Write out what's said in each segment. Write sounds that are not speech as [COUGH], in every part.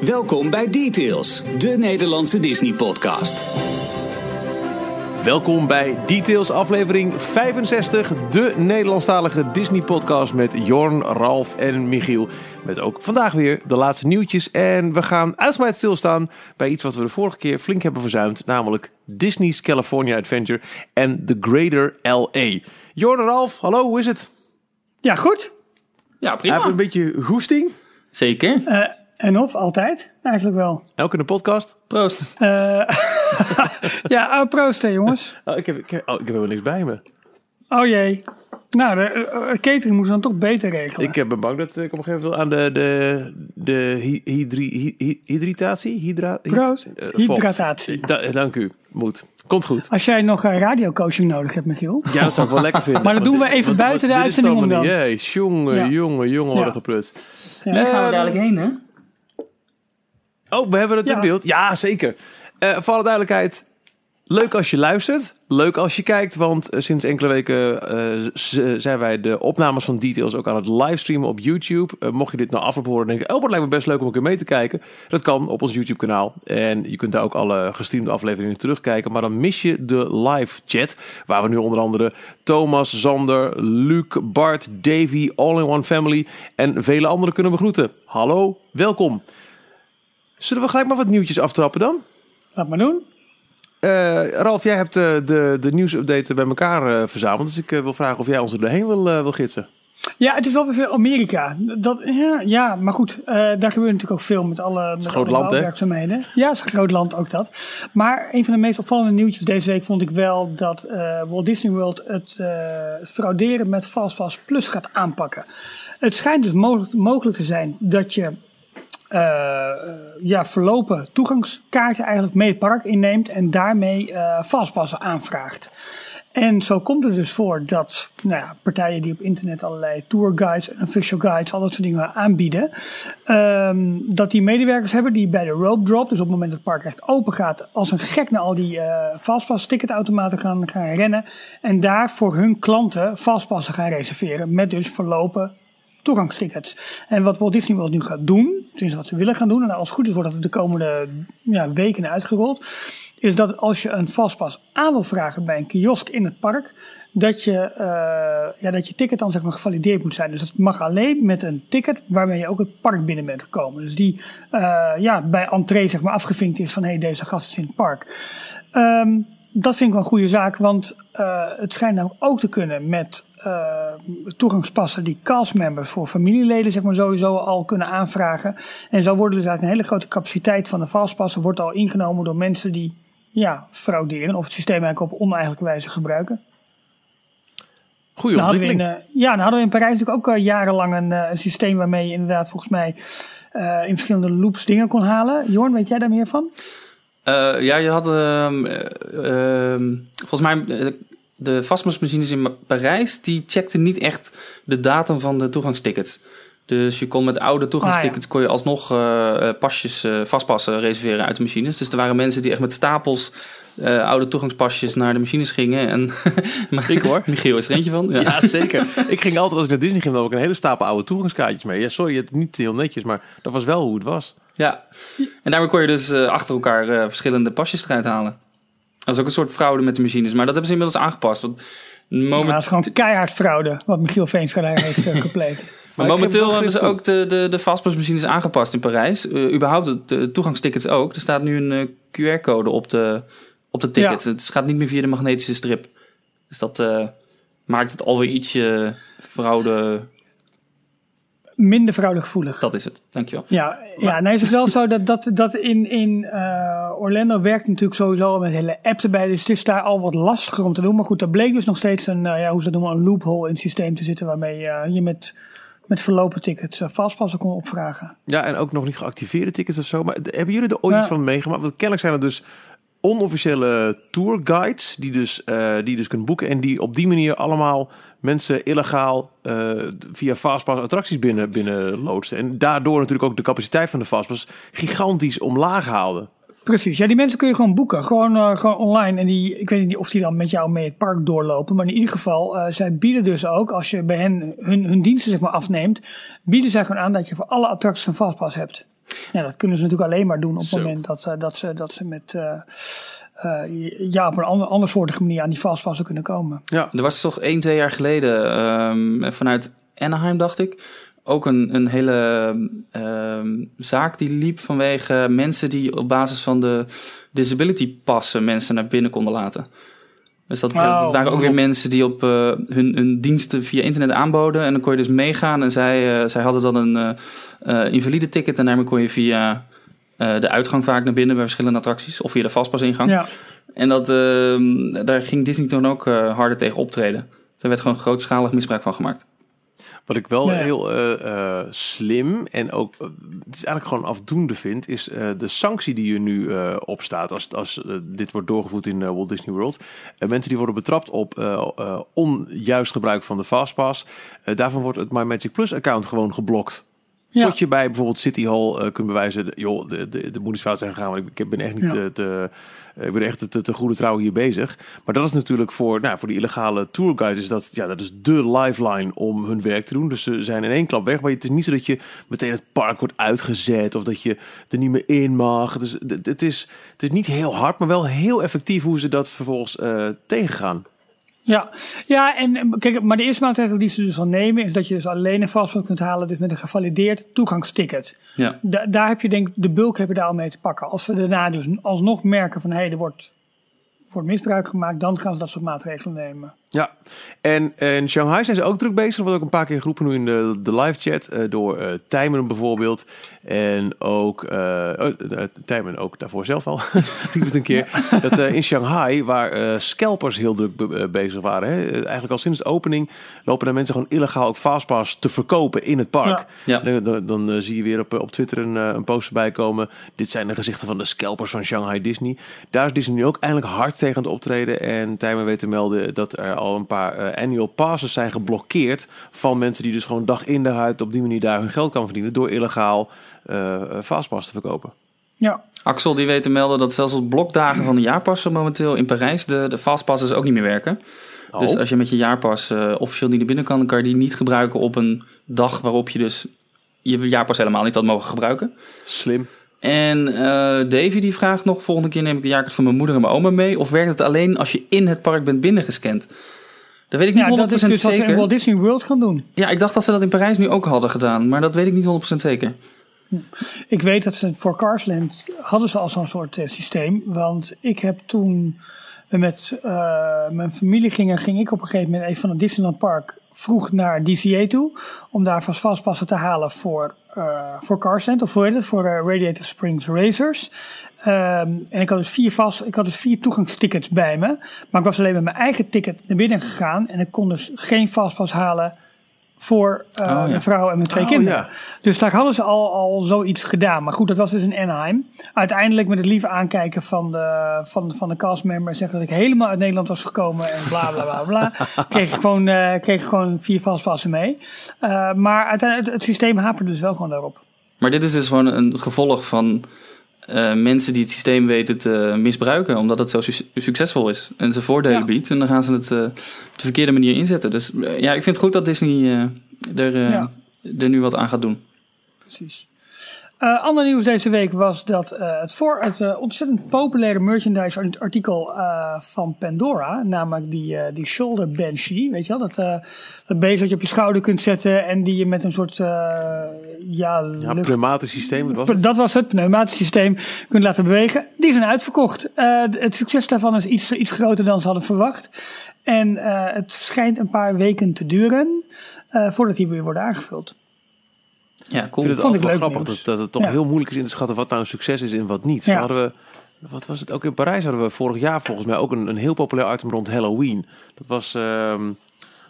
Welkom bij Details, de Nederlandse Disney-podcast. Welkom bij Details aflevering 65, de Nederlandstalige Disney-podcast met Jorn, Ralf en Michiel. Met ook vandaag weer de laatste nieuwtjes en we gaan uitgebreid stilstaan bij iets wat we de vorige keer flink hebben verzuimd, namelijk Disney's California Adventure en The Greater LA. Jorn en Ralf, hallo, hoe is het? Ja, goed. Ja, prima. Heb je een beetje goesting? Zeker. Uh, en of, altijd, eigenlijk wel. Elke in de podcast? Proost. Uh, [LAUGHS] ja, oh, proost hè, jongens. Oh, ik, heb, ik, oh, ik heb helemaal niks bij me. Oh jee. Nou, de uh, catering moet dan toch beter regelen. Ik ben bang dat ik op een gegeven moment aan de, de, de hydri, hy, hydratatie... Hydra, Proost. Uh, Hydratatie. Da, dank u. Moet. Komt goed. Als jij nog uh, radiocoaching nodig hebt, Michiel. Ja, dat zou ik wel lekker vinden. maar dat doen we even buiten de uitzending om dan. Jee, jongen, jongen, jongen, worden Ja. geprut. Ja. Daar gaan we dadelijk heen, hè? Oh, we hebben het in beeld. Ja, zeker. Eh voor alle duidelijkheid, leuk als je luistert. Leuk als je kijkt, want eh, sinds enkele weken eh, zijn wij de opnames van Details ook aan het livestreamen op YouTube. Mocht je dit nou afloop horen en denken, oh, het lijkt me best leuk om een keer mee te kijken. Dat kan op ons YouTube kanaal. En je kunt daar ook alle gestreamde afleveringen terugkijken. Maar dan mis je de live chat, waar we nu onder andere Thomas, Zander, Luc, Bart, Davy, All in One Family en vele anderen kunnen begroeten. Hallo, welkom. Zullen we gelijk maar wat nieuwtjes aftrappen dan? Laat maar doen. Eh, Ralf, jij hebt eh, de, de nieuwsupdate bij elkaar eh, verzameld. Dus ik wil vragen of jij ons er doorheen wil, wil gidsen. Ja, het is wel weer veel Amerika. Dat, ja, ja, maar goed, daar gebeurt natuurlijk ook veel met alle, met groot alle land, hè? bouwwerkzaamheden. Ja, het is een groot land, ook dat. Maar een van de meest opvallende nieuwtjes deze week vond ik wel dat Walt Disney World het, het frauderen met Fastpass Plus gaat aanpakken. Het schijnt dus mogelijk, mogelijk te zijn dat je ja, verlopen toegangskaarten eigenlijk mee het park inneemt en daarmee eh fastpassen aanvraagt. En zo komt het dus voor dat nou ja, partijen die op internet allerlei tourguides en official guides, al dat soort dingen aanbieden, ehm, dat die medewerkers hebben die bij de rope drop, dus op het moment dat het park echt open gaat, als een gek naar al die eh fastpass ticketautomaten gaan, gaan rennen en daar voor hun klanten fastpassen gaan reserveren met dus verlopen toegangstickets. En wat Walt Disney World nu gaat doen, tenminste wat ze willen gaan doen, en als het goed is wordt dat de komende ja, weken uitgerold, is dat als je een fastpass aan wil vragen bij een kiosk in het park, dat je, eh, ja, dat je ticket dan zeg maar gevalideerd moet zijn. Dus dat mag alleen met een ticket waarmee je ook het park binnen bent gekomen. Dus die eh, ja, bij entree zeg maar afgevinkt is van hé, hey, deze gast is in het park. Ehm, dat vind ik wel een goede zaak, want eh, het schijnt namelijk ook te kunnen met eh, toegangspassen die castmembers voor familieleden zeg maar sowieso al kunnen aanvragen. En zo worden dus eigenlijk een hele grote capaciteit van de fastpassen wordt al ingenomen door mensen die ja, frauderen of het systeem eigenlijk op oneigenlijke wijze gebruiken. Goeie Nou in, eh, ja, nou hadden we in Parijs natuurlijk ook eh, jarenlang een, eh, een systeem waarmee je inderdaad volgens mij eh, in verschillende loops dingen kon halen. Jorn, weet jij daar meer van? Eh, ja, je had ehm, eh, ehm, volgens mij de vastpasmachines in Parijs, die checkten niet echt de datum van de toegangstickets. Dus je kon met oude toegangstickets kon je alsnog eh, eh, pasjes, eh, vastpassen reserveren uit de machines. Dus er waren mensen die echt met stapels eh, oude toegangspasjes naar de machines gingen. En, [LAUGHS] maar, Ik hoor. Michiel is er eentje van. Ja. Ja, zeker. ik ging altijd als ik naar Disney ging, dan had ik een hele stapel oude toegangskaartjes mee. Ja, sorry, het niet heel netjes, maar dat was wel hoe het was. Ja, en daarmee kon je dus eh, achter elkaar eh, verschillende pasjes eruit halen. Dat is ook een soort fraude met de machines, maar dat hebben ze inmiddels aangepast. Want moment, dat is gewoon keihard fraude wat Michiel Veenstra daar heeft eh, [LAUGHS] gepleegd. maar momenteel hebben ze ook de, de, de fastpassmachines aangepast in Parijs. Eh, überhaupt de, de toegangstickets ook. Er staat nu een eh, QR-code op de, op de ticket. Het gaat niet meer via de magnetische strip. Dus dat eh, maakt het alweer ietsje fraude. Minder fraudegevoelig. Dat is het, dankjewel. Ja, ja nou is het wel zo dat, dat, dat in, in eh, Orlando werkt natuurlijk sowieso al met hele apps erbij. Dus het is daar al wat lastiger om te doen. Maar goed, daar bleek dus nog steeds een, eh, ja, hoe ze dat noemen, een loophole in het systeem te zitten. Waarmee eh, je met, met verlopen tickets uh, vastpassen kon opvragen. Ja, en ook nog niet geactiveerde tickets of zo. Maar hebben jullie er ooit Ja. iets van meegemaakt? Want kennelijk zijn er dus onofficiële tourguides die dus, eh, die dus kunnen boeken. En die op die manier allemaal mensen illegaal eh, via Fastpass attracties binnen, binnen loodsten. En daardoor natuurlijk ook de capaciteit van de Fastpass gigantisch omlaag haalden. Precies, ja, die mensen kun je gewoon boeken. Gewoon, eh, gewoon online. En die, ik weet niet of die dan met jou mee het park doorlopen. Maar in ieder geval, zij bieden dus ook, als je bij hen hun, hun diensten zeg maar afneemt, bieden zij gewoon aan dat je voor alle attracties een vastpas hebt. Ja, dat kunnen ze natuurlijk alleen maar doen op het moment dat, ze- dat, ze, dat ze met eh, eh, ja, op een ander, andersoortige manier aan die fastpassen kunnen komen. Ja, Er was toch één, twee jaar geleden ehm, vanuit Anaheim, dacht ik, ook een, een hele ehm, zaak die liep vanwege mensen die op basis van de disability passen mensen naar binnen konden laten. Dus dat, dat- Oh, dat waren ook weer mensen die op eh, hun, hun diensten via internet aanboden. En dan kon je dus meegaan. En zij, eh, zij hadden dan een eh, invalide ticket. En daarmee kon je via de uitgang vaak naar binnen bij verschillende attracties. Of via de vastpasingang. Ja, En dat, ehm, daar ging Disney toen ook harder tegen optreden. Er werd gewoon grootschalig misbruik van gemaakt. Wat ik wel Ja. heel eh, eh, slim en ook eh, het is eigenlijk gewoon afdoende vind, is de sanctie die er nu eh, op staat als, als dit wordt doorgevoerd in Walt Disney World. Mensen die worden betrapt op onjuist gebruik van de Fastpass, daarvan wordt het My Magic Plus account gewoon geblokt. Ja. Tot je bij bijvoorbeeld City Hall eh, kunt bewijzen, joh, de, de, de fout zijn gegaan, want ik, ik ben echt niet Ja. te, te, eh, ik ben echt te, te goede trouw hier bezig. Maar dat is natuurlijk voor, nou, voor die illegale tourguides, is dat, ja, dat is de lifeline om hun werk te doen. Dus ze zijn in één klap weg, maar het is niet zo dat je meteen het park wordt uitgezet of dat je er niet meer in mag. Dus het, het, is, het is niet heel hard, maar wel heel effectief hoe ze dat vervolgens eh, tegengaan. Ja, ja en eh, kijk, maar de eerste maatregel die ze dus al nemen is dat je dus alleen een fastpass kunt halen dus met een gevalideerd toegangsticket. Ja. Da- daar heb je denk ik, de bulk heb je daar al mee te pakken. Als ze daarna dus alsnog merken van hé, hey, er wordt, wordt misbruik gemaakt, dan gaan ze dat soort maatregelen nemen. Ja, en in Shanghai zijn ze ook druk bezig. Er wordt ook een paar keer geroepen nu in de, de live chat eh, door Tijmen bijvoorbeeld. En ook, Tijmen ook daarvoor zelf al, [LAUGHS] riep het een keer. [LAUGHS] Dat in Shanghai, waar scalpers heel druk be- bezig waren. Hè, eigenlijk al sinds de opening lopen er mensen gewoon illegaal ook fastpass te verkopen in het park. Ja. Dan, dan, dan, zie je weer op, op Twitter een, een post erbij komen. Dit zijn de gezichten van de scalpers van Shanghai Disney. Daar is Disney nu ook eindelijk hard tegen aan het optreden. En Tijmen weet te melden dat er al een paar eh, annual passes zijn geblokkeerd. Van mensen die dus gewoon dag in de huid op die manier daar hun geld kan verdienen. Door illegaal eh fastpass te verkopen. Ja, Axel die weet te melden dat zelfs op blokdagen van de jaarpassen momenteel in Parijs de, de fastpasses ook niet meer werken. Oh, Dus als je met je jaarpas eh, officieel niet naar binnen kan, dan kan je die niet gebruiken op een dag waarop je dus je jaarpas helemaal niet had mogen gebruiken. slim. En eh, Davy die vraagt nog, volgende keer neem ik de jaarkaart van mijn moeder en mijn oma mee. Of werkt het alleen als je in het park bent binnengescand? Dat weet ik niet ja 100% dat is dus wat we zeker. in Walt Disney World gaan doen. Ja, ik dacht dat ze dat in Parijs nu ook hadden gedaan, maar dat weet ik niet 100% zeker. Ik weet dat ze voor Carsland hadden ze al zo'n soort eh, systeem. Want ik heb toen met eh, mijn familie gingen, ging ik op een gegeven moment even van het Disneyland Park vroeg naar DCA toe. Om daar vast vastpassen te halen voor, eh voor Carsland. Of hoe heet het? Voor eh, Radiator Springs Racers. Ehm, en ik had, dus vier vast, ik had dus vier toegangstickets bij me. Maar ik was alleen met mijn eigen ticket naar binnen gegaan. En ik kon dus geen vastpas halen voor ja. mijn vrouw en mijn twee Oh, kinderen. ja. Dus daar hadden ze al, al zoiets gedaan. Maar goed, dat was dus in Anaheim. Uiteindelijk met het lieve aankijken van de, van, van de castmember zeggen dat ik helemaal uit Nederland was gekomen en bla bla bla bla. [LAUGHS] kreeg ik gewoon, eh, kreeg ik gewoon vier vastpassen mee. Eh, maar uiteindelijk, het, het systeem haperde dus wel gewoon daarop. Maar dit is dus gewoon een gevolg van eh, mensen die het systeem weten te misbruiken, omdat het zo su- succesvol is en ze voordelen Ja. biedt. En dan gaan ze het eh, op de verkeerde manier inzetten. Dus eh, ja, ik vind het goed dat Disney er, Ja. er nu wat aan gaat doen. Precies. Eh, ander nieuws deze week was dat eh, het voor het eh, ontzettend populaire merchandise artikel van Pandora, namelijk die, die shoulder banshee, weet je wel, dat, dat beest dat je op je schouder kunt zetten en die je met een soort ja, Ja, pneumatisch systeem. wat was het? dat was het, pneumatisch systeem kunt laten bewegen. Die zijn uitverkocht. Het succes daarvan is iets, iets groter dan ze hadden verwacht. En het schijnt een paar weken te duren voordat die weer worden aangevuld. Ja, Ik vind het Vond altijd wel grappig dat, dat het toch Ja. heel moeilijk is in te schatten wat nou een succes is en wat niet. Zo Ja. hadden we, wat was het ook in Parijs hadden we vorig jaar volgens mij ook een, een heel populair item rond Halloween. Dat was ehm,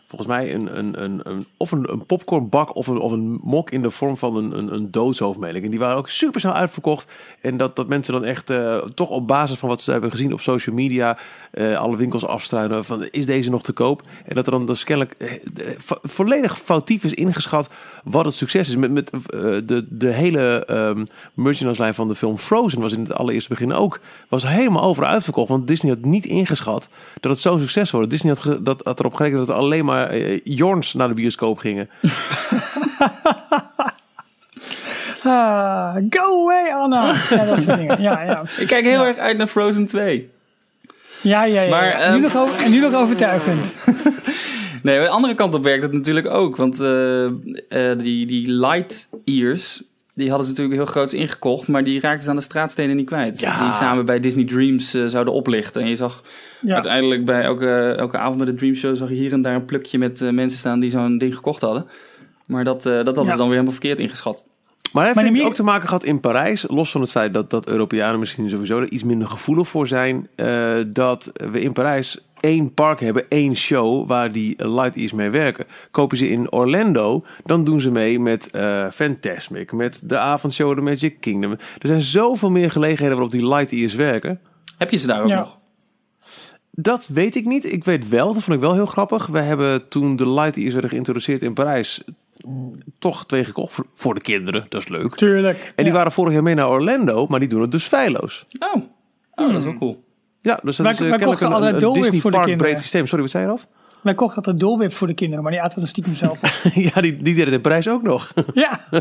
volgens mij een, een, een, een, of een, een popcornbak of een, of een mok in de vorm van een, een, een. En die waren ook super snel uitverkocht. En dat, dat mensen dan echt eh, toch op basis van wat ze hebben gezien op social media eh, alle winkels afstruinen van is deze nog te koop? En dat er dan dus kennelijk eh, vo- volledig foutief is ingeschat wat het succes is. Met, met eh, de, de hele ehm merchandise lijn van de film Frozen was in het allereerste begin ook was helemaal over uitverkocht. Want Disney had niet ingeschat dat het zo'n succes wordt. Disney had, ge- dat, had erop gerekend dat er alleen maar eh, Jorns naar de bioscoop gingen. [LAUGHS] Ah, go away, Anna. Ja, dat soort dingen. Ja, ja. Ik kijk heel erg uit naar Frozen 2. Ja, ja, ja. Maar, nu ehm, nog over, en nu nog overtuigend. Nee, de andere kant op werkt het natuurlijk ook. Want eh, eh, die, die light ears, die hadden ze natuurlijk heel groots ingekocht. Maar die raakten ze aan de straatstenen niet kwijt. Ja. Die samen bij Disney Dreams eh, zouden oplichten. En je zag Ja. uiteindelijk bij elke, elke avond met de Dream Show... zag je hier en daar een plukje met mensen staan die zo'n ding gekocht hadden. Maar dat, eh, dat hadden Ja. ze dan weer helemaal verkeerd ingeschat. Maar heeft in ook te maken gehad in Parijs, los van het feit dat, dat Europeanen misschien sowieso er iets minder gevoelig voor zijn, eh, dat we in Parijs één park hebben, één show waar die Lightyears mee werken. Kopen ze in Orlando, dan doen ze mee met eh Fantasmic, met de avondshow de Magic Kingdom. Er zijn zoveel meer gelegenheden waarop die Lightyears werken. Heb je ze daar ook Ja. nog? Dat weet ik niet. Ik weet wel, dat vond ik wel heel grappig. We hebben toen de Lightyears werden geïntroduceerd in Parijs, toch twee gekocht voor, de kinderen. Dat is leuk. Tuurlijk. En die Ja. waren vorig jaar mee naar Orlando, maar die doen het dus feilloos. Oh, oh dat is wel cool. Ja, dus dat Wij- is uh, wij kochten een, een, Disney voor de Park breed systeem. Sorry, wat zei je eraf? Wij kochten altijd Dole Whip voor de kinderen, maar die aten we dan stiekem zelf op. [LAUGHS] ja, die, die deed het in Parijs ook nog. ja. [LAUGHS]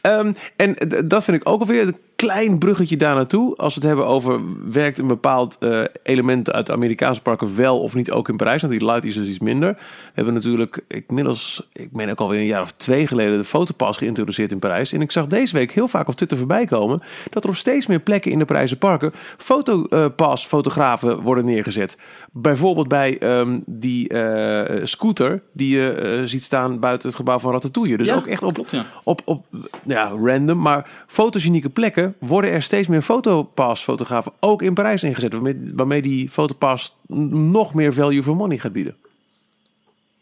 Ehm, en dat vind ik ook alweer een klein bruggetje daar naartoe. Als we het hebben over werkt een bepaald eh, element uit de Amerikaanse parken wel of niet ook in Parijs. Want die Light is dus iets minder. We hebben natuurlijk inmiddels, ik meen ook alweer een jaar of twee geleden, de fotopas geïntroduceerd in Parijs. En ik zag deze week heel vaak op Twitter voorbij komen dat er op steeds meer plekken in de Parijse parken fotopas, fotografen worden neergezet. Bijvoorbeeld bij ehm, die eh, scooter die je eh, ziet staan buiten het gebouw van Ratatouille. Dus Ja, ook echt op, klopt, ja. op, op ja, random, maar fotogenieke plekken worden er steeds meer fotopass-fotografen ook in Parijs ingezet. Waarmee, waarmee die fotopass nog meer value for money gaat bieden.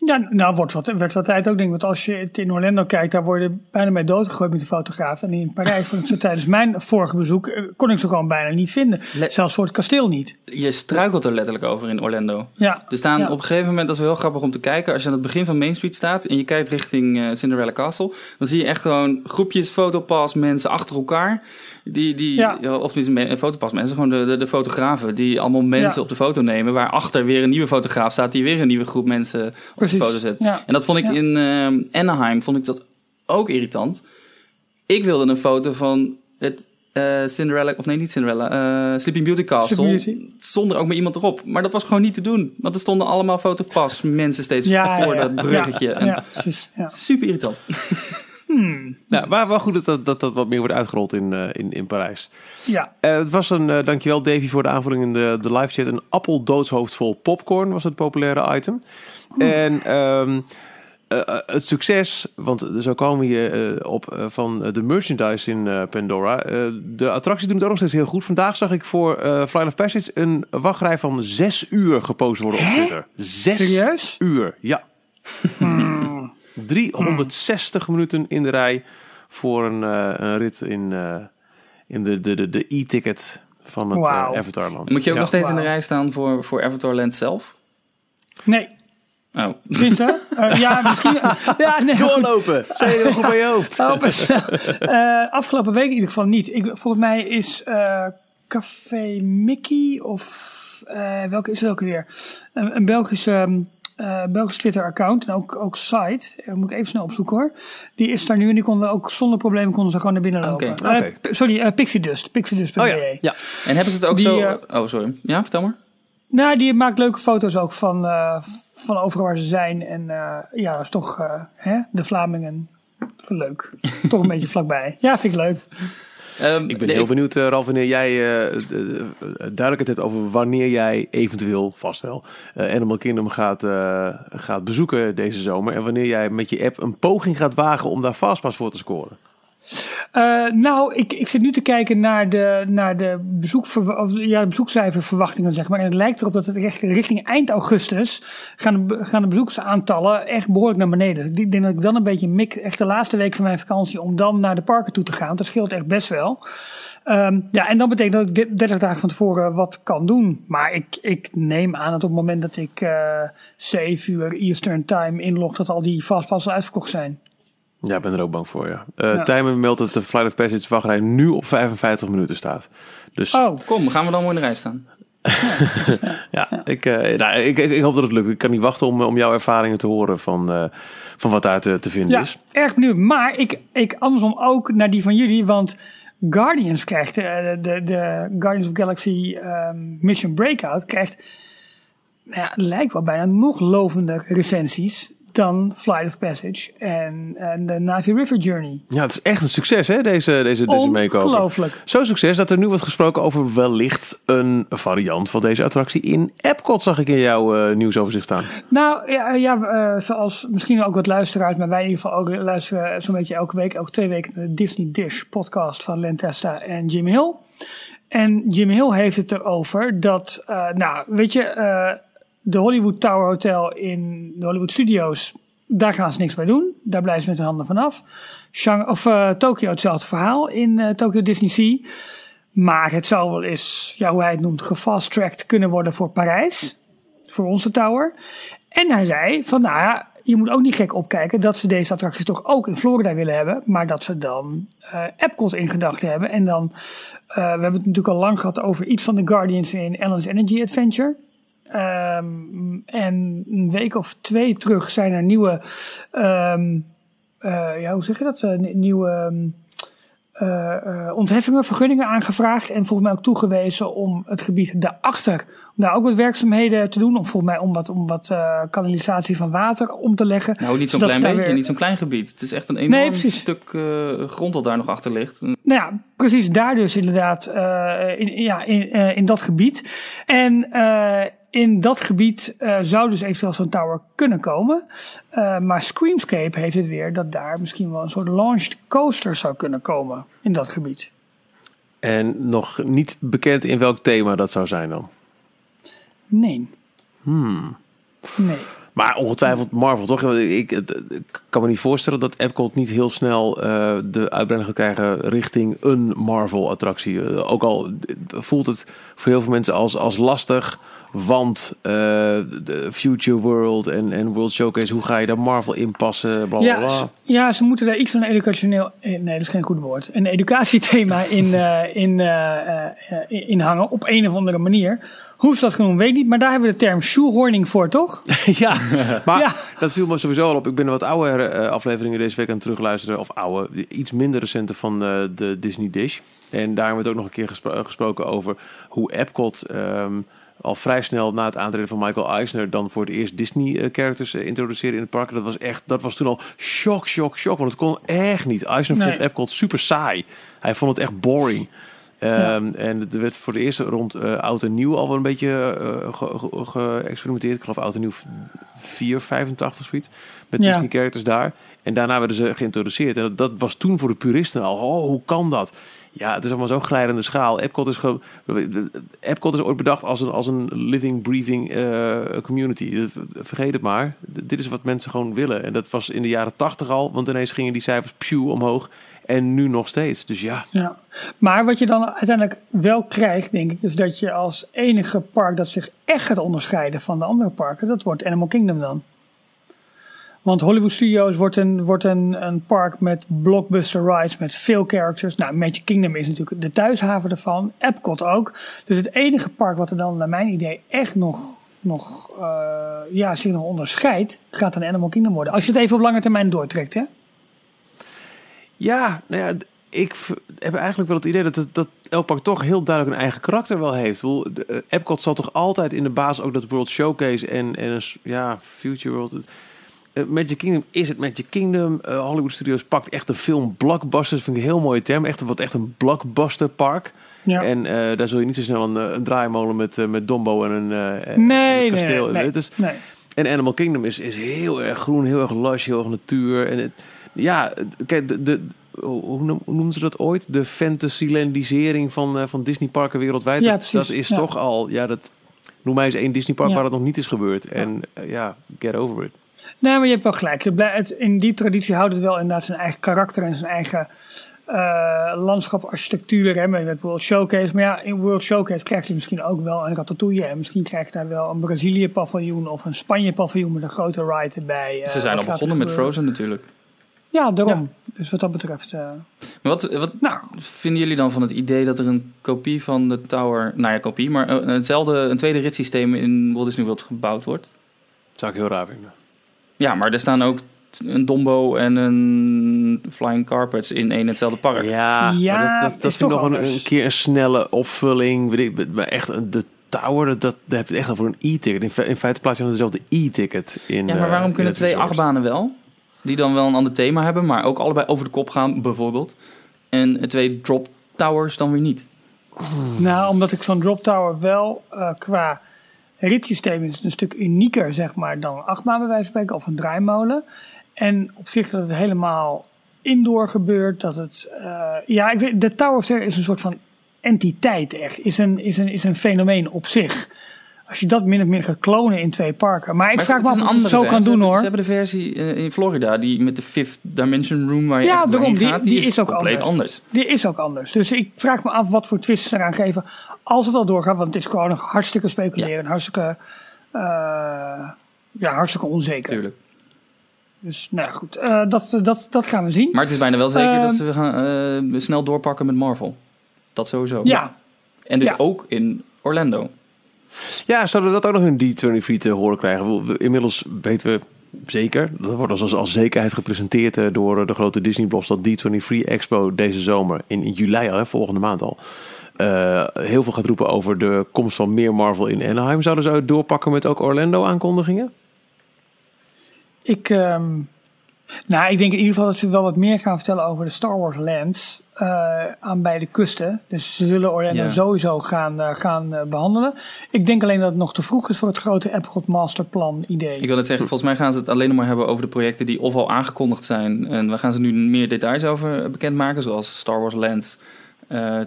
Ja, nou wordt wat, werd wat tijd ook denk ik. Want als je het in Orlando kijkt, daar worden bijna mee doodgegooid met de fotograaf. En in Parijs vond ik ze tijdens mijn vorige bezoek, eh, kon ik ze gewoon bijna niet vinden. Le- Zelfs voor het kasteel niet. Je struikelt er letterlijk over in Orlando. Ja. Er staan Ja. op een gegeven moment, dat is wel heel grappig om te kijken, als je aan het begin van Main Street staat en je kijkt richting eh, Cinderella Castle, dan zie je echt gewoon groepjes fotopas mensen achter elkaar. Die, die, Ja. of tenminste, me- fotopas mensen, gewoon de, de, de fotografen, die allemaal mensen Ja. op de foto nemen, waar achter weer een nieuwe fotograaf staat, die weer een nieuwe groep mensen op Precies. de foto zet. Ja. En dat vond ik in eh, Anaheim, vond ik dat ook irritant. Ik wilde een foto van het eh, Cinderella, of nee, niet Cinderella, eh, Sleeping Beauty Castle, Sleeping Beauty. zonder ook maar iemand erop. Maar dat was gewoon niet te doen, want er stonden allemaal fotopas mensen steeds Ja, voor ja, dat bruggetje. Ja, En ja, precies. Ja. Super irritant. [LAUGHS] Nou, maar wel goed dat dat, dat, dat wat meer wordt uitgerold in, eh, in, in Parijs. ja. Eh, het was een, eh, dankjewel Davy voor de aanvulling in de, de live chat. Een appeldooshoofd vol popcorn was het populaire item. En ehm, eh, eh, het succes, want zo komen we op van de merchandise in Pandora. De attracties doen het ook nog steeds heel goed. Vandaag zag ik voor Flight of Passage een wachtrij van zes uur gepost worden op Twitter. Zes Serieus? uur, ja. 360 minuten in de rij voor een, eh, een rit in, eh, in de, de, de, de e-ticket van het eh, Avatarland. Moet je ook Ja. nog steeds in de rij staan voor, voor Avatar Land zelf? Nee. Oh. Tenminste, eh, ja, [LAUGHS] misschien. ja, nee. Doorlopen! Zeg je nog goed bij je hoofd? [LAUGHS] Afgelopen week in ieder geval niet. Ik, volgens mij is eh, Café Mickey of eh, welke is het ook weer? Een, een Belgische, eh Belgische Twitter-account en ook, ook site. Eh, moet ik even snel opzoeken hoor. Die is daar nu en die konden ook zonder problemen konden ze gewoon naar binnen lopen. Oké. Eh, sorry, eh, Pixie Dust. Pixiedust.be. Oh ja, Ja. En hebben ze het ook Die, zo... oh, sorry. Ja, vertel maar. Nou, die maakt leuke foto's ook van, eh, van overal waar ze zijn. En eh, ja, dat is toch eh, hè, de Vlamingen. Leuk. toch een beetje vlakbij. Ja, vind ik leuk. Ehm, Ik ben nee, heel benieuwd, eh, Ralf, wanneer jij eh, de- de- duidelijkheid hebt over wanneer jij eventueel, vast wel, eh, Animal Kingdom gaat, gaat bezoeken deze zomer. En wanneer jij met je app een poging gaat wagen om daar Fastpass voor te scoren. Eh, nou, ik, ik zit nu te kijken naar de, naar de, bezoekver, of, ja, bezoekcijferverwachtingen, zeg maar. En het lijkt erop dat het richting eind augustus gaan de, gaan de bezoeksaantallen echt behoorlijk naar beneden. Ik denk dat ik dan een beetje mik, echt de laatste week van mijn vakantie, om dan naar de parken toe te gaan. Dat scheelt echt best wel. Ehm, ja, en dat betekent dat ik dit- 30 dagen van tevoren wat kan doen. Maar ik, ik neem aan dat op het moment dat ik eh 7 uur Eastern Time inlog, dat al die fastpassen uitverkocht zijn. Ja, ik ben er ook bang voor, ja. Eh Ja. Meldt dat de Flight of Passage wachtrij nu op 55 minuten staat. Dus Oh, Kom, gaan we dan mooi in de rij staan. [LAUGHS] Ja, Ik, eh, nou, ik, ik, hoop dat het lukt. Ik kan niet wachten om, om jouw ervaringen te horen van, eh, van wat daar te, te vinden Ja, is. erg benieuwd. Maar ik, ik andersom ook naar die van jullie, want Guardians krijgt, de, de Guardians of Galaxy ehm, Mission Breakout krijgt, nou ja, lijkt wel bijna nog lovender recensies dan Flight of Passage en, en de Navi River Journey. Ja, het is echt een succes hè, deze, deze, deze makeover. Ongelooflijk. Zo succes dat er nu wordt gesproken over wellicht een variant van deze attractie in Epcot, zag ik in jouw eh, nieuwsoverzicht staan. Nou ja, ja eh, zoals misschien ook wat luisteraars, maar wij in ieder geval ook luisteren zo'n beetje elke week, elke twee weken de Disney Dish podcast van Len Testa en Jim Hill. En Jim Hill heeft het erover dat, eh, nou weet je, eh, de Hollywood Tower Hotel in de Hollywood Studios, daar gaan ze niks mee doen. Daar blijven ze met hun handen vanaf. Shang of eh, Tokyo hetzelfde verhaal in eh, Tokyo Disney Sea. Maar het zou wel eens, ja, hoe hij het noemt, gefast-tracked kunnen worden voor Parijs. Voor onze tower. En hij zei van, nou ja, je moet ook niet gek opkijken dat ze deze attractie toch ook in Florida willen hebben. Maar dat ze dan eh Epcot in gedachten hebben. En dan, we hebben het natuurlijk al lang gehad over iets van de Guardians in Ellen's Energy Adventure. Ehm, en een week of twee terug zijn er nieuwe, ehm, eh, ja, hoe zeg je dat? Eh, ni- nieuwe eh, ontheffingen, vergunningen aangevraagd. En volgens mij ook toegewezen om het gebied daarachter, om daar ook wat werkzaamheden te doen. Om volgens mij om wat, om wat kanalisatie van water om te leggen. Nou, niet zo'n klein beetje, weer- niet zo'n klein gebied. Het is echt een enorm stuk grond dat daar nog achter ligt. Nou ja, precies daar dus inderdaad, in, ja, in, in dat gebied. En in dat gebied eh, zou dus eventueel zo'n tower kunnen komen. Eh, maar Screamscape heeft het weer dat daar misschien wel een soort launched coaster zou kunnen komen in dat gebied. En nog niet bekend in welk thema dat zou zijn dan. Nee. Hmm. Nee. Maar ongetwijfeld Marvel, toch? Ik, ik kan me niet voorstellen dat Epcot niet heel snel eh, de uitbreiding gaat krijgen richting een Marvel-attractie. Eh, ook al voelt het voor heel veel mensen als, als lastig, want eh, de Future World en, en World Showcase, hoe ga je daar Marvel in passen? Bla, bla, Ja, bla. ja, ze moeten daar iets van een educationeel. Nee, dat is geen goed woord. Een educatiethema in, in, in, in hangen op een of andere manier. Hoe ze dat genoemd, weet ik niet. Maar daar hebben we de term shoehorning voor, toch? [LAUGHS] ja, [LAUGHS] maar Ja. dat viel me sowieso al op. Ik ben wat oude eh, afleveringen deze week aan het terugluisteren. Of oude, iets minder recente van eh, de Disney Dish. En daar hebben we het ook nog een keer gespro- gesproken over hoe Epcot ehm, al vrij snel na het aantreden van Michael Eisner dan voor het eerst Disney-characters introduceerde in het park. Dat was echt, dat was toen al shock, shock, shock. Want het kon echt niet. Eisner vond. Epcot super saai. Hij vond het echt boring. Ehm, En er werd voor de eerste rond eh, oud en nieuw al wel een beetje eh, ge- ge- geëxperimenteerd. Ik geloof oud en nieuw 485 zoiets. Met Ja. Disney characters daar. En daarna werden ze geïntroduceerd. En dat, dat was toen voor de puristen al. Oh, hoe kan dat? Ja, het is allemaal zo'n glijdende schaal. Epcot is, Epcot is ooit bedacht als een, als een living, breathing eh, community. Dat- Vergeet het maar. D- Dit is wat mensen gewoon willen. En dat was in de jaren 80 al. Want ineens gingen die cijfers pew omhoog. En nu nog steeds. Dus ja, Ja. Maar wat je dan uiteindelijk wel krijgt, denk ik, is dat je als enige park dat zich echt gaat onderscheiden van de andere parken, dat wordt Animal Kingdom dan. Want Hollywood Studios wordt een, wordt een, een park met blockbuster rides, met veel characters. Nou, Magic Kingdom is natuurlijk de thuishaven ervan. Epcot ook. Dus het enige park wat er dan, naar mijn idee, echt nog, nog eh, ja, zich nog onderscheidt, gaat dan Animal Kingdom worden. Als je het even op lange termijn doortrekt, hè? Ja, nou ja, ik heb eigenlijk wel het idee dat, het, dat elk park toch heel duidelijk een eigen karakter wel heeft. Bedoel, de, eh, Epcot zal toch altijd in de basis ook dat World Showcase en, en een, ja, Future World. Eh, Magic Kingdom is het Magic Kingdom. Eh, Hollywood Studios pakt echt de film blockbusters. Vind ik een heel mooie term. Echt, wat echt een blockbuster park. Ja. En daar zul je niet zo snel een, een draaimolen met, met Dombo en een, nee, kasteel. nee, nee, Het is, nee. en Animal Kingdom is, is heel erg groen, heel erg lush, heel erg natuur. En het, ja, kijk, de, de, hoe, noem- hoe noemen ze dat ooit? De fantasylandisering van, eh, van Disneyparken wereldwijd. Ja, dat, precies, dat is ja. toch al, ja, dat, noem mij eens één Disneypark Ja. waar dat nog niet is gebeurd. En eh, ja, get over it. Nee, maar je hebt wel gelijk. In die traditie houdt het wel inderdaad zijn eigen karakter en zijn eigen eh landschap, architectuur. Hè, met World Showcase. Maar ja, in World Showcase krijg je misschien ook wel een ratatouille. En misschien krijg je daar wel een Brazilië paviljoen of een Spanje paviljoen met een grote ride erbij. Ze zijn al begonnen met? Frozen natuurlijk. Ja, daarom. Dus wat dat betreft. eh, Wat, wat Nou, vinden jullie dan van het idee dat er een kopie van de Tower... Nou ja, kopie, maar eh, hetzelfde, een tweede ritssysteem in Walt Disney World gebouwd wordt? Dat zou ik heel raar vinden. Ja, maar er staan ook een Dombo en een Flying Carpets in één en hetzelfde park. Ja, Ja, maar dat, dat, dat is vind ik toch nog een, keer een snelle opvulling. Weet ik, maar echt, de Tower, dat, dat, daar heb je het echt al voor een e-ticket. In, fe- in feite plaats je dan dezelfde e-ticket in. Ja, maar eh, waarom kunnen twee achtbanen wel? Die dan wel een ander thema hebben, maar ook allebei over de kop gaan, bijvoorbeeld. En twee drop towers dan weer niet. Nou, omdat ik zo'n drop tower wel eh, qua ritssysteem is een stuk unieker, zeg maar, dan achtbaan bij wijze van spreken, of een draaimolen. En op zich dat het helemaal indoor gebeurt, dat het... eh, ja, ik weet, de Tower of Terror is een soort van entiteit echt, is een, is een, is een fenomeen op zich. Als je dat min of meer gaat klonen in twee parken. Maar ik Maar vraag me af of ze het zo hè? doen hoor. Ze hebben de versie eh, in Florida, die met de Fifth Dimension Room, waar je Ja, echt daarom, die- gaat, die is ook compleet anders. anders. Die is ook anders. Dus ik vraag me af wat voor twists ze eraan geven. Als het al doorgaat, want het is gewoon nog hartstikke speculeren. en Hartstikke, eh, ja, hartstikke onzeker. Tuurlijk. Dus nou ja, goed. eh, dat, dat, dat gaan we zien. Maar het is bijna wel zeker Ehm, dat ze gaan, snel doorpakken met Marvel. Dat sowieso. ja, En dus ook in Orlando. Ja, zouden we dat ook nog in D23 te horen krijgen? Inmiddels weten we zeker, dat wordt als, als zekerheid gepresenteerd eh, door eh, de grote Disney blogs, dat D23 Expo deze zomer, in, juli al, hè, volgende maand al, eh, heel veel gaat roepen over de komst van meer Marvel in Anaheim. Zouden ze het doorpakken met ook Orlando aankondigingen? ik, ehm, nou, ik denk in ieder geval dat ze wel wat meer gaan vertellen over de Star Wars lands eh, aan beide kusten. Dus ze zullen Orlando Ja. sowieso gaan, eh, gaan eh, behandelen. Ik denk alleen dat het nog te vroeg is voor het grote Epcot Masterplan idee. Ik wil het zeggen, volgens mij gaan ze het alleen nog maar hebben over de projecten die of al aangekondigd zijn. En we gaan ze nu meer details over bekendmaken, zoals Star Wars Land,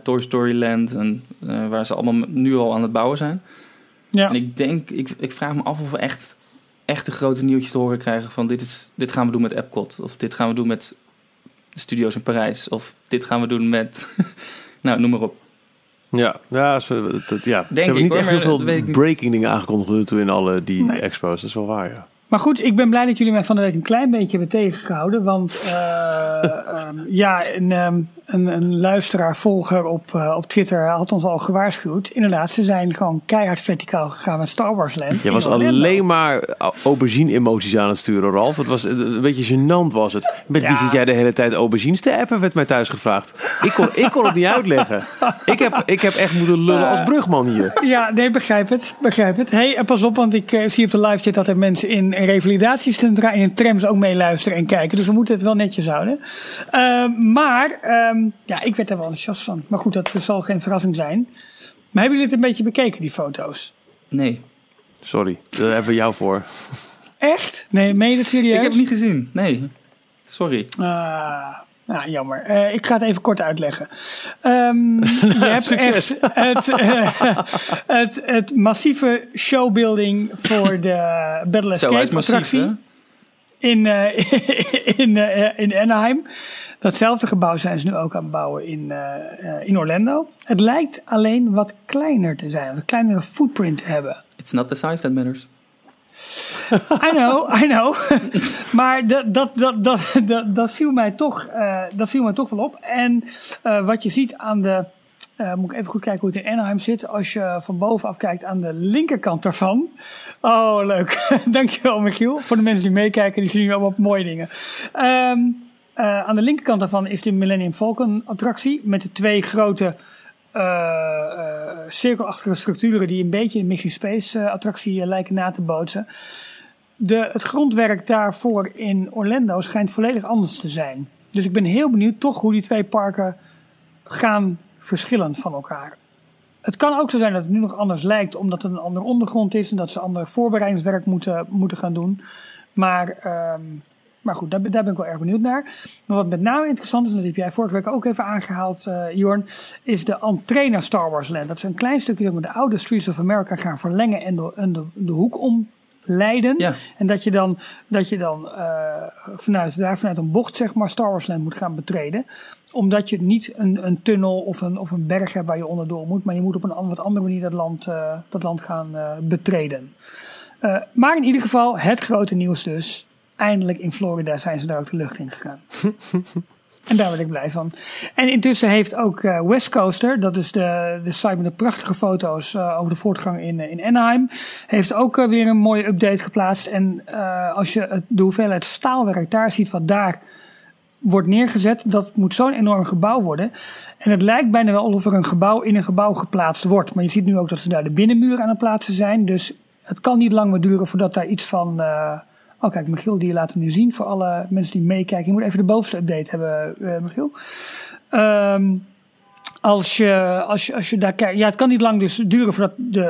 Toy Story Land, en, waar ze allemaal nu al aan het bouwen zijn. ja. En ik denk, ik, ik vraag me af of we echt, echt de grote nieuwtjes te horen krijgen van dit, is, dit gaan we doen met Epcot. Of dit gaan we doen met de studio's in Parijs. Of dit gaan we doen met, [LAUGHS] nou noem maar op. Ja, ja, ze, dat, ja. ze hebben ik, niet hoor, echt heel veel breaking dingen aangekondigd tot nu toe in alle die Nee. expos. Dat is wel waar, ja. Maar goed, ik ben blij dat jullie mij van de week een klein beetje hebben tegengehouden. Want eh, [LAUGHS] ehm, ja, een, ehm, een, een luisteraar, volger op, eh, op Twitter had ons al gewaarschuwd. Inderdaad, ze zijn gewoon keihard verticaal gegaan met Star Wars Land. Je was Orlando. alleen maar aubergine-emoties aan het sturen, Ralf. Het was een beetje gênant, was het. Met wie zit jij de hele tijd aubergines te appen, werd mij thuis gevraagd. Ik kon, ik kon het niet uitleggen. Ik heb, ik heb echt moeten lullen als brugman hier. Ja, nee, begrijp het. Begrijp het. hey, en pas op, want ik eh, zie op de live chat dat er mensen in revalidatiecentra en in trams ook meeluisteren en kijken. Dus we moeten het wel netjes houden. Ehm, maar, ehm, ja, ik werd er wel enthousiast van. Maar goed, dat zal geen verrassing zijn. Maar hebben jullie het een beetje bekeken, die foto's? Nee, Sorry, daar hebben we jou voor. Echt? Nee, meen je het serieus? ik heb het niet gezien. Nee, sorry. Ah, nou, jammer. Eh, ik ga het even kort uitleggen. Ehm, je [LAUGHS] hebt Succes. echt het, eh, [LAUGHS] het, het massieve showbuilding voor de Battle Escape massief, attractie hè? in, eh, [LAUGHS] in, eh, in Anaheim. Datzelfde gebouw zijn ze nu ook aan het bouwen in, eh, eh, in Orlando. Het lijkt alleen wat kleiner te zijn, een kleinere footprint te hebben. It's not the size that matters. I know, I know. [LAUGHS] maar dat, dat, dat, dat, dat, dat, viel mij toch, eh, dat viel mij toch wel op. En wat je ziet aan de. moet ik even goed kijken hoe het in Anaheim zit. Als je van bovenaf kijkt aan de linkerkant daarvan. Oh, leuk. [LAUGHS] Dankjewel, Michiel. Voor de mensen die meekijken, die zien nu allemaal mooie dingen. Ehm, eh, aan de linkerkant daarvan is de Millennium Falcon attractie. Met de twee grote eh, eh, cirkelachtige structuren die een beetje een Mission Space attractie lijken na te bootsen. De, het grondwerk daarvoor in Orlando schijnt volledig anders te zijn. Dus ik ben heel benieuwd toch hoe die twee parken gaan verschillen van elkaar. Het kan ook zo zijn dat het nu nog anders lijkt, omdat het een andere ondergrond is en dat ze ander voorbereidingswerk moeten, moeten gaan doen. Maar, ehm, maar goed, daar, ben- daar ben ik wel erg benieuwd naar. Maar wat met name interessant is, en dat heb jij vorige week ook even aangehaald, eh Jorn, is de entree naar Star Wars Land. Dat ze een klein stukje zeg maar, de oude Streets of America gaan verlengen en de, en de, de hoek omleiden. Ja. En dat je dan, dat je dan eh, vanuit, daar vanuit een bocht zeg maar Star Wars Land moet gaan betreden. Omdat je niet een, een tunnel of een, of een berg hebt waar je onderdoor moet. Maar je moet op een wat andere manier dat land, eh, dat land gaan betreden. Maar in ieder geval het grote nieuws dus. Eindelijk in Florida zijn ze daar ook de lucht in gegaan. [LAUGHS] En daar ben ik blij van. En intussen heeft ook eh, West Coaster, dat is de, de site met de prachtige foto's eh, over de voortgang in, eh, in Anaheim, heeft ook weer een mooie update geplaatst. En als je het, de hoeveelheid staalwerk daar ziet wat daar wordt neergezet, dat moet zo'n enorm gebouw worden. En het lijkt bijna wel alsof er een gebouw in een gebouw geplaatst wordt. Maar je ziet nu ook dat ze daar de binnenmuur aan het plaatsen zijn. Dus het kan niet lang meer duren voordat daar iets van... oh kijk, Michiel die laat hem nu zien voor alle mensen die meekijken. Je moet even de bovenste update hebben, eh, Michiel. Ehm, als je, als, je, als je daar kijkt, ja, het kan niet lang dus duren voordat de,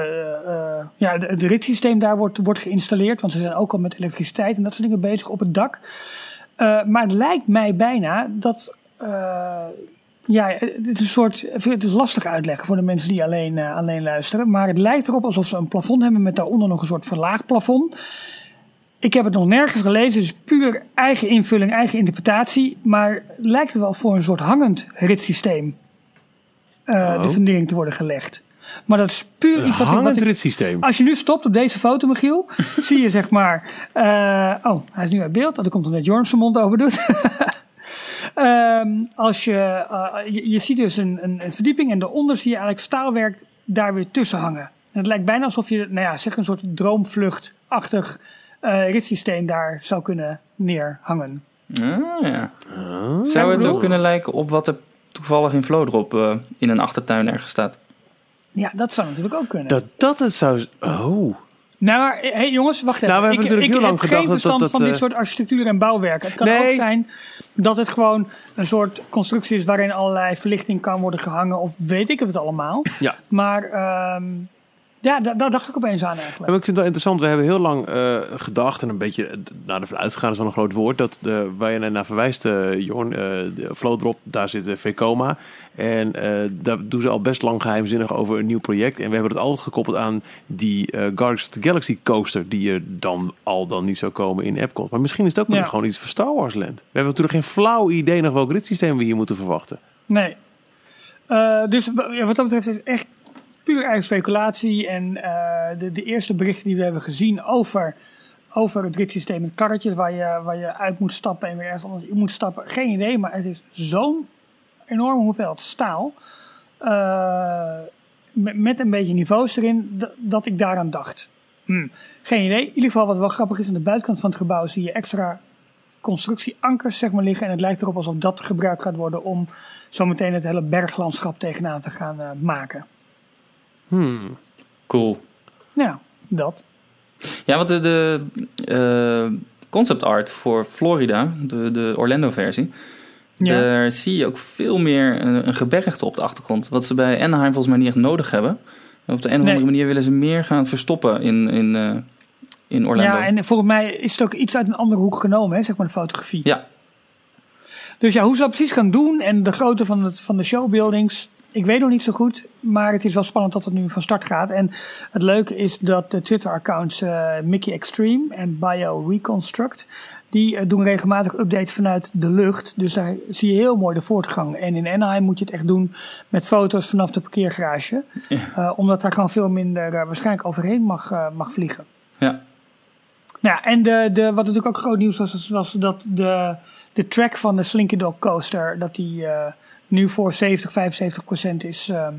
eh, ja, het, ritssysteem daar wordt, wordt geïnstalleerd. Want ze zijn ook al met elektriciteit en dat soort dingen bezig op het dak. Eh, maar het lijkt mij bijna dat. eh, ja, het is een soort. Het is lastig uitleggen voor de mensen die alleen, eh, alleen luisteren. Maar het lijkt erop alsof ze een plafond hebben met daaronder nog een soort verlaagd plafond. Ik heb het nog nergens gelezen, dus puur eigen invulling, eigen interpretatie. Maar lijkt er wel voor een soort hangend ritssysteem eh, Oh. de fundering te worden gelegd. Maar dat is puur Een iets wat, ik- wat hangend ik, ritssysteem. als je nu stopt op deze foto, Michiel, [LAUGHS] zie je zeg maar. eh, oh, hij is nu uit beeld. Dat komt omdat Jorn zijn mond open doet. [LAUGHS] Ehm, als je, eh, je, je ziet dus een, een, een verdieping en daaronder zie je eigenlijk staalwerk daar weer tussen hangen. En het lijkt bijna alsof je, nou ja, zeg een soort droomvluchtachtig eh ritssysteem daar zou kunnen neerhangen. Ah, ja. Oh. Zou het ook kunnen lijken op wat er toevallig in Vlodrop eh in een achtertuin ergens staat? Ja, dat zou natuurlijk ook kunnen. Dat dat het zou... Oh. Nou, maar hey, jongens, wacht even. Nou, we hebben ik, natuurlijk ik heel lang heb gedacht geen dat- verstand dat, van eh, dit soort architectuur en bouwwerken. Het kan Nee. ook zijn dat het gewoon een soort constructie is waarin allerlei verlichting kan worden gehangen. Of weet ik het allemaal. Ja. Maar ehm, ja, da- daar dacht ik opeens aan eigenlijk. maar ik vind het wel interessant. We hebben heel lang eh, gedacht, en een beetje eh, naar de uitgegaan is wel een groot woord, dat de, waar je naar verwijst, eh Jorn, de Vlodrop, daar zit de Vekoma. En daar doen ze al best lang geheimzinnig over een nieuw project. En we hebben het altijd gekoppeld aan die Guardians of the Galaxy coaster, die er dan al dan niet zou komen in Epcot. Maar misschien is het ook Ja. gewoon iets voor Star Wars Land. We hebben natuurlijk geen flauw idee nog welk ritssysteem we hier moeten verwachten. Nee. Dus wat dat betreft is het echt puur eigen speculatie. En eh, de, de eerste berichten die we hebben gezien over, over het ritssysteem met karretjes waar je, waar je uit moet stappen en weer ergens anders in moet stappen. Geen idee, maar het is zo'n enorme hoeveelheid staal. eh, met, met een beetje niveaus erin, dat, ik daaraan dacht. Hm, geen idee. In ieder geval wat wel grappig is, aan de buitenkant van het gebouw zie je extra constructieankers zeg maar, liggen. En het lijkt erop alsof dat gebruikt gaat worden om zometeen het hele berglandschap tegenaan te gaan eh, maken. Hmm. Cool. Ja, dat. Ja, want de, de eh, concept art voor Florida, de, de Orlando-versie, Ja. daar zie je ook veel meer een, een gebergte op de achtergrond. Wat ze bij Anaheim volgens mij niet echt nodig hebben. En op de een of andere Nee. manier willen ze meer gaan verstoppen in, in, eh, in Orlando. Ja, en volgens mij is het ook iets uit een andere hoek genomen, hè, zeg maar de fotografie. Ja, Dus ja, hoe ze dat precies gaan doen en de grootte van, het, van de showbuildings, ik weet nog niet zo goed. Maar het is wel spannend dat het nu van start gaat. En het leuke is dat de Twitter-accounts eh, Mickey Extreme en Bio Reconstruct, die eh, doen regelmatig updates vanuit de lucht. Dus daar zie je heel mooi de voortgang. En in Anaheim moet je het echt doen met foto's vanaf de parkeergarage. Eh, omdat daar gewoon veel minder waarschijnlijk overheen mag, mag vliegen. ja. Ja, en de, de, wat natuurlijk ook groot nieuws was, was dat de, de track van de Slinky Dog Coaster, dat die nu voor 70, 75 procent is ehm,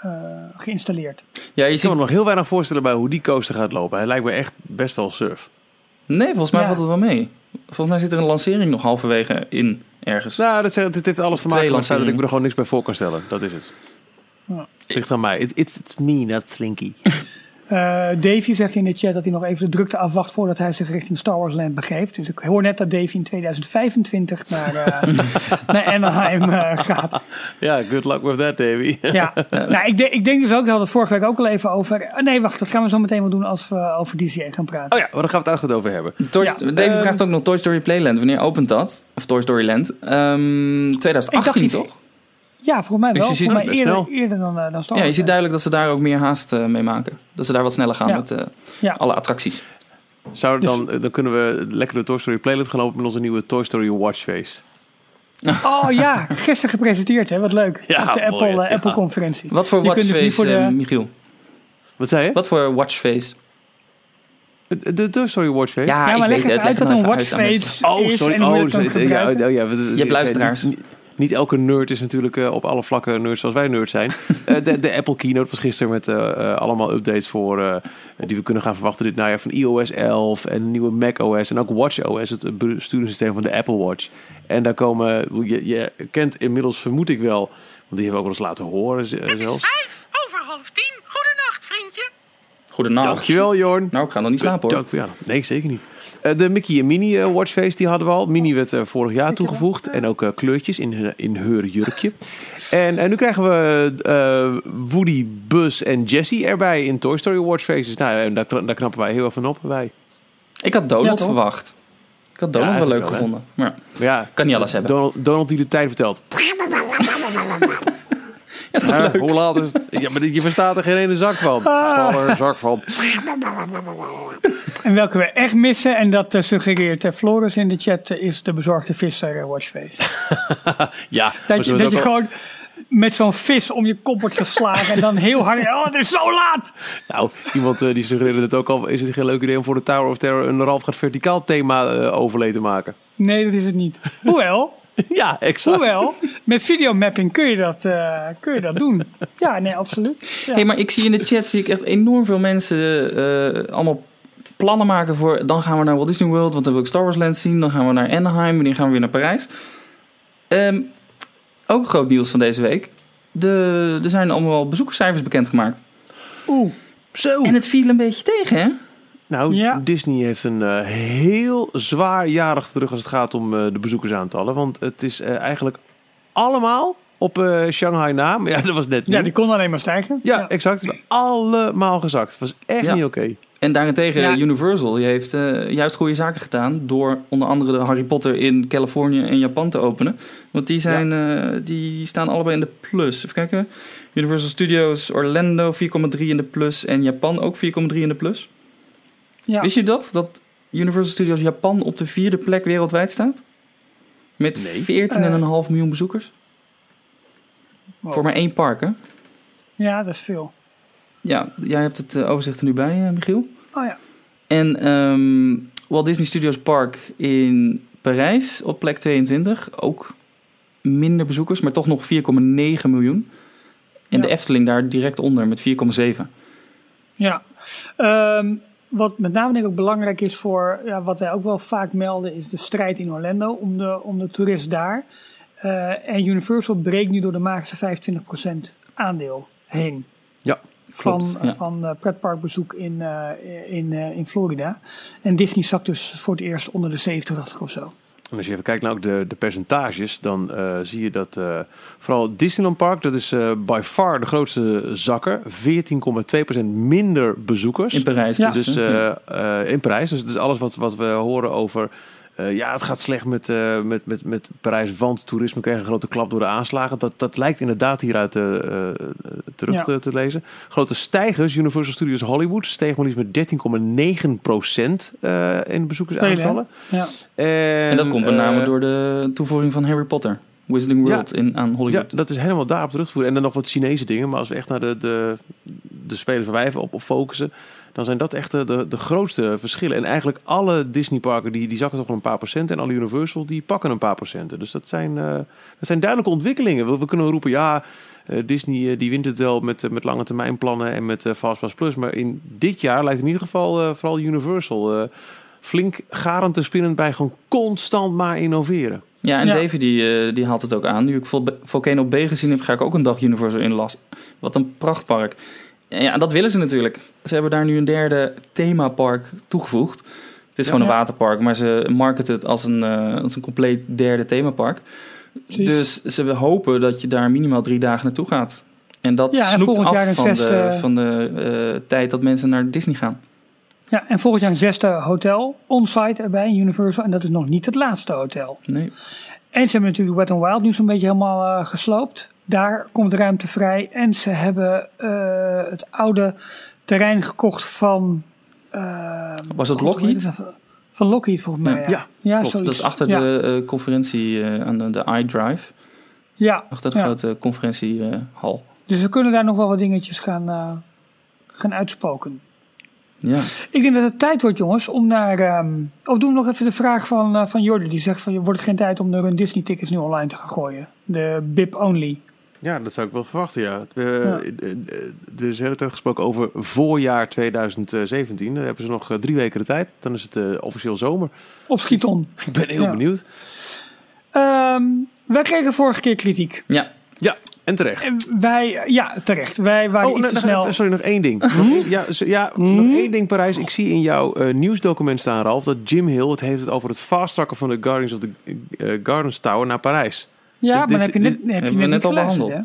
eh, geïnstalleerd. ja, je kan ziet... me nog heel weinig voorstellen bij hoe die coaster gaat lopen. Hij lijkt me echt best wel surf. Nee, volgens mij Ja. valt het wel mee. Volgens mij zit er een lancering nog halverwege in ergens. Nou, dat, zegt- het heeft alles te maken met dat ik me er gewoon niks bij voor kan stellen. Dat is het. Ja. Het ligt aan mij. It- it's, it's me, not Slinky. [LAUGHS] Eh Davy zegt in de chat dat hij nog even de drukte afwacht voordat hij zich richting Star Wars Land begeeft. Dus ik hoor net dat Davy in 2025 naar, eh, [LAUGHS] naar Anaheim eh, gaat. Ja, good luck with that, Davy. Ja, [LAUGHS] nou, ik, denk- ik denk dus ook, daar hadden we het vorige week ook al even over. nee, wacht, dat gaan we zo meteen wel doen als we over DCA gaan praten. Oh ja, maar daar gaan we het uitgebreid over hebben. Toy, Ja, ehm, vraagt ook nog Toy Story Playland. Wanneer opent dat? Of Toy Story Land? Ehm 2018 iets- toch? Ja, volgens mij Dus wel. je ziet Volgens mij het best eerder, snel. eerder dan, eh, dan Star Ja, je ziet duidelijk dat ze daar ook meer haast eh, mee maken. Dat ze daar wat sneller gaan Ja. met eh, Ja. alle attracties. Zou Dus- dan, dan kunnen we lekker de Toy Story Playlet gaan lopen met onze nieuwe Toy Story Watchface. [LAUGHS] Oh ja, gisteren gepresenteerd, hè? Wat leuk. Ja, op de Apple, ja. Apple conferentie. Wat voor Je dus watchface, niet voor de- Michiel? Wat zei je? Wat voor watchface? De, de Toy Story Watchface? Ja, Ja, ik maar weet leg even het. uit Leg dat een watchface Oh, is sorry. en hoe je Oh, sorry. Ja, gebruiken. oh, ja, we- Je hebt luisteraars. Niet, elke nerd is natuurlijk eh, op alle vlakken nerd zoals wij nerd zijn. [LAUGHS] Eh, de, de Apple Keynote was gisteren met eh, allemaal updates voor eh, die we kunnen gaan verwachten dit najaar van iOS 11 en nieuwe macOS en ook watchOS, het besturingssysteem van de Apple Watch. En daar komen, je, je kent inmiddels vermoed ik wel, want die hebben we ook wel eens laten horen z- eh, Het is zelfs. vijf over half tien. Goedenacht, vriendje. Goedenacht. Dankjewel Jorn. Nou, ik ga nog niet slapen hoor. Dank ja. Nee, zeker niet. Eh, de Mickey en Minnie eh, watchface die hadden we al. Minnie werd eh, vorig jaar toegevoegd. En ook eh, kleurtjes in, hun- in haar jurkje. [LAUGHS] En, en nu krijgen we eh, Woody, Buzz en Jessie erbij in Toy Story watchfaces. Nou, en daar, daar knappen wij heel erg van op. Wij. Ik had Donald Ja, verwacht. Ik had Donald Ja, wel leuk wel, gevonden. Maar Maar ja, kan niet alles hebben. Donald, Donald die de tijd vertelt. [LAUGHS] Ja, is toch Hè, leuk? hoe laat is het? Ja, maar je verstaat er geen ene zak van. Ah. Verstaat er een zak van. En welke we echt missen, en dat eh, suggereert eh, Floris in de chat, eh, is de bezorgde visser watchface. [LAUGHS] Ja, Dat je, dat je al- gewoon met zo'n vis om je kop wordt geslagen en dan heel hard, oh het is zo laat! Nou, iemand die suggereerde het ook al. Is het geen leuk idee om voor de Tower of Terror een Ralf gaat verticaal thema eh, overlay te maken? Nee, dat is het niet. Hoewel, [LAUGHS] Ja, exact. hoewel, met videomapping kun je dat, eh, kun je dat doen. Ja, nee, absoluut. Ja. Hey, maar ik zie in de chat zie ik echt enorm veel mensen eh, allemaal plannen maken voor. Dan gaan we naar Walt Disney World, want dan wil ik Star Wars Land zien. Dan gaan we naar Anaheim, wanneer gaan we weer naar Parijs? Ehm, ook groot nieuws van deze week. De, er zijn allemaal bezoekerscijfers bekendgemaakt. Oeh, Zo. En het viel een beetje tegen, hè? Nou, Ja. Disney heeft een eh, heel zwaar jarig terug als het gaat om eh, de bezoekersaantallen. Want het is eh, eigenlijk allemaal op eh, Shanghai na. Maar ja, [LAUGHS] dat was net ja, nieuw. die kon alleen maar stijgen. Ja, exact. Het is allemaal gezakt. Het was echt Ja. niet oké. En daarentegen Ja. Universal die heeft eh, juist goede zaken gedaan door onder andere de Harry Potter in Californië en Japan te openen. Want die, zijn, eh, die staan allebei in de plus. Even kijken. Universal Studios Orlando 4,3 in de plus en Japan ook 4,3 in de plus. Ja. Wist je dat? Dat Universal Studios Japan op de vierde plek wereldwijd staat? Met Nee. 14,5 miljoen bezoekers. Wow. Voor maar één park, hè? Ja, dat is veel. Ja, jij hebt het eh, overzicht er nu bij, eh, Michiel. Oh ja. En ehm, Walt Disney Studios Park in Parijs op plek 22. Ook minder bezoekers, maar toch nog 4,9 miljoen. En Ja. de Efteling daar direct onder met 4,7. Ja, Ehm, wat met name denk ik ook belangrijk is voor, ja, wat wij ook wel vaak melden, is de strijd in Orlando om de, om de toerist daar. Eh, en Universal breekt nu door de magische 25% aandeel heen. Ja, Van, klopt, ja. van eh, pretparkbezoek in, eh, in, eh, in Florida. En Disney zakt dus voor het eerst onder de 70, dacht ik of zo. En als je even kijkt naar ook de, de percentages, dan eh, zie je dat eh, vooral Disneyland Park, dat is eh by far de grootste zakker. 14,2% minder bezoekers. In Parijs. Ja. dus, Dus in Parijs. Dus, dus alles wat, wat we horen over. Eh, ja, het gaat slecht met, eh, met, met, met Parijs, want toerisme kreeg een grote klap door de aanslagen. Dat, dat lijkt inderdaad hieruit eh, terug Ja. te, te lezen. Grote stijgers, Universal Studios Hollywood, steeg maar liefst met 13,9 procent eh, in bezoekersaantallen. Ja. En, en dat komt met name door de toevoeging van Harry Potter. Wizarding World in, aan Ja, Hollywood. dat is helemaal daarop terug te voeren. En dan nog wat Chinese dingen. Maar als we echt naar de, de, de spelers waar wij even op, op focussen... dan zijn dat echt de, de, de grootste verschillen. En eigenlijk alle Disneyparken die, die zakken toch wel een paar procent. En alle Universal die pakken een paar procenten. Dus dat zijn, eh, dat zijn duidelijke ontwikkelingen. We, we kunnen roepen, ja... eh, Disney eh, die wint het wel met, met lange termijn plannen en met eh, Fastpass Plus. Maar in dit jaar lijkt in ieder geval eh, vooral Universal eh, flink garend te spinnen bij gewoon constant maar innoveren. Ja, en Ja. Davy die, eh, die haalt het ook aan. Nu ik Vol- Volcano B gezien heb, ga ik ook een dag Universal in las. Wat een prachtpark. Ja, dat willen ze natuurlijk. Ze hebben daar nu een derde themapark toegevoegd. Het is Ja. gewoon een Ja. waterpark, maar ze marketen het als een, eh, als een compleet derde themapark. Precies. Dus ze hopen dat je daar minimaal drie dagen naartoe gaat. En dat Ja, en snoept volgend af jaar een van, zesde- de, van de eh, tijd dat mensen naar Disney gaan. ja, en volgend jaar een zesde hotel on-site erbij in Universal. En dat is nog niet het laatste hotel. Nee. En ze hebben natuurlijk Wet n Wild nu zo'n beetje helemaal eh, gesloopt. Daar komt ruimte vrij. En ze hebben eh, het oude terrein gekocht van... eh, Was heet Lockheed? nou? Van Lockheed volgens mij, ja. Ja, ja, klopt. zoiets. Dat is achter ja. de eh, conferentie eh, aan de, de iDrive. Ja, Achter de ja. grote conferentiehal. dus we kunnen daar nog wel wat dingetjes gaan, eh, gaan uitspoken. Ja. Ik denk dat het tijd wordt, jongens, om naar. ehm, of doen we nog even de vraag van, uh, van Jordi. Die zegt: van, wordt het geen tijd om de Run Disney tickets nu online te gaan gooien? De BIP only. Ja, dat zou ik wel verwachten, ja. We, ja. Er is de hele tijd gesproken over voorjaar 2017. Dan hebben ze nog drie weken de tijd. Dan is het uh, officieel zomer. Op Schiton. Ik ben heel ja. benieuwd. Um, wij kregen vorige keer kritiek. Ja. Ja, en terecht. En wij, ja, terecht. Wij waren oh, iets te snel. Sorry, nog één ding. ja, ja nog één ding, Parijs. Ik zie in jouw uh, nieuwsdocument staan, Ralf, dat Jim Hill het heeft het over het fast-tracken van de Guardians of the uh, Gardens Tower naar Parijs. Ja, maar dit, heb je net, dit, heb je net al behandeld. Hè?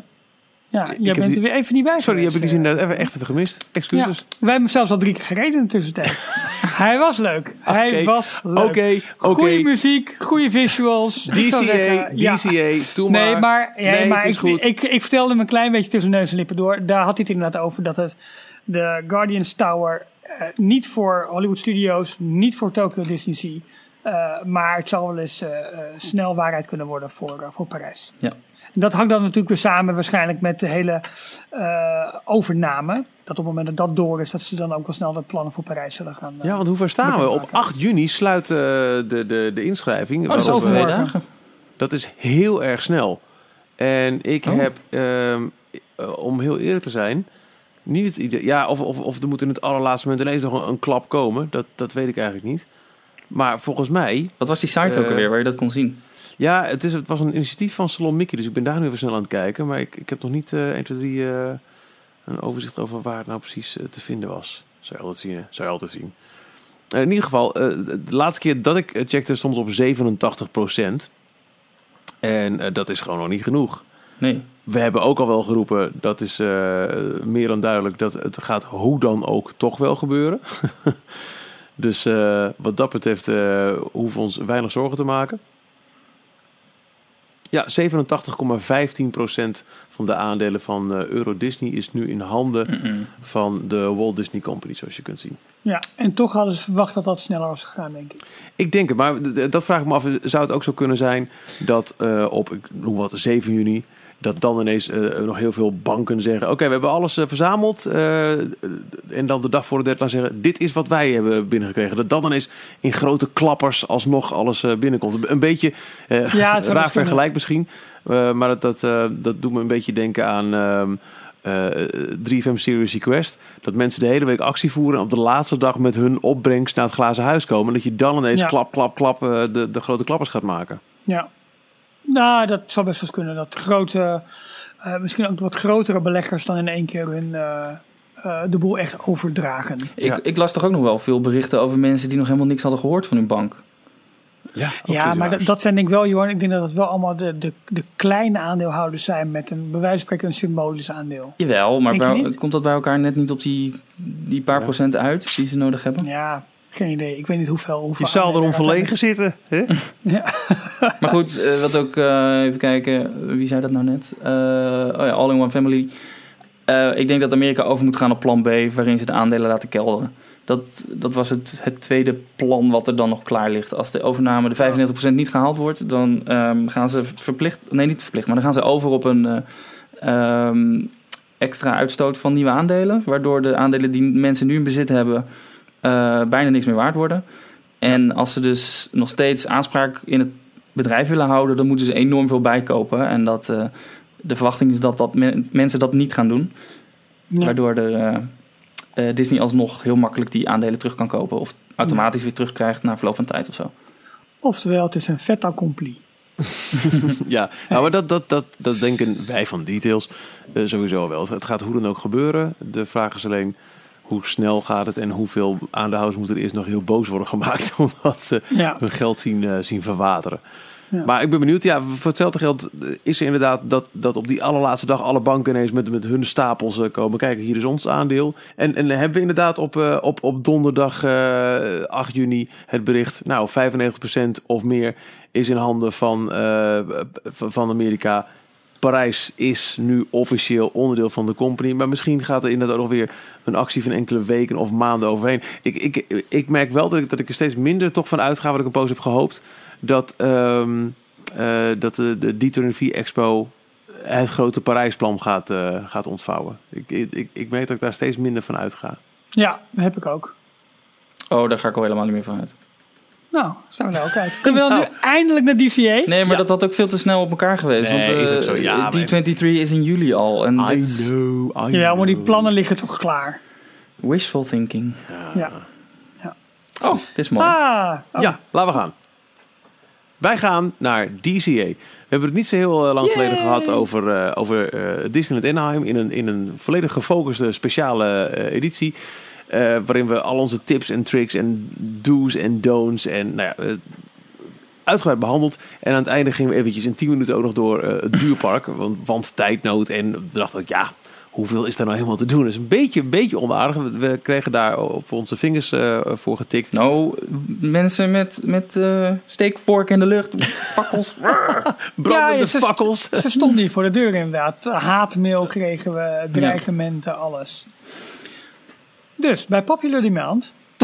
Ja, jij bent die, er weer even niet bij Sorry, heb ik die zin uh, even, echt even gemist. Excuses. Ja, wij hebben zelfs al drie keer gereden in de tussentijd. [LAUGHS] Hij was leuk. Hij okay. was leuk. Oké, okay. Goede muziek, goede visuals. DCA, ja. DCA, doe maar. Nee, maar, ja, nee, maar ik, ik, ik, ik, vertelde hem een klein beetje tussen neus en lippen door. Daar had hij het inderdaad over dat het de Guardians Tower uh, niet voor Hollywood Studios, niet voor Tokyo Disney Sea, uh, maar het zal wel eens uh, snel waarheid kunnen worden voor, voor Parijs. Ja. Dat hangt dan natuurlijk weer samen waarschijnlijk met de hele uh, overname. Dat op het moment dat dat door is, dat ze dan ook wel snel de plannen voor Parijs zullen gaan. Uh, ja, want hoe ver staan we? Op 8 juni sluit uh, de, de, de inschrijving. Oh, dat is over twee dagen. Dat is heel erg snel. En ik oh. heb, um, om heel eerlijk te zijn, niet het idee. Ja, of, of, of er moet in het allerlaatste moment ineens nog een, een klap komen. Dat, dat weet ik eigenlijk niet. Maar volgens mij. Wat was die site ook alweer waar je dat kon zien? Ja, het, is, het was een initiatief van Salon Mickey, dus ik ben daar nu even snel aan het kijken. Maar ik, ik heb nog niet uh, 1, 2, 3 uh, een overzicht over waar het nou precies uh, te vinden was. Zou je altijd zien, hè? Zou je altijd zien. Uh, in ieder geval, de laatste keer dat ik checkte stond het op 87 procent. En dat is gewoon nog niet genoeg. Nee. We hebben ook al wel geroepen, dat is meer dan duidelijk, dat het gaat hoe dan ook toch wel gebeuren. [LAUGHS] dus wat dat betreft hoeven we ons weinig zorgen te maken. Ja, 87,15% van de aandelen van uh, Euro Disney is nu in handen mm -mm. van de Walt Disney Company, zoals je kunt zien. Ja, en toch hadden ze verwacht dat dat sneller was gegaan, denk ik. Ik denk het, maar dat vraag ik me af. Zou het ook zo kunnen zijn dat uh, op, ik noem wat, 7 juni dat dan ineens uh, nog heel veel banken zeggen: Oké, okay, we hebben alles uh, verzameld. Uh, en dan de dag voor de deadline zeggen: Dit is wat wij hebben binnengekregen. Dat dan ineens in grote klappers alsnog alles binnenkomt. Een beetje ja, raar vergelijk misschien. maar dat, dat, dat doet me een beetje denken aan. Uh, 3FM Series Request. Dat mensen de hele week actie voeren. En op de laatste dag met hun opbrengst naar het glazen huis komen. En dat je dan ineens ja. klap, klap, klap de, de grote klappers gaat maken. Ja, nou, dat zou best wel kunnen. Dat grote, uh, misschien ook wat grotere beleggers dan in één keer hun, uh, uh, de boel echt overdragen. Ik, ja. ik, las toch ook nog wel veel berichten over mensen die nog helemaal niks hadden gehoord van hun bank. Ja, ja maar dat, dat zijn denk ik wel, Johan. Ik denk dat het wel allemaal de, de, de kleine aandeelhouders zijn met een bij wijze van spreken een symbolisch aandeel. Jawel, maar bij, komt dat bij elkaar net niet op die, die paar ja. procent uit die ze nodig hebben? Ja, geen idee. Ik weet niet hoeveel. hoeveel je zal erom verlegen zitten. Hè? ja. [LAUGHS] maar goed, uh, wat ook, uh, even kijken, wie zei dat nou net? Uh, oh ja, All in One Family. ik denk dat Amerika over moet gaan op plan B, waarin ze de aandelen laten kelderen. Dat, dat was het, het tweede plan wat er dan nog klaar ligt. Als de overname de 95% niet gehaald wordt, dan um, gaan ze verplicht, nee niet verplicht, maar dan gaan ze over op een um, extra uitstoot van nieuwe aandelen. Waardoor de aandelen die mensen nu in bezit hebben, uh, bijna niks meer waard worden. En als ze dus nog steeds aanspraak in het bedrijf willen houden, dan moeten ze enorm veel bijkopen. En dat, uh, de verwachting is dat, dat men, mensen dat niet gaan doen. Ja. Waardoor de, uh, Disney alsnog heel makkelijk die aandelen terug kan kopen. Of automatisch ja. weer terugkrijgt na verloop van tijd of zo. Oftewel, het is een fait accompli. [LAUGHS] ja, nou, maar dat, dat, dat, dat denken wij van details uh, sowieso wel. Het gaat hoe dan ook gebeuren. De vraag is alleen hoe snel gaat het en hoeveel aandeelhouders moeten er eerst nog heel boos worden gemaakt [LAUGHS] omdat ze ja. hun geld zien, uh, zien verwateren. Ja. Maar ik ben benieuwd, ja, voor hetzelfde geld is er inderdaad dat, dat op die allerlaatste dag alle banken ineens met, met hun stapels uh, komen. Kijk, hier is ons aandeel. En, en hebben we inderdaad op, uh, op, op donderdag 8 juni het bericht, nou 95% of meer is in handen van, van Amerika. Parijs is nu officieel onderdeel van de company. Maar misschien gaat er inderdaad ook nog weer een actie van enkele weken of maanden overheen. Ik, ik, ik merk wel dat ik, dat ik er steeds minder toch van uitga, wat ik een poos heb gehoopt. Dat, um, uh, dat de, de D24 Expo het grote Parijsplan gaat, uh, gaat ontvouwen. Ik, ik, ik merk dat ik daar steeds minder van uitga. Ja, dat heb ik ook. Oh, daar ga ik al helemaal niet meer van uit. Nou, zijn we daar ook uit. Kunnen we dan nu eindelijk naar DCA? Nee, maar dat had ook veel te snel op elkaar geweest. Nee, want is eh, ook zo, ja, maar- D23 is in juli al. En dit is know, I Ja, maar die plannen liggen toch klaar. wishful thinking. Ja. Oh, dit is mooi. Ah, oh, Ja, laten we gaan. Wij gaan naar DCA. We hebben het niet zo heel eh, lang geleden gehad over, eh, over eh, Disneyland Anaheim in een, in een volledig gefocuste speciale eh, editie. Eh, waarin we al onze tips en tricks en do's en don'ts en nou ja, eh, uitgebreid behandeld. En aan het einde gingen we eventjes in 10 minuten ook nog door eh, het duurpark. Want, want tijdnood. En we dachten ook, ja, hoeveel is er nou helemaal te doen? Dat is een beetje, een beetje onaardig. We, we kregen daar op onze vingers eh, voor getikt. Nou, mensen met, met eh, steekvork in de lucht, fakkels. [LAUGHS] Brandende ja, ze, fakkels. Ze stonden hier voor de deur inderdaad. Haatmail kregen we, dreigementen, alles. Dus, bij Popular Demand... [LAUGHS]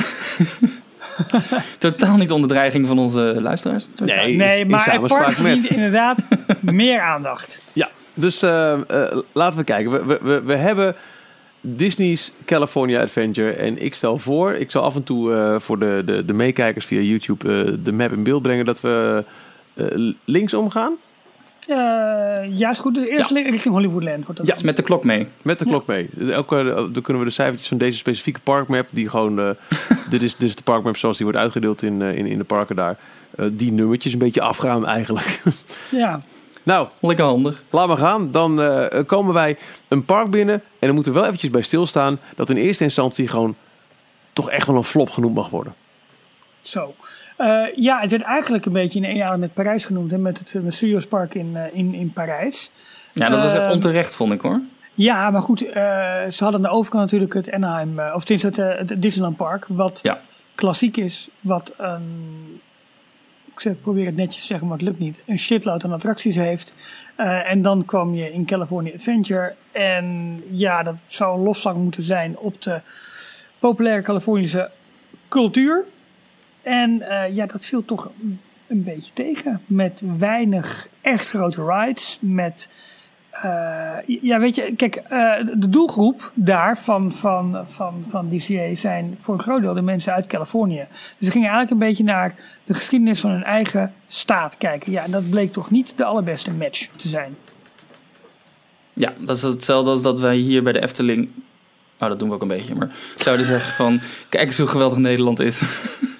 Totaal niet onder dreiging van onze luisteraars. Nee, nee in maar het samenspraak park verdient met. inderdaad [LAUGHS] meer aandacht. Ja, dus eh, eh, laten we kijken. We, we, we, we hebben Disney's California Adventure. En ik stel voor, ik zal af en toe eh, voor de, de, de meekijkers via YouTube eh, de map in beeld brengen dat we eh, linksom Eh, ja, is goed. Dus eerst richting Hollywoodland wordt dat. Ja. Met de klok mee. Met de klok mee. Dus elke, dan kunnen we de cijfertjes van deze specifieke parkmap, die gewoon. eh, [LAUGHS] dit, is, dit is de parkmap zoals die wordt uitgedeeld in, eh, in, in de parken daar. eh, die nummertjes een beetje afgaan eigenlijk. [LAUGHS] Ja. nou, Lekker handig. Laat maar gaan. Dan eh, komen wij een park binnen. En dan moeten we wel eventjes bij stilstaan. Dat in eerste instantie gewoon toch echt wel een flop genoemd mag worden. Zo. Eh, ja, het werd eigenlijk een beetje in één jaar met Parijs genoemd. Hè, met het, met het Studios Park in, eh, in, in Parijs. Ja, dat was echt onterecht, vond ik hoor. Ja, maar goed. eh, ze hadden aan de overkant natuurlijk het Anaheim. eh, of tenminste het, eh, het Disneyland Park. Wat Ja. klassiek is. Wat een... Ik probeer het netjes te zeggen, maar het lukt niet. Een shitload aan attracties heeft. Eh, en dan kwam je in California Adventure. En ja, dat zou een lofzang moeten zijn op de populaire Californische cultuur. En eh, ja, dat viel toch een, beetje tegen. Met weinig echt grote rides. Met, eh, ja, weet je, kijk, eh, de doelgroep daar van, van, van, van DCA zijn voor een groot deel de mensen uit Californië. Dus ze gingen eigenlijk een beetje naar de geschiedenis van hun eigen staat kijken. Ja, en dat bleek toch niet de allerbeste match te zijn. Ja, dat is hetzelfde als dat wij hier bij de Efteling... Nou, dat doen we ook een beetje, maar zouden zeggen van... Kijk eens hoe geweldig Nederland is. [LAUGHS]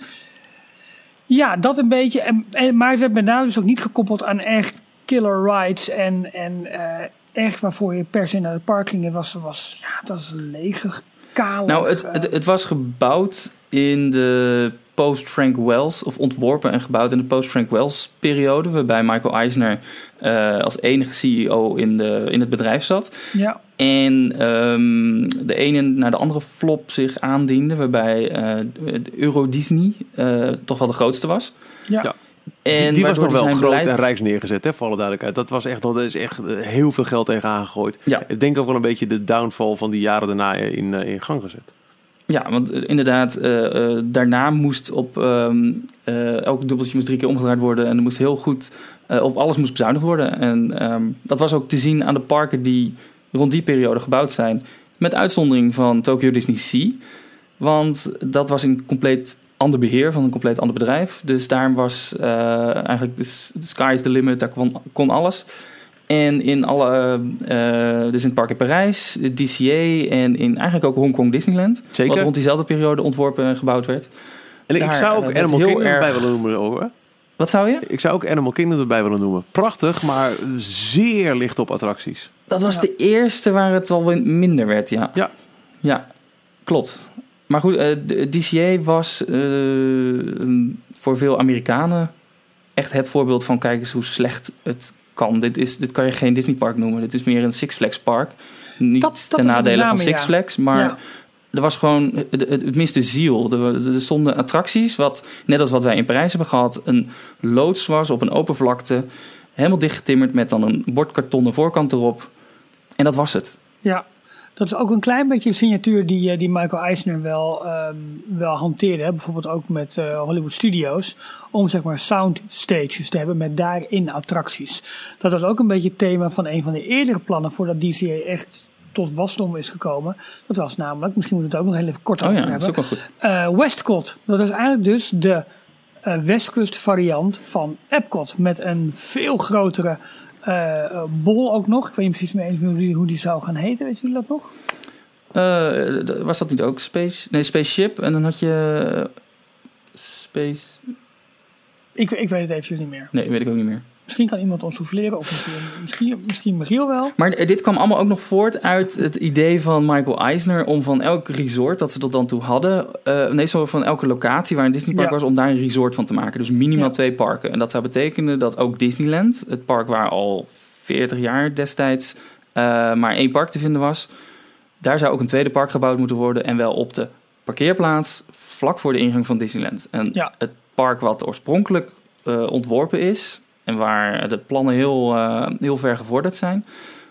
Ja, dat een beetje. En, en, maar het werd met name dus ook niet gekoppeld aan echt killer rides. En, en eh, echt waarvoor je per se naar het park ging. Het was, was, ja, dat is lege, kale. Nou, het, eh, het, het was gebouwd in de post-Frank Wells... of ontworpen en gebouwd in de post-Frank Wells periode... waarbij Michael Eisner eh, als enige CEO in, de, in het bedrijf zat. ja, En ehm, de ene naar de andere flop zich aandiende... waarbij eh, de Euro Disney eh, toch wel de grootste was. ja. Ja. En die die was nog wel zijn groot beleid- en rijks neergezet, hè, voor alle duidelijkheid. Dat was echt, dat is echt heel veel geld tegen aangegooid. Ja. Ik denk ook wel een beetje de downfall van die jaren daarna in, in gang gezet. Ja, want eh, inderdaad, eh, eh, daarna moest op ehm, eh, elk dubbeltje moest drie keer omgedraaid worden en er moest heel goed op alles moest bezuinigd worden. En ehm, dat was ook te zien aan de parken die rond die periode gebouwd zijn, met uitzondering van Tokyo Disney Sea, want dat was in compleet ander beheer van een compleet ander bedrijf. Dus daar was eigenlijk de, sky is the limit, daar kon, kon alles. En in alle, eh, dus in het park in Parijs, de DCA en in eigenlijk ook Hongkong Disneyland. Zeker. Wat rond diezelfde periode ontworpen en gebouwd werd. En ik Daar, zou ook eh, Animal heel Kingdom erg- erbij willen noemen. Hoor. Wat zou je? Ik zou ook Animal Kingdom erbij willen noemen. Prachtig, maar zeer licht op attracties. Dat was Ja. de eerste waar het wel minder werd, ja. Ja. Ja, klopt. Maar goed, eh, de DCA was eh, voor veel Amerikanen echt het voorbeeld van kijk eens hoe slecht het kan. Dit, is, dit kan je geen Disney park noemen. Dit is meer een Six Flags park. Niet Dat- dat ten nadele van Six ja. Flags, maar Ja. er was gewoon het, het, het miste ziel. Er, er stonden attracties, wat net als wat wij in Parijs hebben gehad, een loods was op een open vlakte, helemaal dichtgetimmerd met dan een bordkartonnen voorkant erop. En dat was het. Ja, dat is ook een klein beetje de signatuur die, eh, die Michael Eisner wel, ehm, wel hanteerde. Hè? Bijvoorbeeld ook met eh, Hollywood Studios. Om zeg maar soundstages te hebben met daarin attracties. Dat was ook een beetje het thema van een van de eerdere plannen voordat DCA echt tot wasdom is gekomen. Dat was namelijk, misschien moeten we het ook nog heel even kort Oh over ja, dat is hebben. ook wel goed. Eh, Westcott. Dat is eigenlijk dus de eh, Westkust variant van Epcot. Met een veel grotere eh, eh, bol ook nog. Ik weet niet precies meer eens hoe die, hoe die zou gaan heten. Weet jullie dat nog? Eh, was dat niet ook Space? Nee, Spaceship. En dan had je Space... Ik, ik weet het eventjes niet meer. Nee, weet ik ook niet meer. Misschien kan iemand ons souffleren. Of misschien, misschien, misschien Michiel wel. Maar eh, dit kwam allemaal ook nog voort uit het idee van Michael Eisner om van elk resort dat ze tot dan toe hadden, eh nee, van elke locatie waar een Disneypark Ja. was, om daar een resort van te maken. Dus minimaal Ja. twee parken. En dat zou betekenen dat ook Disneyland, het park waar al 40 jaar destijds eh, maar één park te vinden was, daar zou ook een tweede park gebouwd moeten worden en wel op de parkeerplaats vlak voor de ingang van Disneyland. En Ja. het park wat oorspronkelijk ontworpen is en waar de plannen heel, eh, heel ver gevorderd zijn,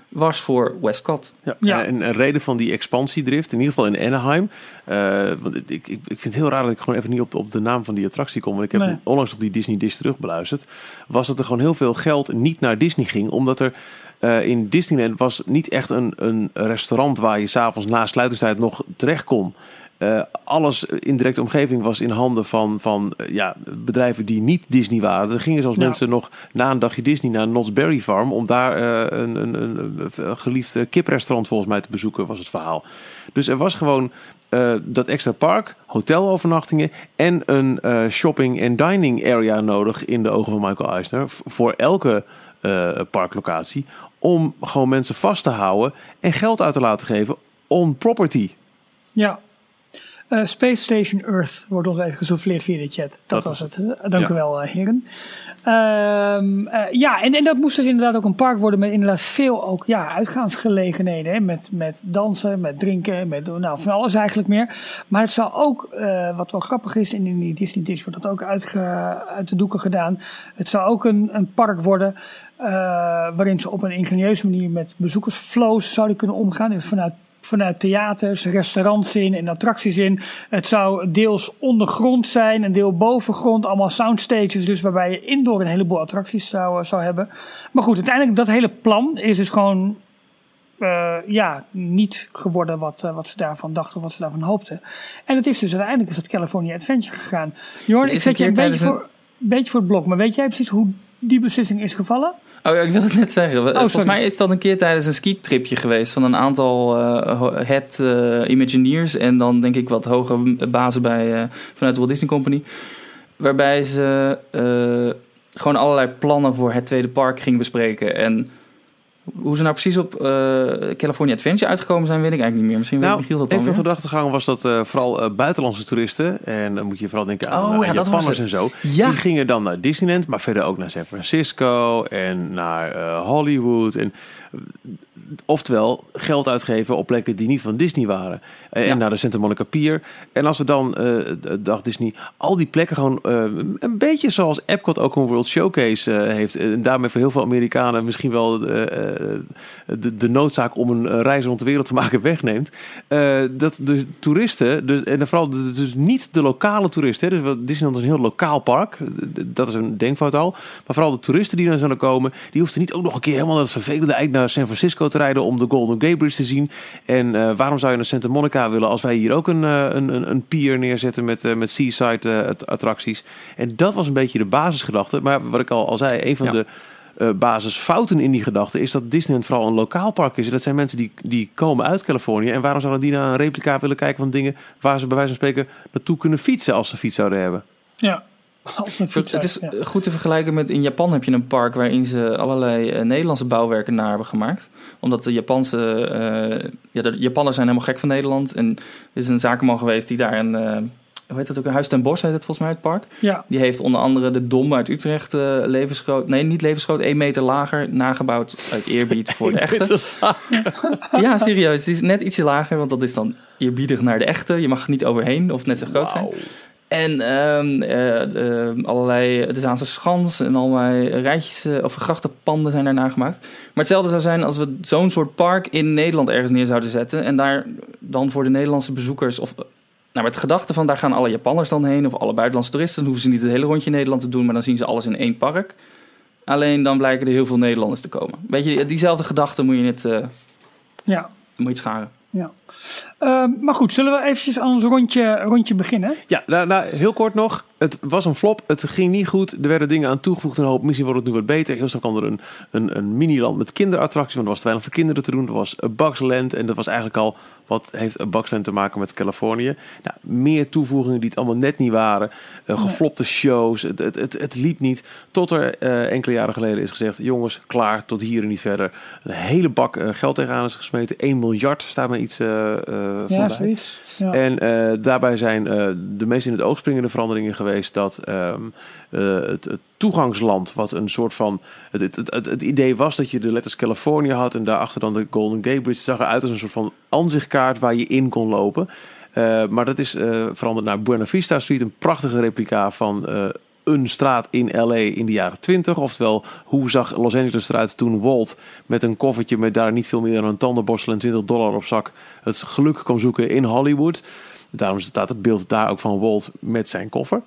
was voor Westcott. Ja, Ja. En een reden van die expansiedrift, in ieder geval in Anaheim. eh, want ik, ik, ik vind het heel raar dat ik gewoon even niet op, op de naam van die attractie kom. Want ik heb Nee. onlangs op die Disney Dish terugbeluisterd. Was dat er gewoon heel veel geld niet naar Disney ging. Omdat er eh, in Disneyland was niet echt een, een restaurant waar je s'avonds na sluitingstijd nog terecht kon. Eh, alles in directe omgeving was in handen van, van eh, ja, bedrijven die niet Disney waren. Er gingen zelfs Ja. mensen nog na een dagje Disney naar Knott's Berry Farm om daar eh, een, een, een, geliefd kiprestaurant volgens mij te bezoeken, was het verhaal. Dus er was gewoon dat extra park, hotelovernachtingen en een shopping en dining area nodig in de ogen van Michael Eisner voor elke parklocatie om gewoon mensen vast te houden en geld uit te laten geven on property. Ja. Eh, Space Station Earth wordt ons even gesouffleerd via de chat. Dat, Dat was het. Eh, dank Ja. u wel, eh, heren. Ehm, eh, ja, en, en dat moest dus inderdaad ook een park worden met inderdaad veel ook, ja, uitgaansgelegenheden. Hè? Met, met dansen, met drinken, met nou, van alles eigenlijk meer. Maar het zou ook, wat wel grappig is, en in die Disney Dish wordt dat ook uitge, uit de doeken gedaan. Het zou ook een, een park worden waarin ze op een ingenieuze manier met bezoekersflows zouden kunnen omgaan. Dus vanuit vanuit theaters, restaurants in en attracties in. Het zou deels ondergrond zijn, een deel bovengrond, allemaal soundstages, dus waarbij je indoor een heleboel attracties zou, zou hebben. Maar goed, uiteindelijk dat hele plan is dus gewoon eh, ja, niet geworden wat, eh, wat ze daarvan dachten of wat ze daarvan hoopten. En het is dus uiteindelijk is het California Adventure gegaan. Jorn, ik zet je een beetje voor, een beetje voor het blok, maar weet jij precies hoe die beslissing is gevallen? Oh ja, ik wil het net zeggen. Volgens Oh, sorry. mij is dat een keer tijdens een skitripje geweest van een aantal eh, ho- head eh, Imagineers en dan denk ik wat hoge bazen bij, eh, vanuit de Walt Disney Company. Waarbij ze eh, gewoon allerlei plannen voor het tweede park gingen bespreken. En hoe ze nou precies op eh, California Adventure uitgekomen zijn, weet ik eigenlijk niet meer. Misschien weet Nou, Michiel dat dan weer. gedachtegang was dat eh, vooral eh, buitenlandse toeristen, en dan moet je vooral denken aan, Oh, ja, Japanners en zo, Ja. die gingen dan naar Disneyland, maar verder ook naar San Francisco en naar Hollywood. En, oftewel, geld uitgeven op plekken die niet van Disney waren. Eh, Ja. En naar de Santa Monica Pier. En als we dan, eh, dacht Disney, al die plekken gewoon eh, een beetje zoals Epcot ook een World Showcase heeft. En daarmee voor heel veel Amerikanen misschien wel de, de noodzaak om een reis rond de wereld te maken wegneemt. Dat de toeristen, dus, en vooral de- dus niet de lokale toeristen, hè, dus Disneyland is een heel lokaal park, dat is een denkfout al. Maar vooral de toeristen die dan zullen komen, die hoefden niet ook nog een keer helemaal dat vervelende eind naar San Francisco te rijden om de Golden Gate Bridge te zien. En eh, waarom zou je naar Santa Monica willen als wij hier ook een, eh, een, een, een pier neerzetten met, eh, met seaside att- attracties? En dat was een beetje de basisgedachte. Maar wat ik al, al zei, een van Ja. de basisfouten in die gedachte is dat Disneyland vooral een lokaal park is. En dat zijn mensen die, die komen uit Californië. En waarom zouden die naar een replica willen kijken van dingen waar ze bij wijze van spreken naartoe kunnen fietsen als ze fiets zouden hebben? Ja. [LAUGHS] Als een fiets Het is ja. goed te vergelijken met in Japan heb je een park waarin ze allerlei eh, Nederlandse bouwwerken naar hebben gemaakt. Omdat de Japanse, eh, ja, de Japanners zijn helemaal gek van Nederland. En er is een zakenman geweest die daar een, eh, hoe heet dat ook, een Huis ten Bos heet het volgens mij het park. Ja. Die heeft onder andere de Dom uit Utrecht eh, levensgroot, nee niet levensgroot, één meter lager nagebouwd uit [LAUGHS] eerbied voor de echte. Ja, serieus. Die is net ietsje lager, want dat is dan eerbiedig naar de echte. Je mag er niet overheen of net zo groot zijn. En ehm, eh, de- allerlei de Zaanse schans en allerlei rijtjes eh, of grachtenpanden zijn daarna gemaakt. Maar hetzelfde zou zijn als we zo'n soort park in Nederland ergens neer zouden zetten. En daar dan voor de Nederlandse bezoekers of... Nou, met de gedachte van daar gaan alle Japanners dan heen of alle buitenlandse toeristen. Dan hoeven ze niet het hele rondje Nederland te doen, maar dan zien ze alles in één park. Alleen dan blijken er heel veel Nederlanders te komen. Weet je, diezelfde gedachte moet je het... eh, Ja. moet je het scharen. Ja. Ehm, maar goed, zullen we eventjes aan ons rondje, rondje beginnen? Ja, nou, nou, heel kort nog. Het was een flop. Het ging niet goed. Er werden dingen aan toegevoegd. En een hoop, misschien wordt het nu wat beter. Heel snel kwam er een, een, een miniland met kinderattracties. Want er was te weinig voor kinderen te doen. Er was A Bugs Land. En dat was eigenlijk al... Wat heeft A Bugs Land te maken met Californië? Nou, meer toevoegingen die het allemaal net niet waren. Uh, geflopte shows. Het, het, het, het, liep niet. Tot er uh, enkele jaren geleden is gezegd... Jongens, klaar. Tot hier en niet verder. Een hele bak uh, geld tegenaan is gesmeten. 1 miljard staat me iets van ja, zoiets. Ja. En daarbij zijn de meest in het oog springende veranderingen geweest... dat um, het, het toegangsland, wat een soort van. Het, het, het, idee was dat je de letters Californië had en daarachter dan de Golden Gate Bridge. Het zag eruit als een soort van aanzichtkaart waar je in kon lopen. Uh, maar dat is uh, veranderd naar Buena Vista Street, een prachtige replica van uh, een straat in LA in de jaren 20. Oftewel, hoe zag Los Angeles eruit toen Walt met een koffertje met daar niet veel meer dan een tandenborstel en 20 dollar op zak het geluk kwam zoeken in Hollywood. Daarom staat het beeld daar ook van Walt met zijn koffer.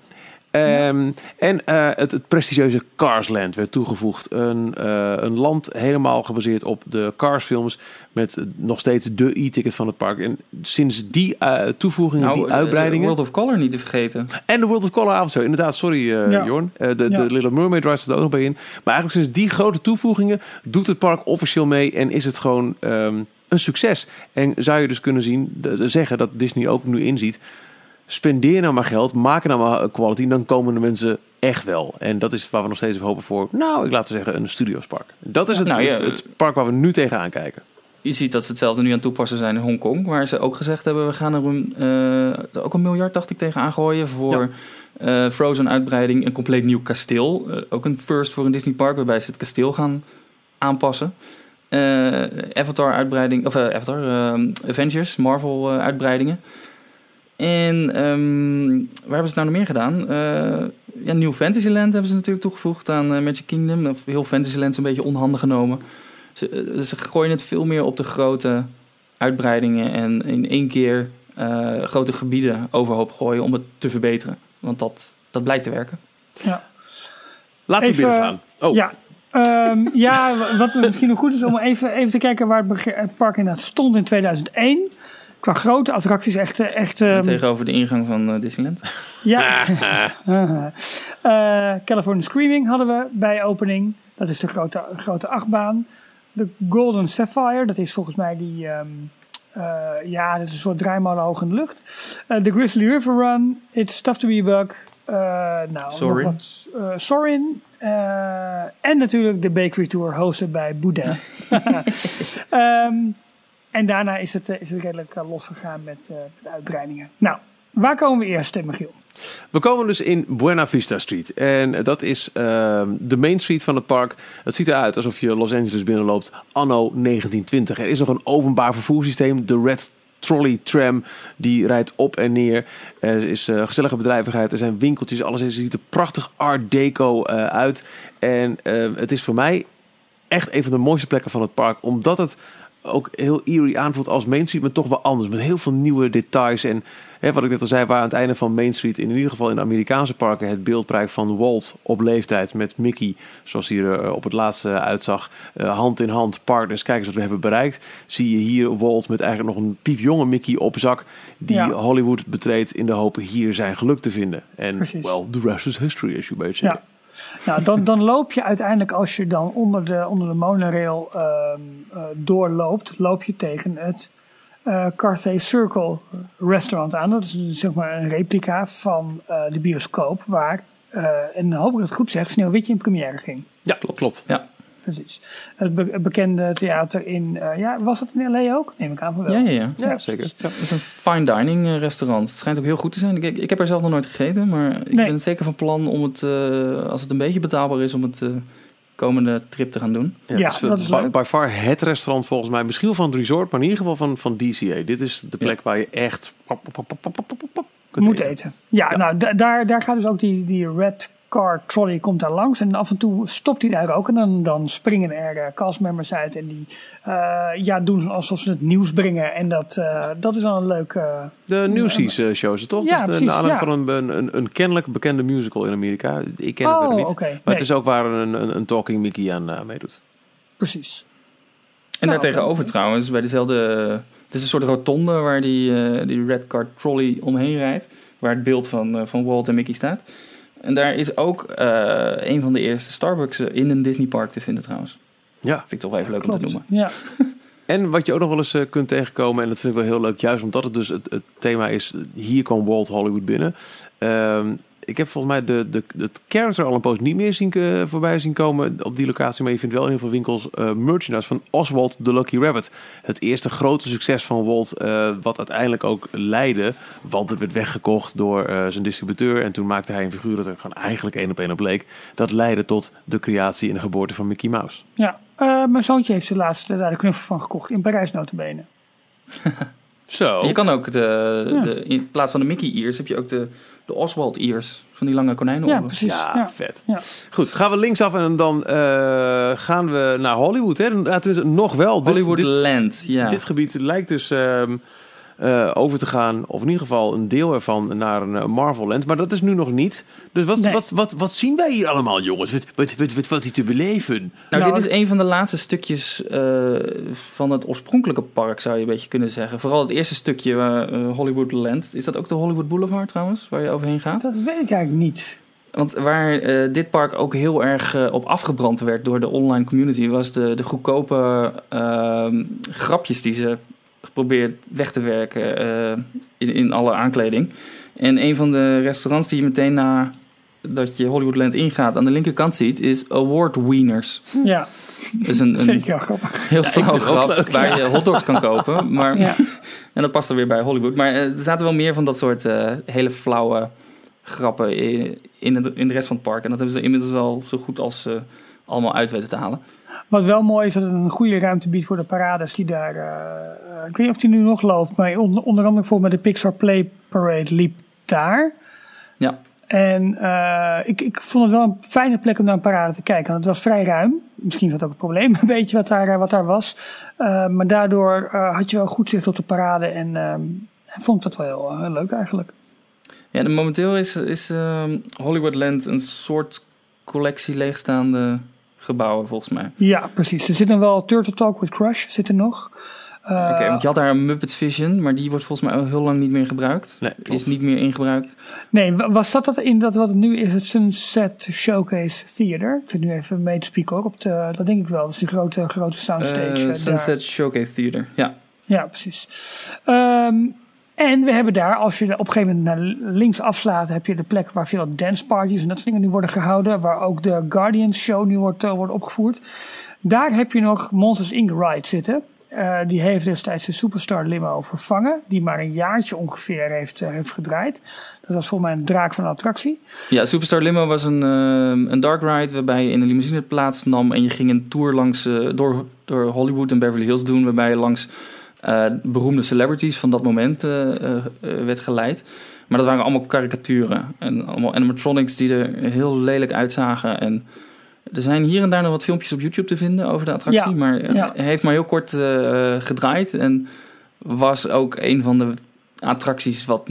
Um, en uh, het, het, prestigieuze Carsland werd toegevoegd. Een, uh, een land helemaal gebaseerd op de Cars-films. Met nog steeds de e-ticket van het park. En sinds die uh, toevoegingen, nou, die uitbreidingen. World of Color niet te vergeten. En de World of Color avond zo. Inderdaad, sorry ja. Jorn. de, de ja. Little Mermaid Ride zit er ook nog bij in. Maar eigenlijk sinds die grote toevoegingen doet het park officieel mee. En is het gewoon um, een succes. En zou je dus kunnen zien, de, zeggen dat Disney ook nu inziet spendeer nou maar geld, maak nou maar quality, dan komen de mensen echt wel. En dat is waar we nog steeds op hopen voor, nou, ik laat het zeggen, een studiospark. Dat is het, nou, ja, het, het, park waar we nu tegenaan kijken. Je ziet dat ze hetzelfde nu aan het toepassen zijn in Hongkong, waar ze ook gezegd hebben, we gaan er een, uh, ook een miljard, dacht ik, tegenaan gooien voor ja. uh, Frozen uitbreiding, een compleet nieuw kasteel. Uh, ook een first voor een Disney park, waarbij ze het kasteel gaan aanpassen. Avatar uitbreiding, of Avatar, Avengers, Marvel uitbreidingen. En um, waar hebben ze het nou nog meer gedaan? Uh, ja, New Fantasyland hebben ze natuurlijk toegevoegd aan uh, Magic Kingdom. Of heel Fantasyland is een beetje onhandig genomen. Ze, uh, ze gooien het veel meer op de grote uitbreidingen en in één keer grote gebieden overhoop gooien om het te verbeteren. Want dat, dat blijkt te werken. Ja. Laten we binnen gaan. Oh. Ja, um, [LAUGHS] ja, wat misschien nog goed is om even, even te kijken waar het, het park inderdaad stond in 2001 qua grote attracties echt... echt um... Tegenover de ingang van uh, Disneyland. Ja. uh, [LAUGHS] [LAUGHS] California Screaming hadden we bij opening. Dat is de grote, grote achtbaan. De Golden Sapphire, dat is volgens mij die... Um, uh, ja, dat is een soort draaimolen hoog in de lucht. De Grizzly River Run. It's Tough to be a Bug. nou, Sorin. Wat, Sorin. en natuurlijk de Bakery Tour, hosted bij Boudin. um, [LAUGHS] En daarna is het, is het redelijk uh, losgegaan met, uh, met uitbreidingen. Nou, waar komen we eerst, Michiel? We komen dus in Buena Vista Street. En dat is uh, de main street van het park. Het ziet eruit alsof je Los Angeles binnenloopt anno 1920. Er is nog een openbaar vervoerssysteem, de Red Trolley Tram. Die rijdt op en neer. Er is gezellige bedrijvigheid, er zijn winkeltjes, alles is, ziet er prachtig art deco uit. En het is voor mij echt een van de mooiste plekken van het park. Omdat het ook heel eerie aanvoelt als Main Street, maar toch wel anders. Met heel veel nieuwe details. En hè, wat ik net al zei, waar aan het einde van Main Street, in ieder geval in de Amerikaanse parken, het beeld bereikt van Walt op leeftijd met Mickey, zoals hij er eh, op het laatste uitzag, uh, hand in hand, partners, kijk eens wat we hebben bereikt. Zie je hier Walt met eigenlijk nog een piepjonge Mickey op zak, die ja. Hollywood betreedt in de hoop hier zijn geluk te vinden. En, well, the rest is history, as you may say. Ja. Nou, dan, dan loop je uiteindelijk, als je dan onder de, onder de monorail uh, uh, doorloopt, loop je tegen het uh, Carthay Circle restaurant aan. Dat is zeg maar een replica van uh, de bioscoop waar, en hoop ik het goed zeg, Sneeuwwitje in première ging. Ja, klopt. klopt. Ja precies. Het, be bekende theater in, uh, ja, was het in LA ook? Neem ik aan van wel. Ja, ja, ja. ja, ja zeker. Ja, het is een fine dining uh, restaurant. Het schijnt ook heel goed te zijn. Ik, ik heb er zelf nog nooit gegeten, maar ik nee. ben zeker van plan om het, uh, als het een beetje betaalbaar is, om het komende trip te gaan doen. Ja, ja dat is by, by, far het restaurant volgens mij, misschien van het resort, maar in ieder geval van, van DCA. Dit is de plek waar je echt moet eten. eten. Ja, nou daar, daar gaat dus ook die, die red car trolley komt daar langs en af en toe stopt hij daar ook. En dan, dan springen er uh, castmembers uit en die uh, ja, doen alsof ze het nieuws brengen. En dat, uh, dat is dan een leuk... de Newsies shows, toch? Ja, dus precies, de ja. van een, een, een, kennelijk bekende musical in Amerika. Ik ken oh, het niet. Okay. Maar nee. het is ook waar een, een, een Talking Mickey aan meedoet. Precies. En Nou, daartegenover trouwens, bij dezelfde... Het is een soort rotonde waar die, eh, die red card trolley omheen rijdt. Waar het beeld van, eh, van Walt en Mickey staat. En daar is ook eh, een van de eerste Starbucks in een Disneypark te vinden trouwens. Ja. Vind ik toch wel even leuk om te noemen. Ja. [LAUGHS] En wat je ook nog wel eens eh, kunt tegenkomen, en dat vind ik wel heel leuk, juist omdat het dus het, het thema is, hier kwam Walt Hollywood binnen. Ehm, ik heb volgens mij de, de, het character al een poos niet meer zien, eh, voorbij zien komen op die locatie. Maar je vindt wel in heel veel winkels eh, merchandise van Oswald the Lucky Rabbit. Het eerste grote succes van Walt, eh, wat uiteindelijk ook leidde. Want het werd weggekocht door eh, zijn distributeur. En toen maakte hij een figuur dat er gewoon eigenlijk één op één op bleek. Dat leidde tot de creatie en de geboorte van Mickey Mouse. ja. Eh, mijn zoontje heeft de laatste daar de knuffel van gekocht. In Parijs notabene. [LAUGHS] Zo. En Je kan ook, de, Ja. de, in plaats van de Mickey ears, heb je ook de, de Oswald ears. Van die lange konijnenoren. Ja, precies. Ja, Ja. vet. Ja. Goed, gaan we linksaf en dan eh, gaan we naar Hollywood. Hè? Ja, tenminste, nog wel. Dit- Hollywood dit, Land, ja. dit gebied lijkt dus ehm, eh, over te gaan, of in ieder geval een deel ervan, naar een eh, Marvel Land. Maar dat is nu nog niet. Dus wat, Nee. wat, wat, wat zien wij hier allemaal, jongens? Wat, wat, wat, wat, wat is te beleven? Nou, Nou, dit is een van de laatste stukjes eh, van het oorspronkelijke park, zou je een beetje kunnen zeggen. Vooral het eerste stukje, Hollywood Land. Is dat ook de Hollywood Boulevard trouwens, waar je overheen gaat? Dat weet ik eigenlijk niet. Want waar eh, dit park ook heel erg op afgebrand werd door de online community, was de, de goedkope ehm, grapjes die ze geprobeerd weg te werken eh, in, in alle aankleding. En een van de restaurants die je meteen na dat je Hollywoodland ingaat aan de linkerkant ziet, is Award Wieners. Ja, Dat is een, vind ik een heel grappig. heel flauw grap leuk, waar je hotdogs kan kopen. Maar, [LAUGHS] Ja. [LAUGHS] En dat past er weer bij Hollywood. Maar eh, er zaten wel meer van dat soort eh, hele flauwe grappen in, in, het, in de rest van het park. En dat hebben ze inmiddels wel zo goed als eh, allemaal uit weten te halen. Wat wel mooi is dat het een goede ruimte biedt voor de parades die daar. eh, eh, ik weet niet of die nu nog loopt, maar onder, onder andere bijvoorbeeld met de Pixar Play Parade liep daar. Ja. En eh, ik, ik vond het wel een fijne plek om naar een parade te kijken. Want het was vrij ruim. Misschien is dat ook een probleem, [LAUGHS] een beetje wat daar, wat daar was. Maar daardoor had je wel goed zicht op de parade. En ehm, ik vond dat wel heel, heel leuk eigenlijk. Ja, en momenteel is, is ehm, Hollywoodland een soort collectie leegstaande gebouwen, volgens mij. Ja, precies. Er zit nog wel Turtle Talk with Crush zit er nog. Eh, Oké, want je had daar een Muppets Vision, maar die wordt volgens mij al heel lang niet meer gebruikt. Nee. Is niet meer in gebruik. Nee, wa- was dat dat in dat wat het nu is, het Sunset Showcase Theater? Ik zit nu even mee te spieken hoor, op de, dat denk ik wel. Dat is die grote, grote soundstage. Eh, eh, daar. Sunset Showcase Theater, ja. Ja, precies. Ehm, en we hebben daar, als je op een gegeven moment naar links afslaat, heb je de plek waar veel danceparties en dat soort dingen nu worden gehouden. Waar ook de Guardians Show nu wordt, eh, wordt opgevoerd. Daar heb je nog Monsters Inc. Ride zitten. Eh, die heeft destijds de Superstar Limo vervangen. Die maar een jaartje ongeveer heeft, eh, heeft gedraaid. Dat was volgens mij een draak van een attractie. Ja, Superstar Limo was een, een dark ride waarbij je in een limousine plaats nam en je ging een tour langs, door, door Hollywood en Beverly Hills doen, waarbij je langs eh, beroemde celebrities van dat moment eh, eh, werd geleid. Maar dat waren allemaal karikaturen en allemaal animatronics die er heel lelijk uitzagen. En er zijn hier en daar nog wat filmpjes op YouTube te vinden over de attractie, Ja, maar ja. hij heeft maar heel kort gedraaid en was ook een van de attracties wat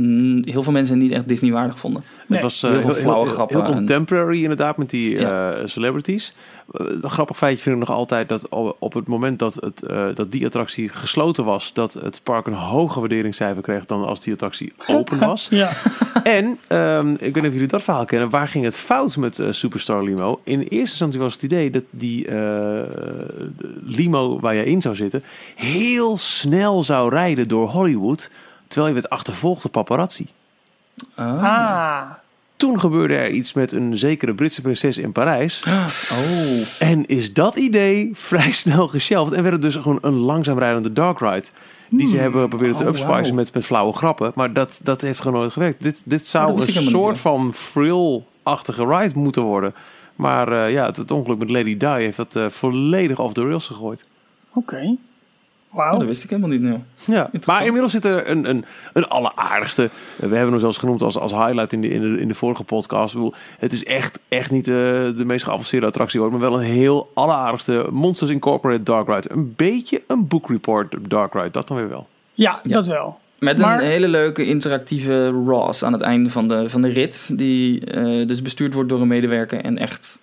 heel veel mensen niet echt Disney waardig vonden. Nee, het was eh, heel veel heel, flauwe heel, grappen heel en- contemporary inderdaad met die Ja. eh, celebrities. Eh, een grappig feitje vind ik nog altijd dat op op het moment dat, het, eh, dat die attractie gesloten was, dat het park een hoger waarderingscijfer kreeg dan als die attractie [LAUGHS] open was. Ja, En, ehm, ik weet niet of jullie dat verhaal kennen, waar ging het fout met Superstar Limo? In eerste instantie was het idee dat die eh, de limo waar je in zou zitten, heel snel zou rijden door Hollywood, terwijl je werd achtervolgd door paparazzi. ah. Toen gebeurde er iets met een zekere Britse prinses in Parijs. [GASPS] Oh. En is dat idee vrij [LAUGHS] snel geshelved. En werd het dus gewoon een langzaam rijdende dark ride. Die ze hebben geprobeerd te Oh, upspicen met, met flauwe grappen. Maar dat, dat heeft gewoon nooit gewerkt. Dit, dit Oh, zou een niet, soort van thrill-achtige ride moeten worden. Maar eh, ja, het, het ongeluk met Lady Di heeft dat eh, volledig off the rails gegooid. Oké. Wauw. Oh, dat wist ik helemaal niet. Nou. Ja, maar inmiddels zit er een, een, een alleraardigste. eh, We hebben hem zelfs genoemd als, als highlight in de, in, de, in de vorige podcast. Ik bedoel, het is echt, echt niet eh, de meest geavanceerde attractie hoor. Maar wel een heel alleraardigste Monsters Incorporated Dark Ride. Een beetje een book report Dark Ride. Dat dan weer wel. Ja, dat wel. Met Maar- een hele leuke interactieve Ross aan het einde van de, van de rit. Die eh, dus bestuurd wordt door een medewerker en echt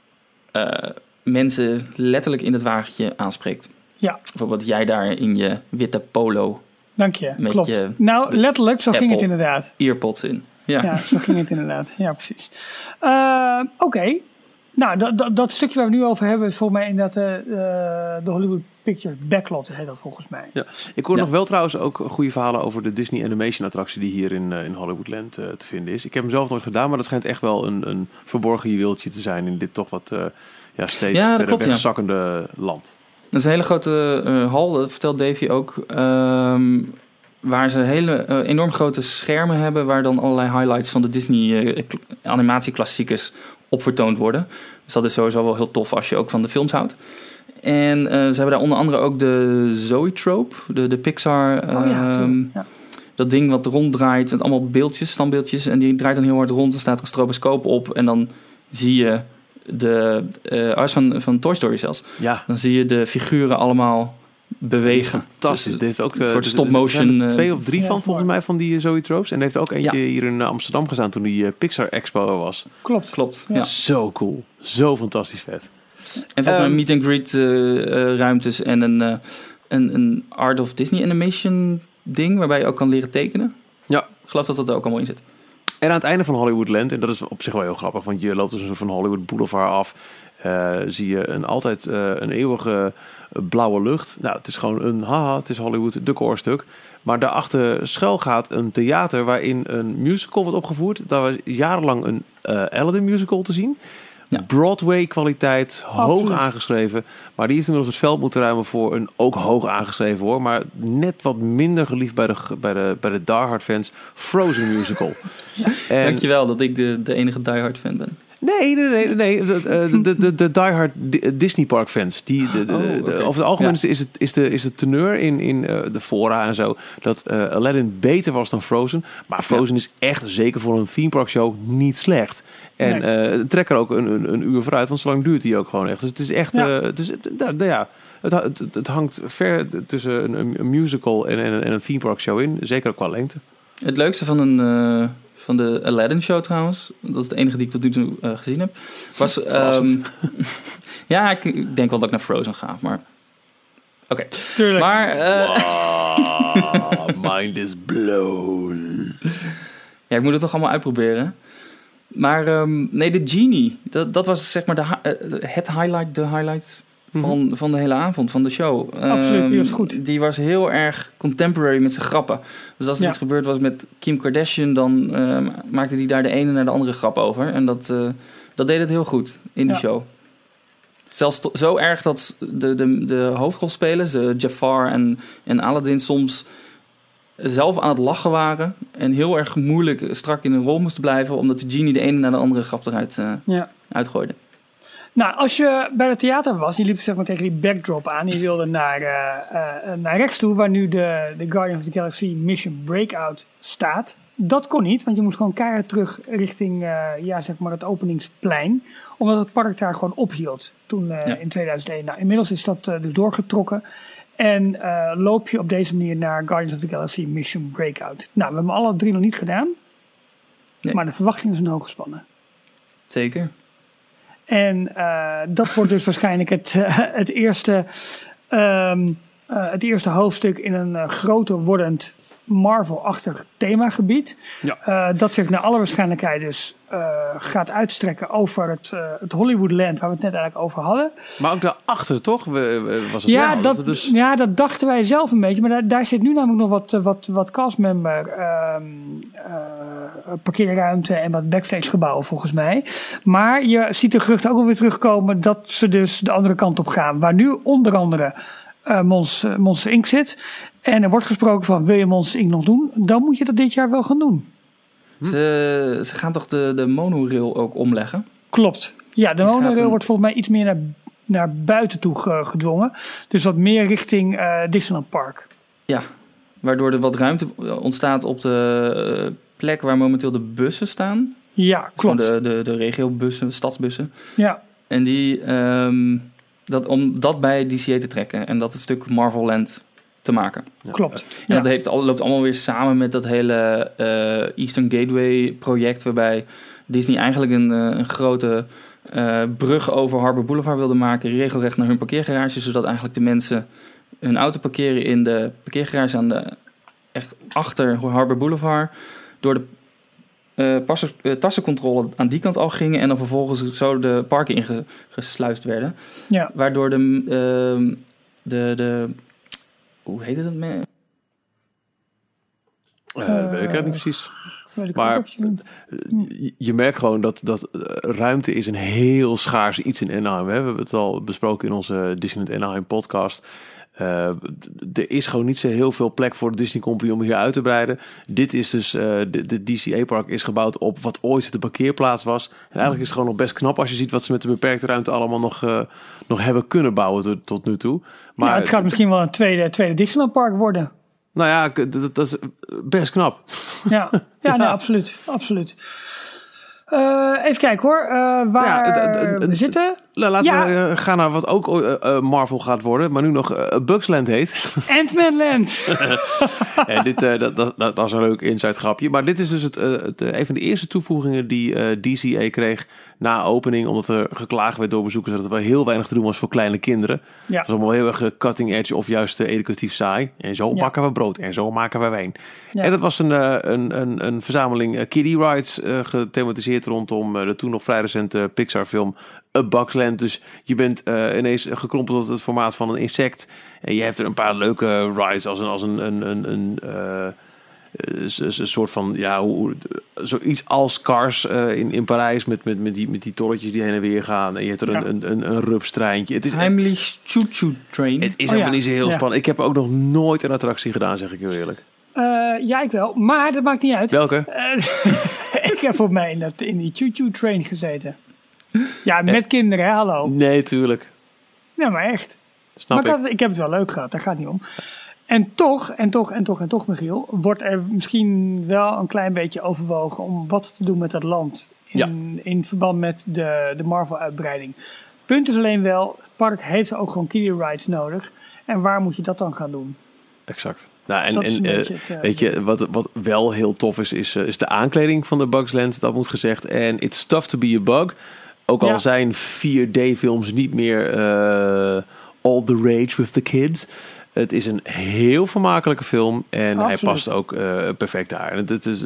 eh, mensen letterlijk in het wagentje aanspreekt. Ja, Bijvoorbeeld jij daar in je witte polo dank je. Met Klopt. je nou, letterlijk, zo ging het inderdaad. earpods in. Ja. Ja, zo ging het inderdaad. Ja, precies. Eh, Oké. Nou, dat, dat, dat stukje waar we nu over hebben is volgens mij inderdaad eh, eh, de Hollywood Pictures Backlot, heet dat volgens mij. Ja. Ik hoor Ja. nog wel trouwens ook goede verhalen over de Disney Animation attractie die hier in, in Hollywoodland te vinden is. Ik heb hem zelf nooit gedaan, maar dat schijnt echt wel een, een verborgen juweeltje te zijn in dit toch wat eh, ja, steeds Ja, dat verder klopt, ja. wegzakkende land. Dat is een hele grote eh, hal, dat vertelt Davy ook. ehm, waar ze hele eh, enorm grote schermen hebben. Waar dan allerlei highlights van de Disney eh, kl- animatieklassiekers op vertoond worden. Dus dat is sowieso wel heel tof als je ook van de films houdt. En ze hebben daar onder andere ook de Zoetrope, de, de Pixar. Oh ja, ehm, ja. dat ding wat ronddraait met allemaal beeldjes, standbeeldjes. En die draait dan heel hard rond. Er staat een stroboscoop op. En dan zie je de... eh oh, is van, van Toy Story zelfs. Ja, Dan zie je de figuren allemaal bewegen. fantastisch. Dus, Dit heeft ook, een eh, soort er- stop-motion, er eh, twee of drie Ja, van volgens mij van die Zoe Tropes. En er heeft ook eentje hier in eh, Amsterdam gestaan toen die eh, Pixar Expo was. Klopt. Klopt, Ja. Zo cool. Zo fantastisch vet. En volgens mij Ehm, meet and greet eh, eh, ruimtes en een, eh, een, een Art of Disney Animation ding waarbij je ook kan leren tekenen. Ja. Ik geloof dat dat er ook allemaal in zit. En aan het einde van Hollywoodland, en dat is op zich wel heel grappig, want je loopt dus van Hollywood Boulevard af, eh, zie je een, altijd eh, een eeuwige blauwe lucht. Nou, het is gewoon een, haha, het is Hollywood decorstuk. Maar daarachter schuil gaat een theater waarin een musical wordt opgevoerd. Daar was jarenlang een Aladdin musical te zien. Ja. Broadway kwaliteit, hoog Absoluut. aangeschreven. Maar die heeft inmiddels het veld moeten ruimen voor een ook hoog aangeschreven hoor. Maar net wat minder geliefd bij de, bij de, bij de Die Hard fans. Frozen musical. [LAUGHS] En- Dankjewel dat ik de, de enige diehard fan ben. Nee, nee, nee, nee. De, de, de, de, de diehard Di- Disney Park fans. Die, de, de, Oh, over het algemeen Ja. is, het, is, de, is de teneur in, in eh, de fora en zo. Dat eh, Aladdin beter was dan Frozen. Maar Frozen is echt, zeker voor een theme park show, niet slecht. En Nee. eh trek er ook een, een, een uur vooruit, want zo lang duurt die ook gewoon echt. Dus het is echt, Ja. eh, het, is, nou, nou ja, het, het, het hangt ver tussen een, een, musical en, en, een- en een theme park show in. Zeker ook qua lengte. Het leukste van, een, eh, van de Aladdin show trouwens, dat is de enige die ik tot nu toe eh, gezien heb, was... [LAUGHS] Ehm, [LAUGHS] ja, ik, ik denk wel dat ik naar Frozen ga, maar... Oké, Tuurlijk. maar... eh, [LAUGHS] mind is blown. Ja, ik moet het toch allemaal uitproberen. Maar ehm, nee, de Genie, dat, dat was zeg maar de, eh, het highlight, de highlight van, van de hele avond, van de show. Absoluut, die was Ehm, goed. Die was heel erg contemporary met zijn grappen. Dus als er Ja. iets gebeurd was met Kim Kardashian, dan ehm, maakte hij daar de ene naar de andere grap over. En dat, eh, dat deed het heel goed in die Ja. show. Zelfs zo erg dat de, de, de hoofdrolspelers, eh, Jafar en, en Aladdin, soms zelf aan het lachen waren. En heel erg moeilijk strak in een rol moesten blijven, omdat de genie de ene naar de andere grap eruit eh, Ja. uitgooide. Nou, als je bij het theater was, je liep zeg maar tegen die backdrop aan. Je wilde naar, eh, eh, naar rechts toe, waar nu de, de Guardian of the Galaxy Mission Breakout staat. Dat kon niet, want je moest gewoon keihard terug richting eh, ja, zeg maar het openingsplein. Omdat het park daar gewoon ophield toen eh, Ja. in 2001. Nou, inmiddels is dat eh, dus doorgetrokken. En eh, loop je op deze manier naar Guardians of the Galaxy Mission Breakout. Nou, we hebben alle drie nog niet gedaan. Nee. Maar de verwachtingen zijn hoog gespannen. Zeker. En eh, dat wordt dus waarschijnlijk het, eh, het, eerste, eh, het eerste hoofdstuk in een groter wordend Marvel-achtig themagebied. Ja. Eh, dat zich naar alle waarschijnlijkheid dus eh, gaat uitstrekken over het, eh, het Hollywoodland waar we het net eigenlijk over hadden. Maar ook daarachter, toch? We, we- was het Ja, wel, dat, dus... ja, dat dachten wij zelf een beetje. Maar daar, daar zit nu namelijk nog wat, wat, wat castmember ehm, eh, parkeerruimte en wat backstage gebouwen volgens mij. Maar je ziet de geruchten ook wel weer terugkomen dat ze dus de andere kant op gaan. Waar nu onder andere eh Mons, Monster Inc. zit. En er wordt gesproken van wil je Monster Inc. nog doen? Dan moet je dat dit jaar wel gaan doen. Ze, ze gaan toch de, de monorail ook omleggen? Klopt. Ja, de Die monorail een- wordt volgens mij iets meer naar, naar buiten toe ge- gedwongen. Dus wat meer richting eh, Disneyland Park. Ja, waardoor er wat ruimte ontstaat op de eh, plek waar momenteel de bussen staan. Ja, klopt. de, de, de regiobussen, stadsbussen. Ja, En die, ehm, dat, om dat bij DCA te trekken en dat het stuk Marvel Land te maken. klopt. En Ja. dat heeft, al- loopt allemaal weer samen met dat hele eh, Eastern Gateway project, waarbij Disney eigenlijk een, eh, een grote eh, brug over Harbor Boulevard wilden maken, regelrecht naar hun parkeergarage, zodat eigenlijk de mensen hun auto parkeren in de parkeergarage aan de echt achter Harbor Boulevard, door de tassencontrole aan die kant al gingen en dan vervolgens zo de parken ingesluist werden, Ja. waardoor de, ehm, de, de hoe heette dat? me- Eh, weet ik het niet precies. Ik Maar- absoluut. Je- merkt gewoon dat, dat eh, ruimte is een heel schaars iets in Anaheim. Hè? We hebben het al besproken in onze Disneyland Anaheim podcast. Eh, er is gewoon niet zo heel veel plek voor de Disney Company om hier uit te breiden. Dit is dus, eh, de, de DCA-park is gebouwd op wat ooit de parkeerplaats was. En eigenlijk is het gewoon nog best knap als je ziet wat ze met de beperkte ruimte allemaal nog, eh, nog hebben kunnen bouwen tot, tot nu toe. Maar ja, het gaat misschien wel een tweede, tweede Disneyland park worden. nou ja, dat, dat is best knap. Ja, [LAUGHS] ja, Nee, absoluut. absoluut. Even kijken hoor, waar Ja, we zitten. Nou, Laten Ja. we eh, gaan naar wat ook eh, eh, Marvel gaat worden, maar nu nog eh, Bugsland heet. [LAUGHS] Ant-Man Land. [LAUGHS] En dit, dat, dat, dat, dat is een leuk inside grapje. Maar dit is dus het, het, een van de eerste toevoegingen die DCA kreeg na opening. Omdat er geklaagd werd door bezoekers dat er wel heel weinig te doen was voor kleine kinderen. Ja. Het was allemaal heel erg cutting edge of juist educatief saai. En zo Ja. bakken we brood en zo maken we wijn. Ja. En dat was een, een, een, een verzameling kiddie rides gethematiseerd rondom de toen nog vrij recente Pixar film A Bug's Land. Dus je bent eh, ineens gekrompeld tot het formaat van een insect. En je hebt er een paar leuke rides als een, als een, een, een, een eh, eh, een soort van, ja, hoe, zoiets als Cars eh, in, in Parijs met, met, met, die, met die torretjes die heen en weer gaan. En je hebt er Ja. een, een, een, een rupstreintje. Het is Heimlich Choo Choo Train. het is Oh helemaal ja, niet zo heel ja. spannend. Ik heb ook nog nooit een attractie gedaan, zeg ik heel eerlijk. Eh, ja, ik wel. Maar dat maakt niet uit. Welke? [LAUGHS] Ik heb voor mij in, dat, in die choo-choo train gezeten. Ja, met kinderen, hè, hallo. Nee, tuurlijk. Ja, maar echt. Snap maar ik. ik, heb het wel leuk gehad, daar gaat het niet om. En toch, en toch, en toch, en toch, Michiel, wordt er misschien wel een klein beetje overwogen om wat te doen met dat land. In, in verband met de, de Marvel-uitbreiding. Punt is alleen wel, het park heeft ook gewoon kiddie rides nodig. En waar moet je dat dan gaan doen? Exact. Nou, en, en eh, het, eh, weet je, wat, wat wel heel tof is, is, eh, is de aankleding van de Bugs Land. Dat moet gezegd. En it's tough to be a bug. Ook al Ja. zijn 4D-films niet meer eh, all the rage with the kids. Het is een heel vermakelijke film en hij past ook eh, perfect daar. En het, is,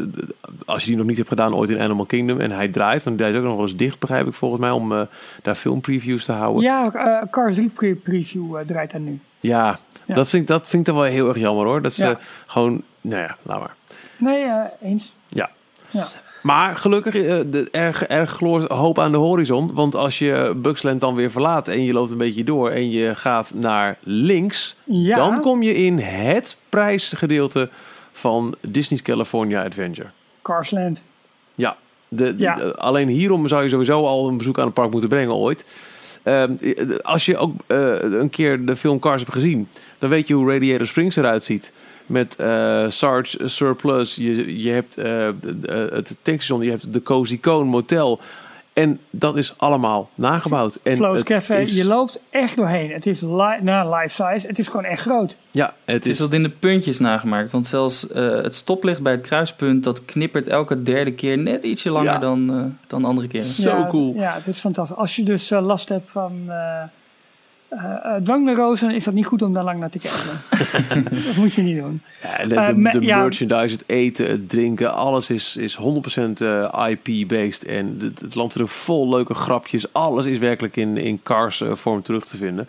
als je die nog niet hebt gedaan ooit in Animal Kingdom en hij draait, want hij is ook nog wel eens dicht, begrijp ik volgens mij, om eh, daar filmpreviews te houden. Ja, eh, Cars 3 pre- preview draait daar nu. Ja, Ja. Dat, vind ik, dat vind ik dan wel heel erg jammer hoor. Dat ze Ja. gewoon, nou ja, laat maar. Nee, eens. Ja. Ja. Maar gelukkig eh, de, erg, erg gloort hoop aan de horizon. Want als je Bugsland dan weer verlaat en je loopt een beetje door en je gaat naar links, Ja. dan kom je in het prijsgedeelte van Disney's California Adventure. Carsland. Ja, de, Ja. de- alleen hierom zou je sowieso al een bezoek aan het park moeten brengen ooit. Ehm, als je ook eh, een keer de film Cars hebt gezien, dan weet je hoe Radiator Springs eruit ziet. Met eh Sarge Surplus, je, je hebt eh, de- de- het tankstation, je hebt de Cozy Cone Motel. En dat is allemaal nagebouwd. En Flo's het Café. is- Je loopt echt doorheen. Het is li nou, life size. Het is gewoon echt groot. Ja, het Het is wat in de puntjes nagemaakt. Want zelfs eh, het stoplicht bij het kruispunt... dat knippert elke derde keer net ietsje langer Ja. dan, eh, dan andere keren. Zo ja, cool. Ja, het is fantastisch. Als je dus eh, last hebt van eh eh, eh, dwangneurose, is dat niet goed om daar lang naar te kijken. [LAUGHS] [LAUGHS] dat moet je niet doen. Ja, de, Eh, de, ja. merchandise, het eten, het drinken, alles is, is 100% eh, IP-based. En het, het land zit er vol leuke grapjes. Alles is werkelijk in, in Cars eh, vorm terug te vinden.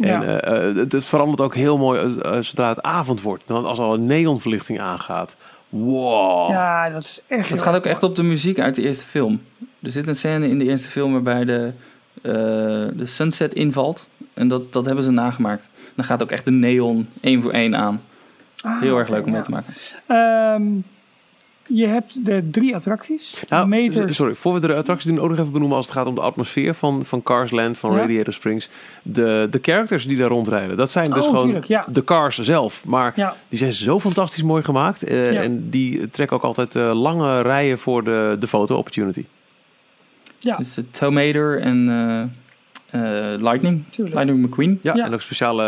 En Ja. eh, eh, het, het verandert ook heel mooi eh, eh, zodra het avond wordt. Want als al een neonverlichting aangaat. Wow. Ja, dat is echt. Het gaat ook echt op de muziek uit de eerste film. Er zit een scène in de eerste film waarbij de, eh, de sunset invalt. En dat, dat hebben ze nagemaakt. Dan gaat ook echt de neon één voor één aan. Ah, Heel erg leuk om mee ja. te maken. Ehm, je hebt de drie attracties. Nou, Meters. sorry, voor we de attracties doen, ook nog even benoemen als het gaat om de atmosfeer van, van Cars Land, van Ja. Radiator Springs. De, de characters die daar rondrijden, dat zijn dus Oh, gewoon tuurlijk, ja. de cars zelf. Maar Ja, die zijn zo fantastisch mooi gemaakt. eh, Ja. En die trekken ook altijd eh, lange rijen voor de, de foto opportunity. Ja, Dus de Tomater en eh, eh, Lightning. tuurlijk. Lightning McQueen. Ja, Ja. en ook speciale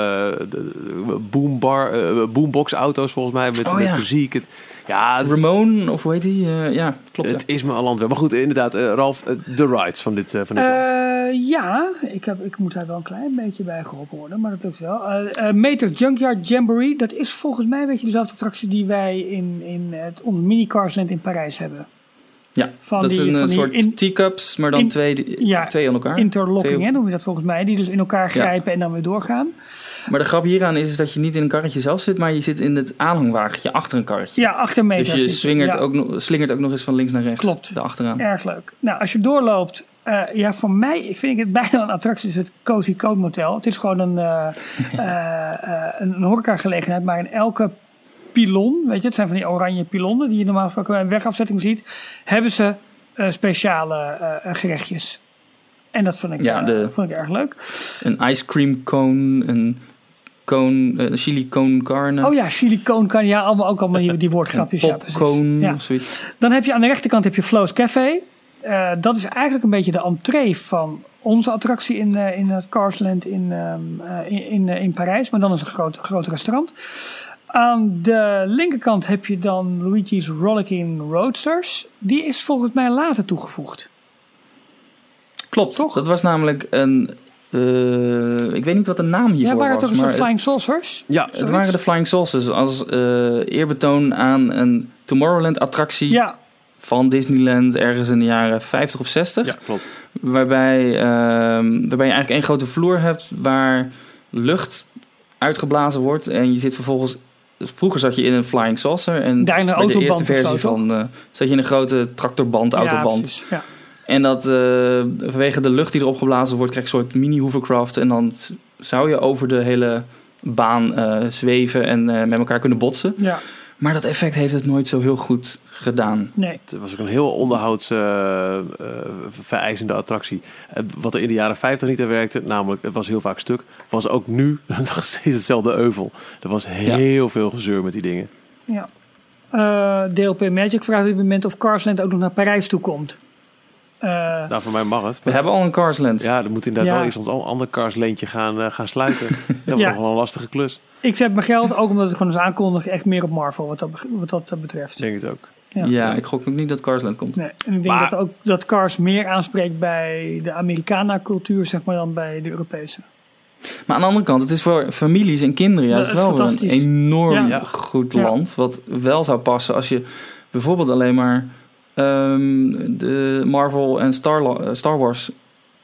eh, boombar, eh, boombox auto's volgens mij met, Oh, met ja. muziek. Het, ja, het, Ramon, of hoe heet hij? ja, klopt. ja. het is me al land. Maar goed, inderdaad, eh, Ralf, eh, de rides van dit, eh, van dit land. Eh, ja, ik, heb, ik moet daar wel een klein beetje bij geholpen worden, maar dat lukt wel. Eh eh, Meters Junkyard Jamboree, dat is volgens mij een beetje dezelfde attractie die wij in, in het onder Mini Carsland in Parijs hebben. Ja, Van dat is die- een van eh, soort in- teacups, maar dan in- twee, ja, twee aan elkaar. Interlocking, hè, noem je dat volgens mij, die dus in elkaar grijpen en dan weer doorgaan. Maar de grap hieraan is, is dat je niet in een karretje zelf zit, maar je zit in het aanhangwagentje achter een karretje. Ja, achter meters. dus je zit swingert ja. ook, nog- slingert ook nog eens van links naar rechts. Klopt. Erachteraan. Erg leuk. Nou, als je doorloopt, eh, ja, voor mij vind ik het [LAUGHS] bijna een attractie, is het Cozy Code Motel. Het is gewoon een, eh, [LAUGHS] eh, een, een horecagelegenheid, maar in elke pilon, weet je, het zijn van die oranje pilonnen die je normaal gesproken bij een wegafzetting ziet, hebben ze eh, speciale eh, gerechtjes. En dat vond ik, Ja, de- vond ik erg leuk. Een ice cream cone, een cone, een chili cone carne. Oh ja, silicoon kan ja, allemaal ook allemaal die, die [LAUGHS] woordgrapjes. Ja, precies. Ja. of zoiets. Dan heb je aan de rechterkant heb je Flo's Café. Dat is eigenlijk een beetje de entree van onze attractie in, in het Carsland in, ehm, eh, in, in, in Parijs. Maar dan is het een groot, groot restaurant. Aan de linkerkant heb je dan Luigi's Rollicking Roadsters. Die is volgens mij later toegevoegd. Klopt, Toch? dat was namelijk een... eh, ik weet niet wat de naam hiervoor Ja, waren het was. toch maar Flying Saucers? Ja, Het waren de Flying Saucers als eh, eerbetoon aan een Tomorrowland attractie Ja, van Disneyland ergens in de jaren 50 of 60. ja klopt. Waarbij, ehm, waarbij je eigenlijk één grote vloer hebt waar lucht uitgeblazen wordt. En je zit vervolgens... Vroeger zat je in een Flying Saucer. En Daar in de eerste versie van... eh, zat je in een grote tractorband, autoband. Ja. En dat eh, vanwege de lucht die erop geblazen wordt, krijg je een soort mini hovercraft. En dan zou je over de hele baan eh, zweven en met elkaar kunnen botsen. ja, Maar dat effect heeft het nooit zo heel goed gedaan. nee. Het was ook een heel onderhouds eh, eh, vereisende attractie. Eh, Wat er in de jaren 50 niet aan werkte, namelijk het was heel vaak stuk, was ook nu [LAUGHS] nog steeds hetzelfde euvel. Er was heel veel gezeur met die dingen. Ja. Eh, DLP Magic vraagt op dit moment of Carsland ook nog naar Parijs toe komt. Eh, Nou, voor mij mag het. We hebben al een Carsland. Ja, dan moet inderdaad Ja. wel eens ons al- ander karsleentje gaan, eh, gaan sluiten. [LAUGHS] Dat wordt Ja. nog wel een lastige klus, Ik zet mijn geld, ook omdat het gewoon is aankondigd, echt meer op Marvel wat dat, wat dat betreft. denk ik het ook. Ja. Ja, ik gok ook niet dat Carsland komt. Nee, en ik denk Maar- dat ook dat Cars meer aanspreekt bij de Americana-cultuur, zeg maar, dan bij de Europese. Maar aan de andere kant, het is voor families en kinderen juist Dat is wel een enorm Ja. goed Ja. land. Wat wel zou passen als je bijvoorbeeld alleen maar ehm, de Marvel en Star, eh, Star Wars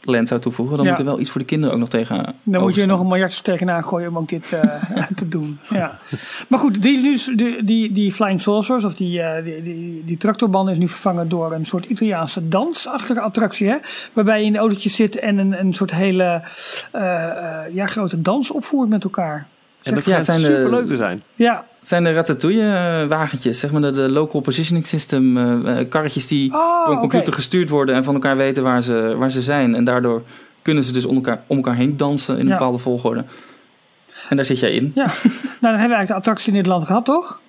land zou toevoegen. Dan Ja. moet er wel iets voor de kinderen ook nog tegen. Dan moet je nog een miljard tegenaan gooien om ook dit eh, [LAUGHS] te doen. Ja. Maar goed, die, die, die, die Flying Saucers, of die, eh, die, die, die tractorband, is nu vervangen door een soort Italiaanse dansachtige attractie. Hè? Waarbij je in de autootje zit en een, een soort hele ja, grote dans opvoert met elkaar. En dat Ja, het zijn de- super leuk te zijn. Ja, Het zijn de Ratatouille-wagentjes, zeg maar de, de local positioning system eh, eh, karretjes die Oh, door een computer gestuurd worden en van elkaar weten waar ze, waar ze zijn. En daardoor kunnen ze dus om elkaar, om elkaar heen dansen in een Ja. bepaalde volgorde. En daar zit jij in. ja. [LAUGHS] nou, dan hebben we eigenlijk de attractie in Nederland gehad, toch?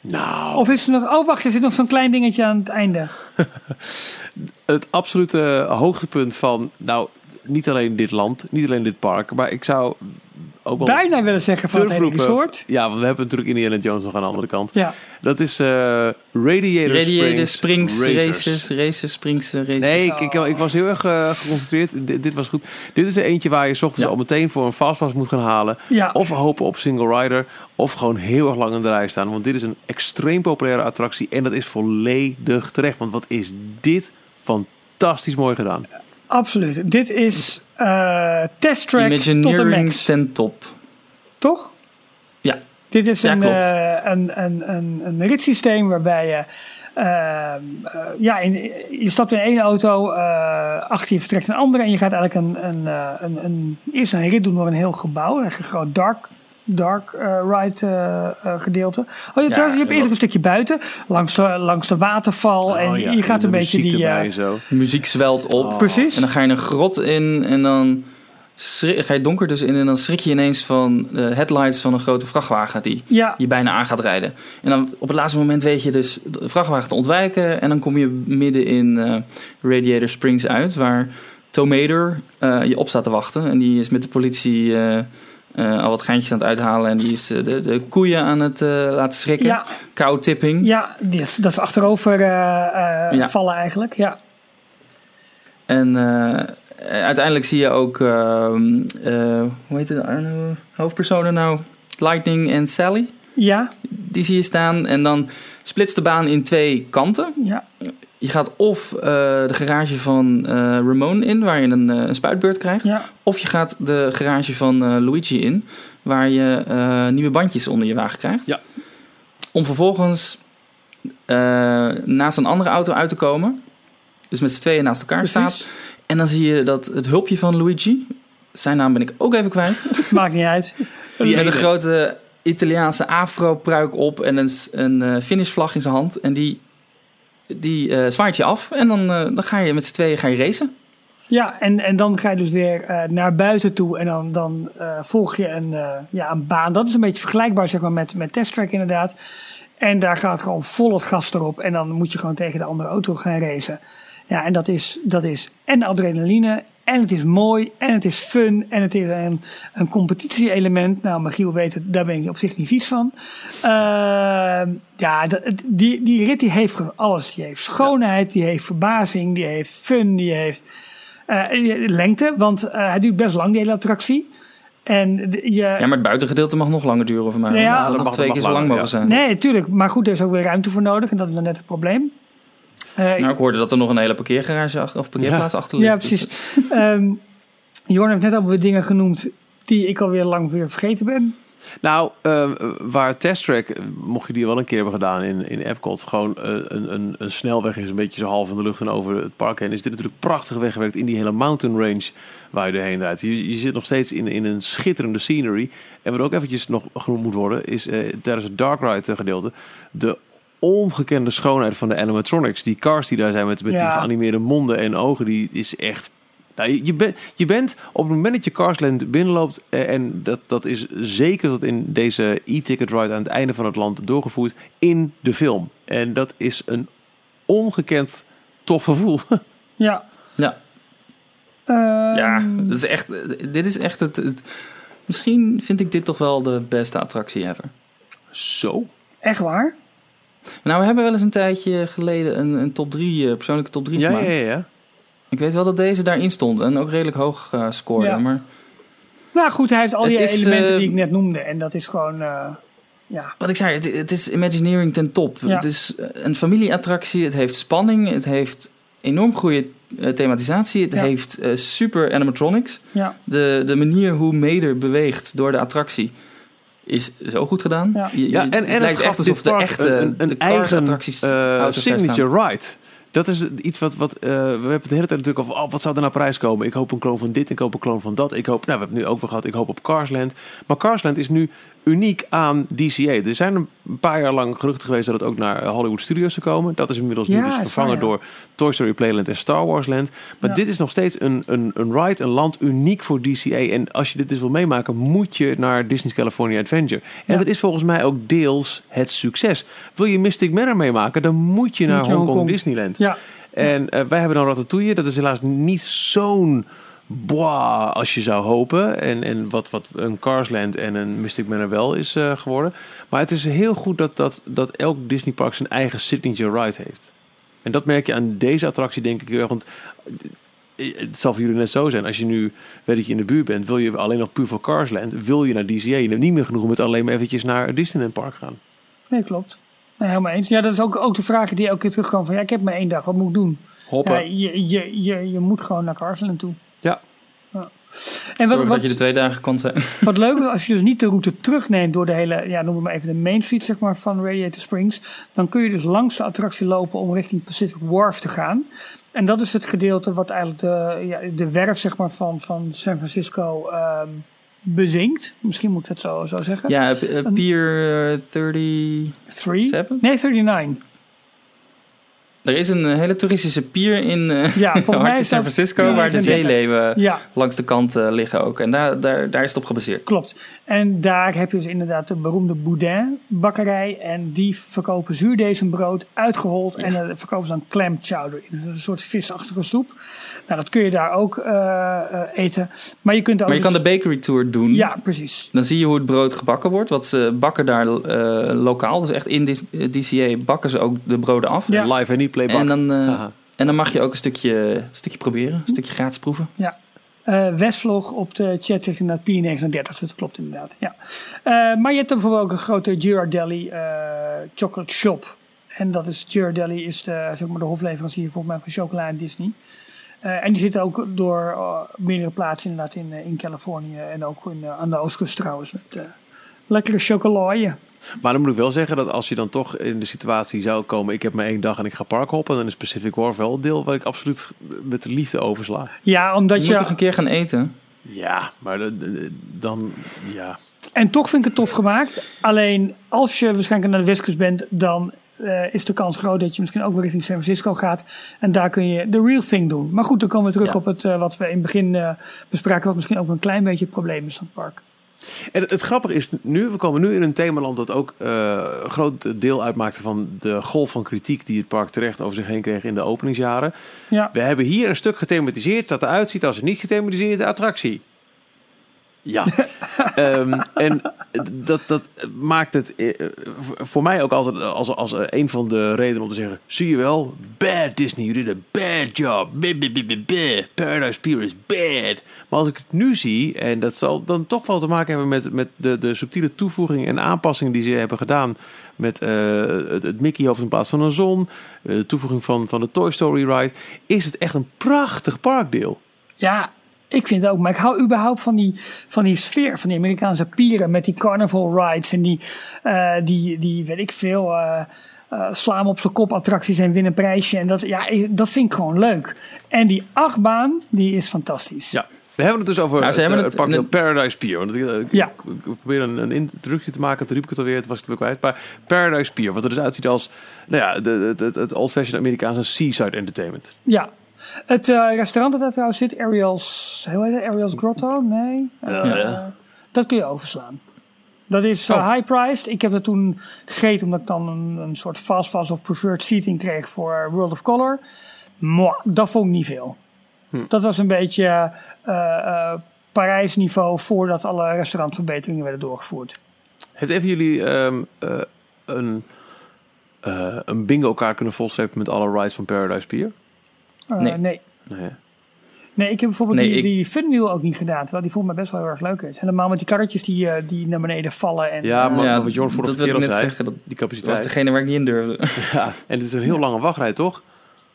Nou, Of is er nog... Oh, wacht, er zit nog zo'n klein dingetje aan het einde. [LAUGHS] het absolute hoogtepunt van, nou, niet alleen dit land, niet alleen dit park, maar ik zou ook wel Bijna willen zeggen van het resort. Ja, want we hebben natuurlijk Indiana Jones nog aan de andere kant. Ja, Dat is eh Radiator, Radiator Springs, Springs, Racers. races, races, Springs, races. Nee, ik, ik, ik was heel erg eh, geconcentreerd. Dit, dit was goed. Dit is er eentje waar je 's ochtends Ja. al meteen voor een fastpass moet gaan halen. ja. Of hopen op single rider. Of gewoon heel erg lang in de rij staan. Want dit is een extreem populaire attractie. En dat is volledig terecht. Want wat is dit fantastisch mooi gedaan. absoluut. Dit is eh test track tot de Imagineering max. ten top. Toch? Ja. Dit is Ja, een, eh, een, een, een, een ritssysteem waarbij je... ehm, eh, ja, in, je stapt in één auto, achter je vertrekt een andere en je gaat eigenlijk een, een, een, een, eerst een rit doen door een heel gebouw, een groot dark, dark eh, ride eh, eh, gedeelte. Oh, je, Ja, daar- je hebt en eerst een stukje buiten, langs de, langs de waterval en Oh ja, je gaat een beetje muziek die... erbij eh, en zo. De muziek zwelt op. Oh. Precies. En dan ga je een grot in en dan schrik- ga je donker dus in en dan schrik je ineens van de headlights van een grote vrachtwagen die ja, je bijna aan gaat rijden. En dan op het laatste moment weet je dus de vrachtwagen te ontwijken en dan kom je midden in eh, Radiator Springs uit waar Tomater eh, je op staat te wachten. En die is met de politie eh, al wat geintjes aan het uithalen en die is eh, de, de koeien aan het eh, laten schrikken. ja, Kou-tipping. ja die, dat is achterover Ja. vallen eigenlijk, ja. En, uiteindelijk zie je ook, ehm, eh, hoe heet het, eh, hoofdpersonen nou? Lightning en Sally. Ja, Die zie je staan en dan splitst de baan in twee kanten. ja, Je gaat of eh, de garage van eh, Ramon in, waar je een, eh, een spuitbeurt krijgt. ja. Of je gaat de garage van Luigi in, waar je nieuwe bandjes onder je wagen krijgt. Ja. Om vervolgens naast een andere auto uit te komen. Dus met z'n tweeën naast elkaar staat. En dan zie je dat het hulpje van Luigi, zijn naam ben ik ook even kwijt, [LAUGHS] Maakt niet uit. die met een grote Italiaanse afro-pruik op en een, een finishvlag in zijn hand. En die, die eh, zwaait je af en dan, eh, dan ga je met z'n tweeën ga je racen. Ja, en, en dan ga je dus weer eh, naar buiten toe en dan, dan volg je een, ja, een baan. Dat is een beetje vergelijkbaar zeg maar, met, met Test Track inderdaad. En daar gaat gewoon vol het gas erop en dan moet je gewoon tegen de andere auto gaan racen. Ja, en dat is, dat is en adrenaline en het is mooi en het is fun en het is een, een competitie-element. Nou, Michiel weet het, daar ben ik op zich niet vies van. Ehm, ja, die, die rit die heeft gewoon alles. Die heeft schoonheid, die heeft verbazing, die heeft fun, die heeft... Eh, lengte, want eh, hij duurt best lang, die hele attractie. En je, Ja, maar het buitengedeelte mag nog langer duren voor mij. Nou ja, dat mag- twee keer zo lang mogen ja. zijn. nee, tuurlijk. Maar goed, er is ook weer ruimte voor nodig. En dat is dan net het probleem. Eh, Nou, ik hoorde dat er nog een hele parkeergarage achter, of parkeerplaats achter ligt. ja, precies. Ehm Jorn heeft net al weer dingen genoemd die ik alweer lang weer vergeten ben. Nou, eh, waar Test Track, eh, mocht je die wel een keer hebben gedaan in, in Epcot, gewoon eh, een, een, een snelweg is een beetje zo half in de lucht en over het park heen, is dit natuurlijk prachtig weggewerkt in die hele mountain range waar je doorheen rijdt. Je, je zit nog steeds in, in een schitterende scenery. En wat ook eventjes nog genoemd moet worden, is eh, tijdens het Dark Ride gedeelte, de ongekende schoonheid van de animatronics. Die cars die daar zijn met, met die geanimeerde monden en ogen, die is echt nou, je, bent, je bent op het moment dat je Carsland binnenloopt, eh, en dat, dat is zeker tot in deze e-ticket ride aan het einde van het land doorgevoerd, in de film. En dat is een ongekend tof gevoel. [LAUGHS] Ja. Ja. Ehm, Ja, dat is echt, dit is echt het, het- Misschien vind ik dit toch wel de beste attractie ever. Zo. Echt waar? Nou, we hebben wel eens een tijdje geleden een, een top 3, persoonlijke top 3 Ja, ja, gemaakt. ja, ja. Ik weet wel dat deze daarin stond en ook redelijk hoog eh scoorde. Ja. Maar Nou goed, hij heeft al Het die is, elementen eh, die ik net noemde. En dat is gewoon... eh, ja. wat ik zei, het, het is Imagineering ten top. Ja. Het is eh, een familieattractie, het heeft spanning, het heeft enorm goede eh, thematisatie, het Ja. heeft eh, super animatronics. Ja. De, de manier hoe Mater beweegt door de attractie is zo goed gedaan. Ja. Je- je- Ja, en, en het het lijkt gaf echt alsof dit de echte een, een de eigen attracties eh, daar staan. signature ride. Dat is iets wat, wat eh, we hebben het de hele tijd natuurlijk over, oh, wat zou er naar prijs komen? Ik hoop een kloon van dit, ik hoop een kloon van dat. Ik hoop, nou, we hebben het nu ook weer gehad, ik hoop op Carsland. Maar Carsland is nu uniek aan DCA. Er zijn een paar jaar lang geruchten geweest dat het ook naar Hollywood Studios zou komen. Dat is inmiddels nu dus vervangen waar, ja. door Toy Story Playland en Star Wars Land. Maar Ja. dit is nog steeds een, een, een ride, een land uniek voor DCA. En als je dit dus wil meemaken, moet je naar Disney's California Adventure. En dat is volgens mij ook deels het succes. Wil je Mystic Manor meemaken, dan moet je naar Hongkong. Disneyland. Ja. En eh, wij hebben dan Ratatouille. Dat is helaas niet zo'n boah als je zou hopen. En, en wat, wat een Carsland en een Mystic Manor wel is eh, geworden. Maar het is heel goed dat, dat, dat elk Disneypark zijn eigen signature ride heeft. En dat merk je aan deze attractie denk ik heel. Want eh, het zal voor jullie net zo zijn. Als je nu weet dat je in de buurt bent, wil je alleen nog puur voor Carsland. Wil je naar DCA. Je hebt niet meer genoeg met alleen maar eventjes naar Disneyland Park gaan. Nee, klopt. Nee, helemaal eens. Ja, dat is ook, ook de vraag die elke keer terugkomen van... Ja, ik heb maar één dag, wat moet ik doen? Hoppen. Ja, je, je, je, je moet gewoon naar Carsland toe. En wat, Zorg wat, dat je de twee dagen kan zijn. [LAUGHS] Wat leuk is, als je dus niet de route terugneemt door de hele, ja, noem het maar even de Main Street zeg maar, van Radiator Springs, dan kun je dus langs de attractie lopen om richting Pacific Wharf te gaan. En dat is het gedeelte wat eigenlijk de, ja, de werf zeg maar, van, van San Francisco ehm, bezinkt. Misschien moet ik dat zo, zo zeggen. Ja, eh, eh, Pier eh, 30... Three? Seven? Nee, 39. Er is een eh, hele toeristische pier in eh Ja, [LAUGHS] mij is San dat Francisco, waar de 39. zeeleeuwen Ja, langs de kant eh, liggen ook. En daar, daar, daar is het op gebaseerd. klopt. En daar heb je dus inderdaad de beroemde Boudin bakkerij. En die verkopen zuurdezenbrood, uitgehold. En verkopen ze dan clam chowder in. Dus een soort visachtige soep. Nou, dat kun je daar ook eh, eh, eten. Maar je kunt ook Maar je kan dus- de bakery tour doen. Ja, precies. Dan zie je hoe het brood gebakken wordt. Want ze bakken daar eh, lokaal. Dus echt in dis- DCA bakken ze ook de broden af. Ja. Live en niet playback. En dan. En dan mag je ook een stukje, een stukje proberen, een stukje gratis proeven. Eh Westvlog op de chat zegt inderdaad P39, dat klopt inderdaad. Ja. Eh, maar je hebt dan bijvoorbeeld ook een grote Ghirardelli eh chocolate shop. En dat is Ghirardelli is de, zeg maar de hofleverancier volgens mij van chocola en Disney. Eh, en die zitten ook door eh, meerdere plaatsen inderdaad in, eh, in Californië en ook in, aan de oostkust trouwens met eh, lekkere chocolade. Maar dan moet ik wel zeggen dat als je dan toch in de situatie zou komen... ik heb maar één dag en ik ga parkhoppen... dan is Pacific Wharf wel een deel wat ik absoluut met de liefde oversla. Ja, omdat Je je... moet toch een keer gaan eten? Ja, maar de- de- dan... Ja. En toch vind ik het tof gemaakt. Alleen als je waarschijnlijk naar de westkust bent, dan eh, is de kans groot dat je misschien ook weer richting San Francisco gaat. En daar kun je de real thing doen. Maar goed, dan komen we terug Ja. op het eh, wat we in het begin eh, bespraken, wat misschien ook een klein beetje het probleem is van het park. En het, het grappige is nu, we komen nu in een themaland dat ook een groot deel uitmaakte van de golf van kritiek die het park terecht over zich heen kreeg in de openingsjaren. Ja, We hebben hier een stuk gethematiseerd dat eruit ziet als een niet gethematiseerde attractie. Ja, [LAUGHS] Ehm, en dat, dat maakt het eh, voor mij ook altijd als, als een van de redenen om te zeggen: zie je wel, bad Disney, you did a bad job. Blah, blah, blah. Paradise Pier is bad. Maar als ik het nu zie, en dat zal dan toch wel te maken hebben met, met de, de subtiele toevoegingen en aanpassingen die ze hebben gedaan. Met eh, het, het Mickey-hoofd in plaats van een zon, eh, de toevoeging van, van de Toy Story ride, is het echt een prachtig parkdeel. ja ik vind het ook. Maar ik hou überhaupt van die, van die sfeer van die Amerikaanse pieren met die carnival rides en die, eh, die, die weet ik veel, eh eh, slaan op zijn kop attracties en winnen een prijsje. En dat, ja, ik- dat vind ik gewoon leuk. En die achtbaan, die is fantastisch. Ja. We hebben het dus over ze het, Paradise Pier. Want ik, ik, Ja. ik, ik probeer een, een introductie te maken. Toen riep ik het alweer, het was ik het weer kwijt. Maar Paradise Pier, wat er dus uitziet als nou ja, de, het, het, het old-fashioned Amerikaanse seaside entertainment. Ja. Het eh, restaurant dat daar trouwens zit, Ariel's, hoe heet het? Ariel's Grotto? Nee. Eh, Ja. Dat kun je overslaan. Dat is eh, Oh. high-priced. Ik heb dat toen gegeten omdat ik dan een, een soort fast pass of preferred seating kreeg voor World of Color. Mwah, dat vond ik niet veel. Hm. Dat was een beetje eh, Parijs niveau voordat alle restaurantverbeteringen werden doorgevoerd. Heeft even jullie ehm, eh, een, een bingo kaart kunnen volstrepen met alle rides van Paradise Pier? Eh, Nee. nee. Nee. ik heb bijvoorbeeld Nee, die, ik- die funwheel ook niet gedaan. Terwijl die volgens mij best wel heel erg leuk is. Helemaal met die karretjes die, eh, die naar beneden vallen. En, Ja, maar Ja, wat Jorn vorige dat wil keer ik al net zei, zeggen. Dat die was capaciteit. degene waar ik niet in durfde. [LAUGHS] Ja, en het is een heel lange wachtrij, toch?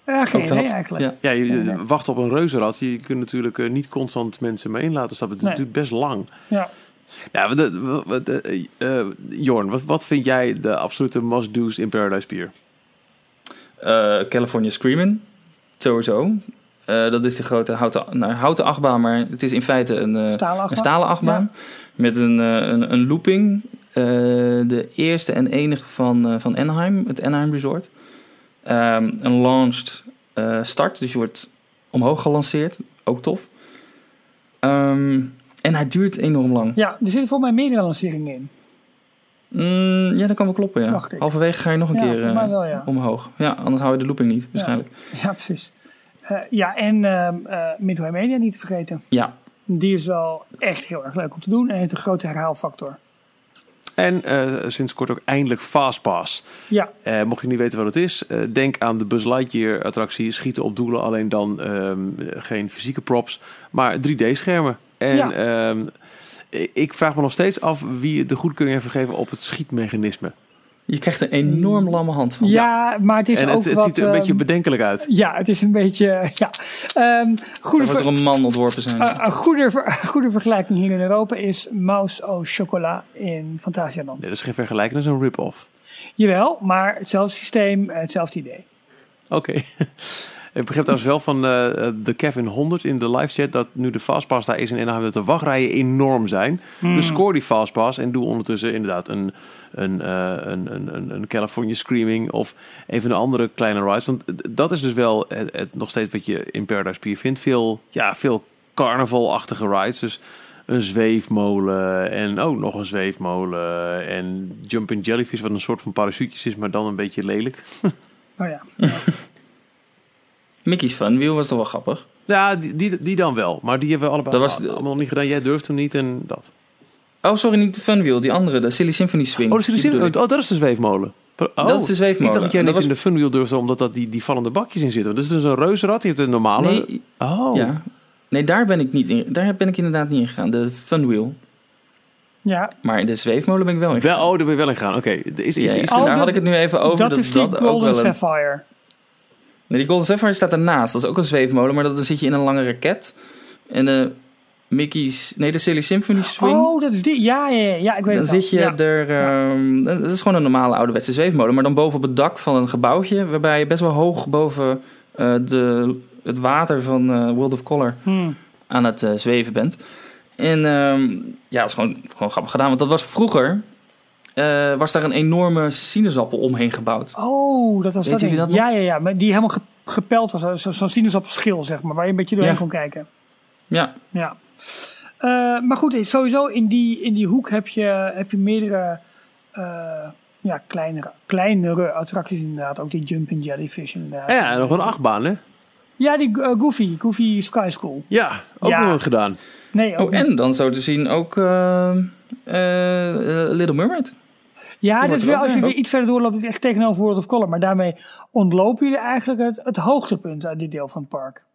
Ja, geen idee eigenlijk. Ja. Ja, je, Ja. wacht op een reuzenrad. Je kunt natuurlijk eh, niet constant mensen mee in laten stappen. Het Nee. duurt best lang. Ja. Ja, wat, de- wat- wat, eh, eh, Jorn, wat, wat vind jij de absolute must-do's in Paradise Pier? Eh, California Screaming, sowieso. Eh, dat is de grote houten, nou, houten achtbaan, maar het is in feite een, eh, Stalen achtbaan. een stalen achtbaan. Met een, eh, een, een looping. De eerste en enige van, van Anaheim, het Anaheim Resort. Ehm, een launched start, dus je wordt omhoog gelanceerd. Ook tof. Ehm, en hij duurt enorm lang. Ja, er zitten volgens mij meerdere lanceringen in. Mm, ja, dat kan wel kloppen, ja. Halverwege ga je nog een Ja, keer eh, wel, ja. omhoog. Ja, anders hou je de looping niet, waarschijnlijk. [LAUGHS] Ja, precies. Eh, ja, en ehm, eh, Midway Media niet te vergeten. Ja, Die is wel echt heel erg leuk om te doen en heeft een grote herhaalfactor. En eh, sinds kort ook eindelijk Fastpass. Ja, Eh, mocht je niet weten wat het is, eh, denk aan de Buzz Lightyear attractie. Schieten op doelen, alleen dan ehm, geen fysieke props, maar 3D-schermen. En Ja. ehm, ik- ik vraag me nog steeds af wie de goedkeuring heeft gegeven op het schietmechanisme. je krijgt een enorm lamme hand van. ja, maar het is en ook het, het wat... ziet er een beetje ehm, bedenkelijk uit. ja, het is een beetje... [LAUGHS] Ja. Ehm, goede, Er er een man ontworpen zijn. eh, een goede, ver- [LAUGHS] goede vergelijking hier in Europa is Mouse au Chocolat in Fantasialand. Nee, dat is geen vergelijking, dat is een rip-off. Jawel, maar hetzelfde systeem, hetzelfde idee. Oké. [LAUGHS] Ik begreep trouwens wel van eh, de Kevin 100 in de live chat dat nu de Fastpass daar is in Anaheim dat de wachtrijen enorm zijn. Hmm. Dus scoor die Fastpass en doe ondertussen inderdaad een, een, eh, een, een, een, een California Screaming of een van de andere kleine rides. Want dat is dus wel het, het nog steeds wat je in Paradise Pier vindt. Veel, ja, veel carnavalachtige rides. Dus een zweefmolen en ook nog een zweefmolen en Jumping Jellyfish wat een soort van parachutjes is, maar dan een beetje lelijk. [LAUGHS] Oh ja. [LAUGHS] Mickey's Fun Wheel was toch wel grappig. Ja, die, die, die dan wel. Maar die hebben we allebei Dat was- allemaal nog niet gedaan. Jij durft hem niet en dat. Oh, sorry, niet de Fun Wheel, die andere, de Silly Symphony Swing. Oh, dat is, Die de, bedoel oh, ik. dat is de zweefmolen. Oh, Dat is de zweefmolen. Ik dacht dat jij niet dat in de funwheel durfde, omdat dat die, die vallende bakjes in zitten. Dat is dus een reuzenrad. Je hebt een normale... Nee, Oh. ja. nee, daar ben ik niet in. Daar ben ik inderdaad niet in gegaan. De funwheel. Ja, Maar de zweefmolen ben ik wel in Wel, gegaan. oh, daar ben je wel in gegaan. Oké. Is, ja. is, Oh, daar dat- had ik het nu even over. dat, Dat, is die dat ook Golden wel een... Sapphire. Nee, die Golden Sapphire staat ernaast. Dat is ook een zweefmolen, maar dan zit je in een lange raket. En de Mickey's... Nee, de Silly Symphony Swing. Oh, dat is die. Ja, ja, ja, ik weet dan het al. zit je Ja. er... ehm, Dat is gewoon een normale ouderwetse zweefmolen. Maar dan boven op het dak van een gebouwtje... waarbij je best wel hoog boven eh, de, het water van eh, World of Color Hmm. aan het eh, zweven bent. En ehm, ja, dat is gewoon, gewoon grappig gedaan. Want dat was vroeger... eh, was daar een enorme sinaasappel omheen gebouwd. Oh, dat was dat? Ja, ja, ja. Maar die helemaal ge- gepeld was. zo- Zo'n zo sinaasappelschil, zeg maar. Waar je een beetje doorheen Ja. kon kijken. Ja, Ja. Eh, maar goed, sowieso in die, in die hoek heb je, heb je meerdere eh, ja, kleinere, kleinere attracties inderdaad. Ook die Jumping Jellyfish inderdaad. ja, en nog een achtbaan, hè? Ja, die eh, Goofy, Goofy Sky School. Ja, ook Ja. nooit gedaan. Nee, ook Oh, niet. en dan zo te zien ook eh, eh, eh, Little Mermaid. Ja, dus weer, als je weer iets verder doorloopt, is het echt tegenover World of Color. Maar daarmee ontlopen jullie eigenlijk het, het hoogtepunt uit dit deel van het park.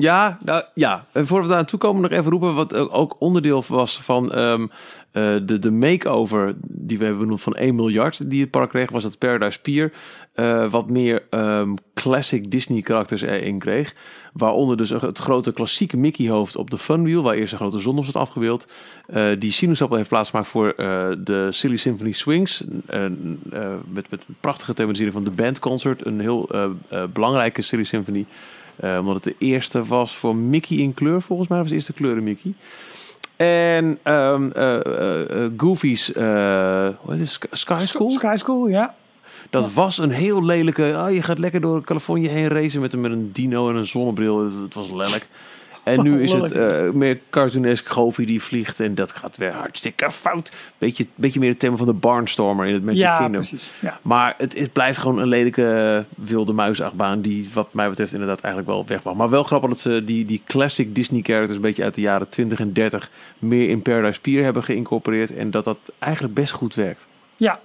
Ja, nou, ja. En voordat we daar naartoe komen, nog even roepen wat ook onderdeel was van ehm, eh, de, de makeover die we hebben benoemd van 1 miljard die het park kreeg, was het Paradise Pier. eh, wat meer ehm, classic Disney karakters erin kreeg. Waaronder dus het grote klassieke Mickey hoofd op de Funwheel, waar eerst een grote zon op zat afgebeeld. Eh, die sinaasappel heeft plaatsgemaakt voor de Silly Symphony Swings. met, met prachtige thematisering van de bandconcert. Een heel belangrijke Silly Symphony. Eh, omdat het de eerste was voor Mickey in kleur, volgens mij. Was de eerste kleuren Mickey. En eh, Goofy's heet het? Sky- School. Sky School, ja. Dat was een heel lelijke... Oh, je gaat lekker door Californië heen racen met een, met een dino en een zonnebril. Het was lelijk. En nu is het eh, meer cartoonesk Goofy die vliegt. En dat gaat weer hartstikke fout. Beetje, beetje meer het thema van de Barnstormer in het Magic Ja, Kingdom. precies. Ja. Maar het, het blijft gewoon een lelijke eh, wilde muisachtbaan die wat mij betreft inderdaad eigenlijk wel weg mag. Maar wel grappig dat ze die, die classic Disney characters een beetje uit de jaren 20 en 30 meer in Paradise Pier hebben geïncorporeerd. En dat dat eigenlijk best goed werkt. Ja.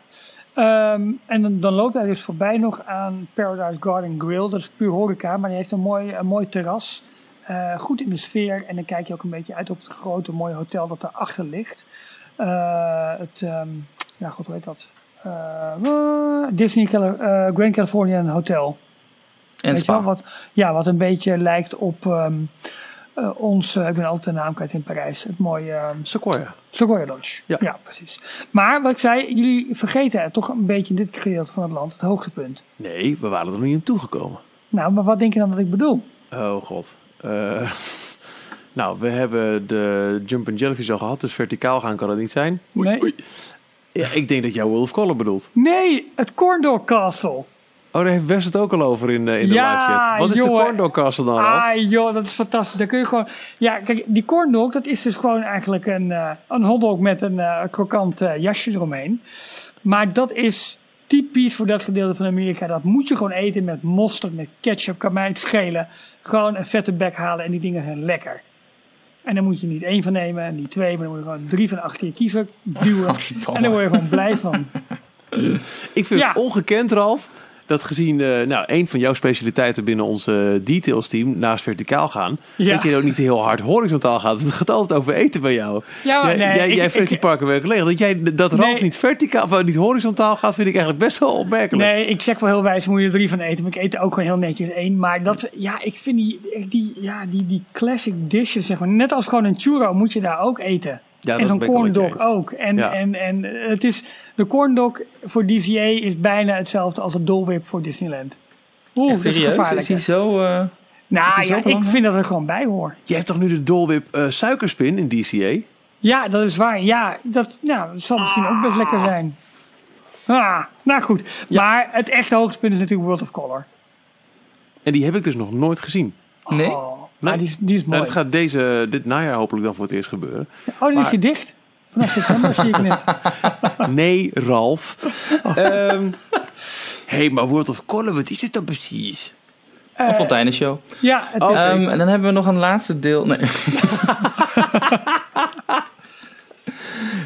Ehm, en dan, dan loopt hij dus voorbij nog aan Paradise Garden Grill. Dat is puur horeca, maar die heeft een mooi, een mooi terras. Eh, goed in de sfeer. En dan kijk je ook een beetje uit op het grote mooie hotel dat daarachter ligt. Eh, het, ehm, ja god, hoe heet dat? Eh, Disney Cali- Grand Californian Hotel. En Weet Spa. wat, ja, wat een beetje lijkt op ehm, eh, ons, ik ben altijd de naam kwijt in Parijs. Het mooie ehm, Sequoia. Sequoia Lodge. Ja. Ja. precies. Maar wat ik zei, jullie vergeten toch een beetje in dit gedeelte van het land het hoogtepunt. Nee, we waren er nog niet aan toegekomen. Nou, maar wat denk je dan dat ik bedoel? Oh god. Eh, [LAUGHS] nou, we hebben de Jump and Jellyfish al gehad, dus verticaal gaan kan het niet zijn. Nee, Ja, ik denk dat jij World of Color bedoelt. nee het Corndor Castle. Oh, daar heeft Wes het ook al over in, eh, in de Ja, live chat. Wat is de. Corndor Castle dan? Ah joh, dat is fantastisch. Daar kun je gewoon... Ja, kijk, die corndog, dat is dus gewoon eigenlijk een, eh, een hotdog met een eh, krokant eh, jasje eromheen. Maar dat is typisch voor dat gedeelte van Amerika. Dat moet je gewoon eten met mosterd, met ketchup, kan mij het schelen. Gewoon een vette bek halen en die dingen zijn lekker. En dan moet je niet één van nemen en niet twee, maar dan moet je gewoon drie van achter je kiezer duwen. en daar word je gewoon blij van. [LAUGHS] Ik vind Ja. het ongekend, Ralf, dat gezien eh, nou, een van jouw specialiteiten binnen onze details team, naast verticaal gaan, Ja. dat je ook niet heel hard horizontaal gaat. Het gaat altijd over eten bij jou. Ja, maar jij nee, jij, ik- jij ik- vreet die parken weer gelegen. Dat jij dat Ralf Nee. niet verticaal, of niet horizontaal gaat, vind ik eigenlijk best wel opmerkelijk. Nee, ik zeg wel heel wijs, moet je er drie van eten. Maar ik eet er ook gewoon heel netjes één. Maar dat, ja, ik vind die, die, ja, die, die classic dishes, zeg maar. Net als gewoon een churro moet je daar ook eten. Ja, en zo'n ben ik wel met je corn dog eens. ook. En, Ja. en, en het is, de corn dog voor DCA is bijna hetzelfde als het Dole Whip voor Disneyland. Oeh, Echt dat is gevaarlijk. Is hij zo... eh, is Nou hij zo ja, ik vind dat er gewoon bij hoor. Jij hebt toch nu de Dole Whip eh, suikerspin in DCA? Ja, dat is waar. Ja, dat, nou, dat zal misschien ook best lekker zijn. Ah, nou goed. Maar het echte hoogtepunt is natuurlijk World of Color. En die heb ik dus nog nooit gezien. Nee? Oh, maar die is, die is mooi. Nou, dat gaat deze, dit najaar hopelijk dan voor het eerst gebeuren. Oh, dan is hij dicht. Vanaf september zie ik net. [LAUGHS] Nee, Ralf. Ehm hey, maar World of Color, wat is het dan precies? Eh, Een fonteinenshow. Ja, het Oh, is, Ehm, en dan hebben we nog een laatste deel. Nee. [LAUGHS]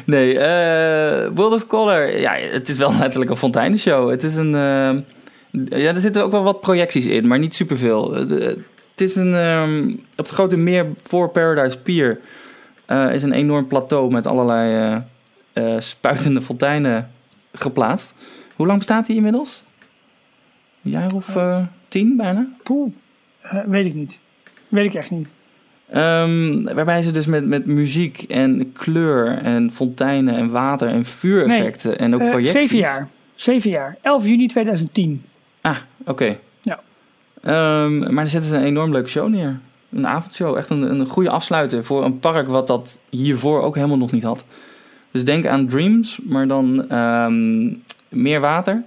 Nee, eh, World of Color. Ja, het is wel letterlijk een fonteinenshow. Het is een. eh, ja, er zitten ook wel wat projecties in, maar niet superveel. Eh, de- het is een. ehm, op het grote meer voor Paradise Pier eh, is een enorm plateau met allerlei eh, eh, spuitende fonteinen geplaatst. Hoe lang bestaat die inmiddels? Een jaar of tien bijna? Poeh, Eh, weet ik niet. Weet ik echt niet. Ehm, waarbij ze dus met, met muziek en kleur en fonteinen en water en vuureffecten en ook projecties. zeven jaar. Zeven jaar. 11 juni 2010. Ah, oké. Ehm, maar daar zetten ze een enorm leuke show neer. Een avondshow. Echt een, een goede afsluiter voor een park wat dat hiervoor ook helemaal nog niet had. Dus denk aan Dreams, maar dan ehm, meer water.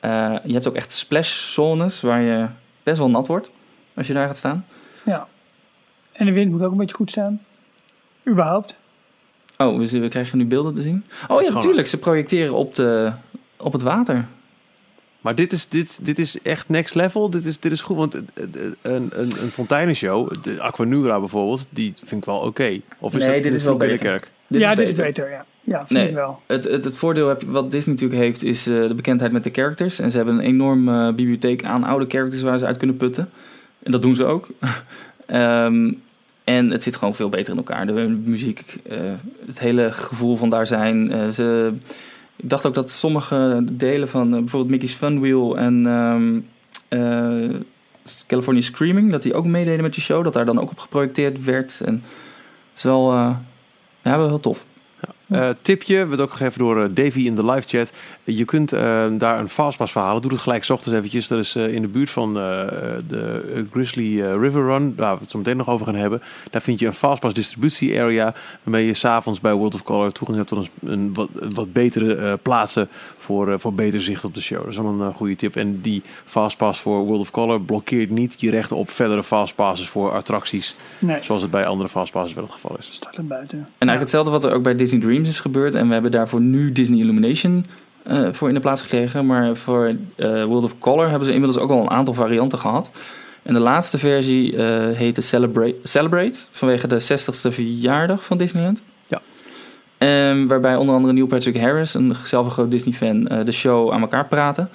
Eh, je hebt ook echt splash zones waar je best wel nat wordt als je daar gaat staan. Ja. En de wind moet ook een beetje goed staan. Überhaupt. Oh, we, we krijgen nu beelden te zien. Oh ja, natuurlijk. Ze projecteren op, de, op het water. Maar dit is, dit, dit is echt next level. Dit is, dit is goed. Want een, een, een fonteinenshow, de Aquanura bijvoorbeeld, die vind ik wel oké. Of is Nee, dat, dit is wel beter. Kerk? Dit ja, is dit beter. is beter. Ja, ja vind Nee. ik wel. Het, het, het voordeel heb, wat Disney natuurlijk heeft, is eh, de bekendheid met de characters. En ze hebben een enorme eh, bibliotheek aan oude characters waar ze uit kunnen putten. En dat doen ze ook. [LAUGHS] Ehm, en het zit gewoon veel beter in elkaar. De muziek, eh, het hele gevoel van daar zijn. eh, ze, ik dacht ook dat sommige delen van eh, bijvoorbeeld Mickey's Fun Wheel en eh, California Screaming, dat die ook meededen met die show. Dat daar dan ook op geprojecteerd werd. En het is wel, eh, ja, wel heel tof. Eh, tipje, werd ook gegeven door eh, Davy in de live chat. Je kunt eh, daar een fastpass verhalen. Doe het gelijk 's ochtends eventjes. Dat is eh, in de buurt van eh, de Grizzly River Run. Waar we het zo meteen nog over gaan hebben. Daar vind je een fastpass distributie area. Waarmee je s'avonds bij World of Color toegang hebt tot een, een wat, wat betere eh, plaatsen. Voor, voor beter zicht op de show. Dat is wel een goede tip. En die fastpass voor World of Color blokkeert niet je rechten op verdere fastpasses voor attracties. Nee, Zoals het bij andere fastpasses wel het geval is. staat er buiten. En eigenlijk hetzelfde wat er ook bij Disney Dreams is gebeurd. En we hebben daarvoor nu Disney Illumination eh, voor in de plaats gekregen. Maar voor eh, World of Color hebben ze inmiddels ook al een aantal varianten gehad. En de laatste versie eh heette Celebrate, Celebrate. Vanwege de 60ste verjaardag van Disneyland. Ja. Ehm, waarbij onder andere Neil Patrick Harris, een zelf een groot Disney-fan, de show aan elkaar praten.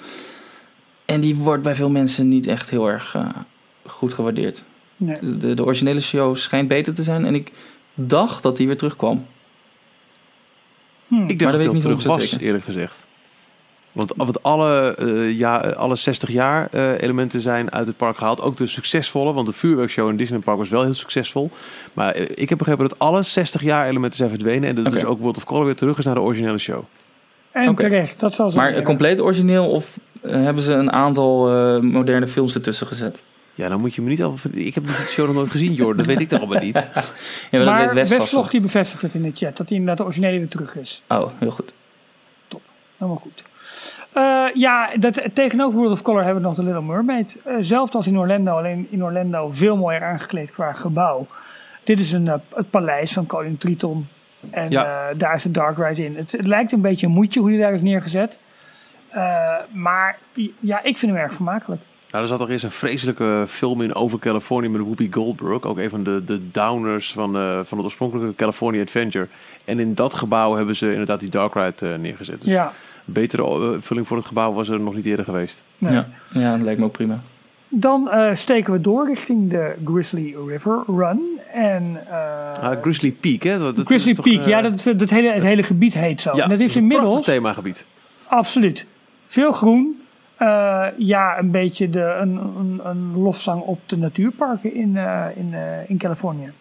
En die wordt bij veel mensen niet echt heel erg goed gewaardeerd. Nee. De, de originele show schijnt beter te zijn. En ik dacht dat die weer terugkwam. Hm. Ik Maar dacht dat ik niet terug 100% was, zeker. eerlijk gezegd. Want, want alle, eh, ja, alle 60 jaar eh, elementen zijn uit het park gehaald. Ook de succesvolle, want de vuurwerkshow in Disneyland Park was wel heel succesvol. Maar eh, ik heb begrepen dat alle 60 jaar elementen zijn verdwenen. En dat dus ook World of Color weer terug is naar de originele show. En Oké. terecht, dat zal ze Maar compleet origineel of hebben ze een aantal eh, moderne films ertussen gezet? Ja, dan moet je me niet al. Ik heb die show nog nooit gezien, Jor. Dat weet ik toch allemaal niet. [LAUGHS] Ja, maar maar Westvlog die bevestigt het in de chat. Dat hij inderdaad de originele weer terug is. Oh, heel goed. Helemaal goed. Eh, ja, dat, tegenover World of Color hebben we nog de Little Mermaid. Eh zelfs als in Orlando, alleen in Orlando veel mooier aangekleed qua gebouw. Dit is een, eh, het paleis van koning Triton. En Ja. eh, daar is de Dark Ride in. Het, het lijkt een beetje een moedje hoe die daar is neergezet. Eh, maar ja, ik vind hem erg vermakelijk. Nou, er zat toch eerst een vreselijke film in over Californië met Whoopi Goldberg. Ook een van de, de downers van, eh, van het oorspronkelijke California Adventure. En in dat gebouw hebben ze inderdaad die Dark Ride eh, neergezet. Dus Ja, een betere eh, vulling voor het gebouw was er nog niet eerder geweest. nee. Ja. ja, dat lijkt me ook prima. Dan eh, steken we door richting de Grizzly River Run. En, eh, Ah, Grizzly Peak, hè? Dat, dat Grizzly is toch, Peak, ja, dat, dat hele, het hele gebied heet zo. ja, en dat is een prachtig inmiddels, themagebied. absoluut, veel groen. Eh, ja, een beetje de, een, een, een lofzang op de natuurparken in, eh, in, eh, in Californië.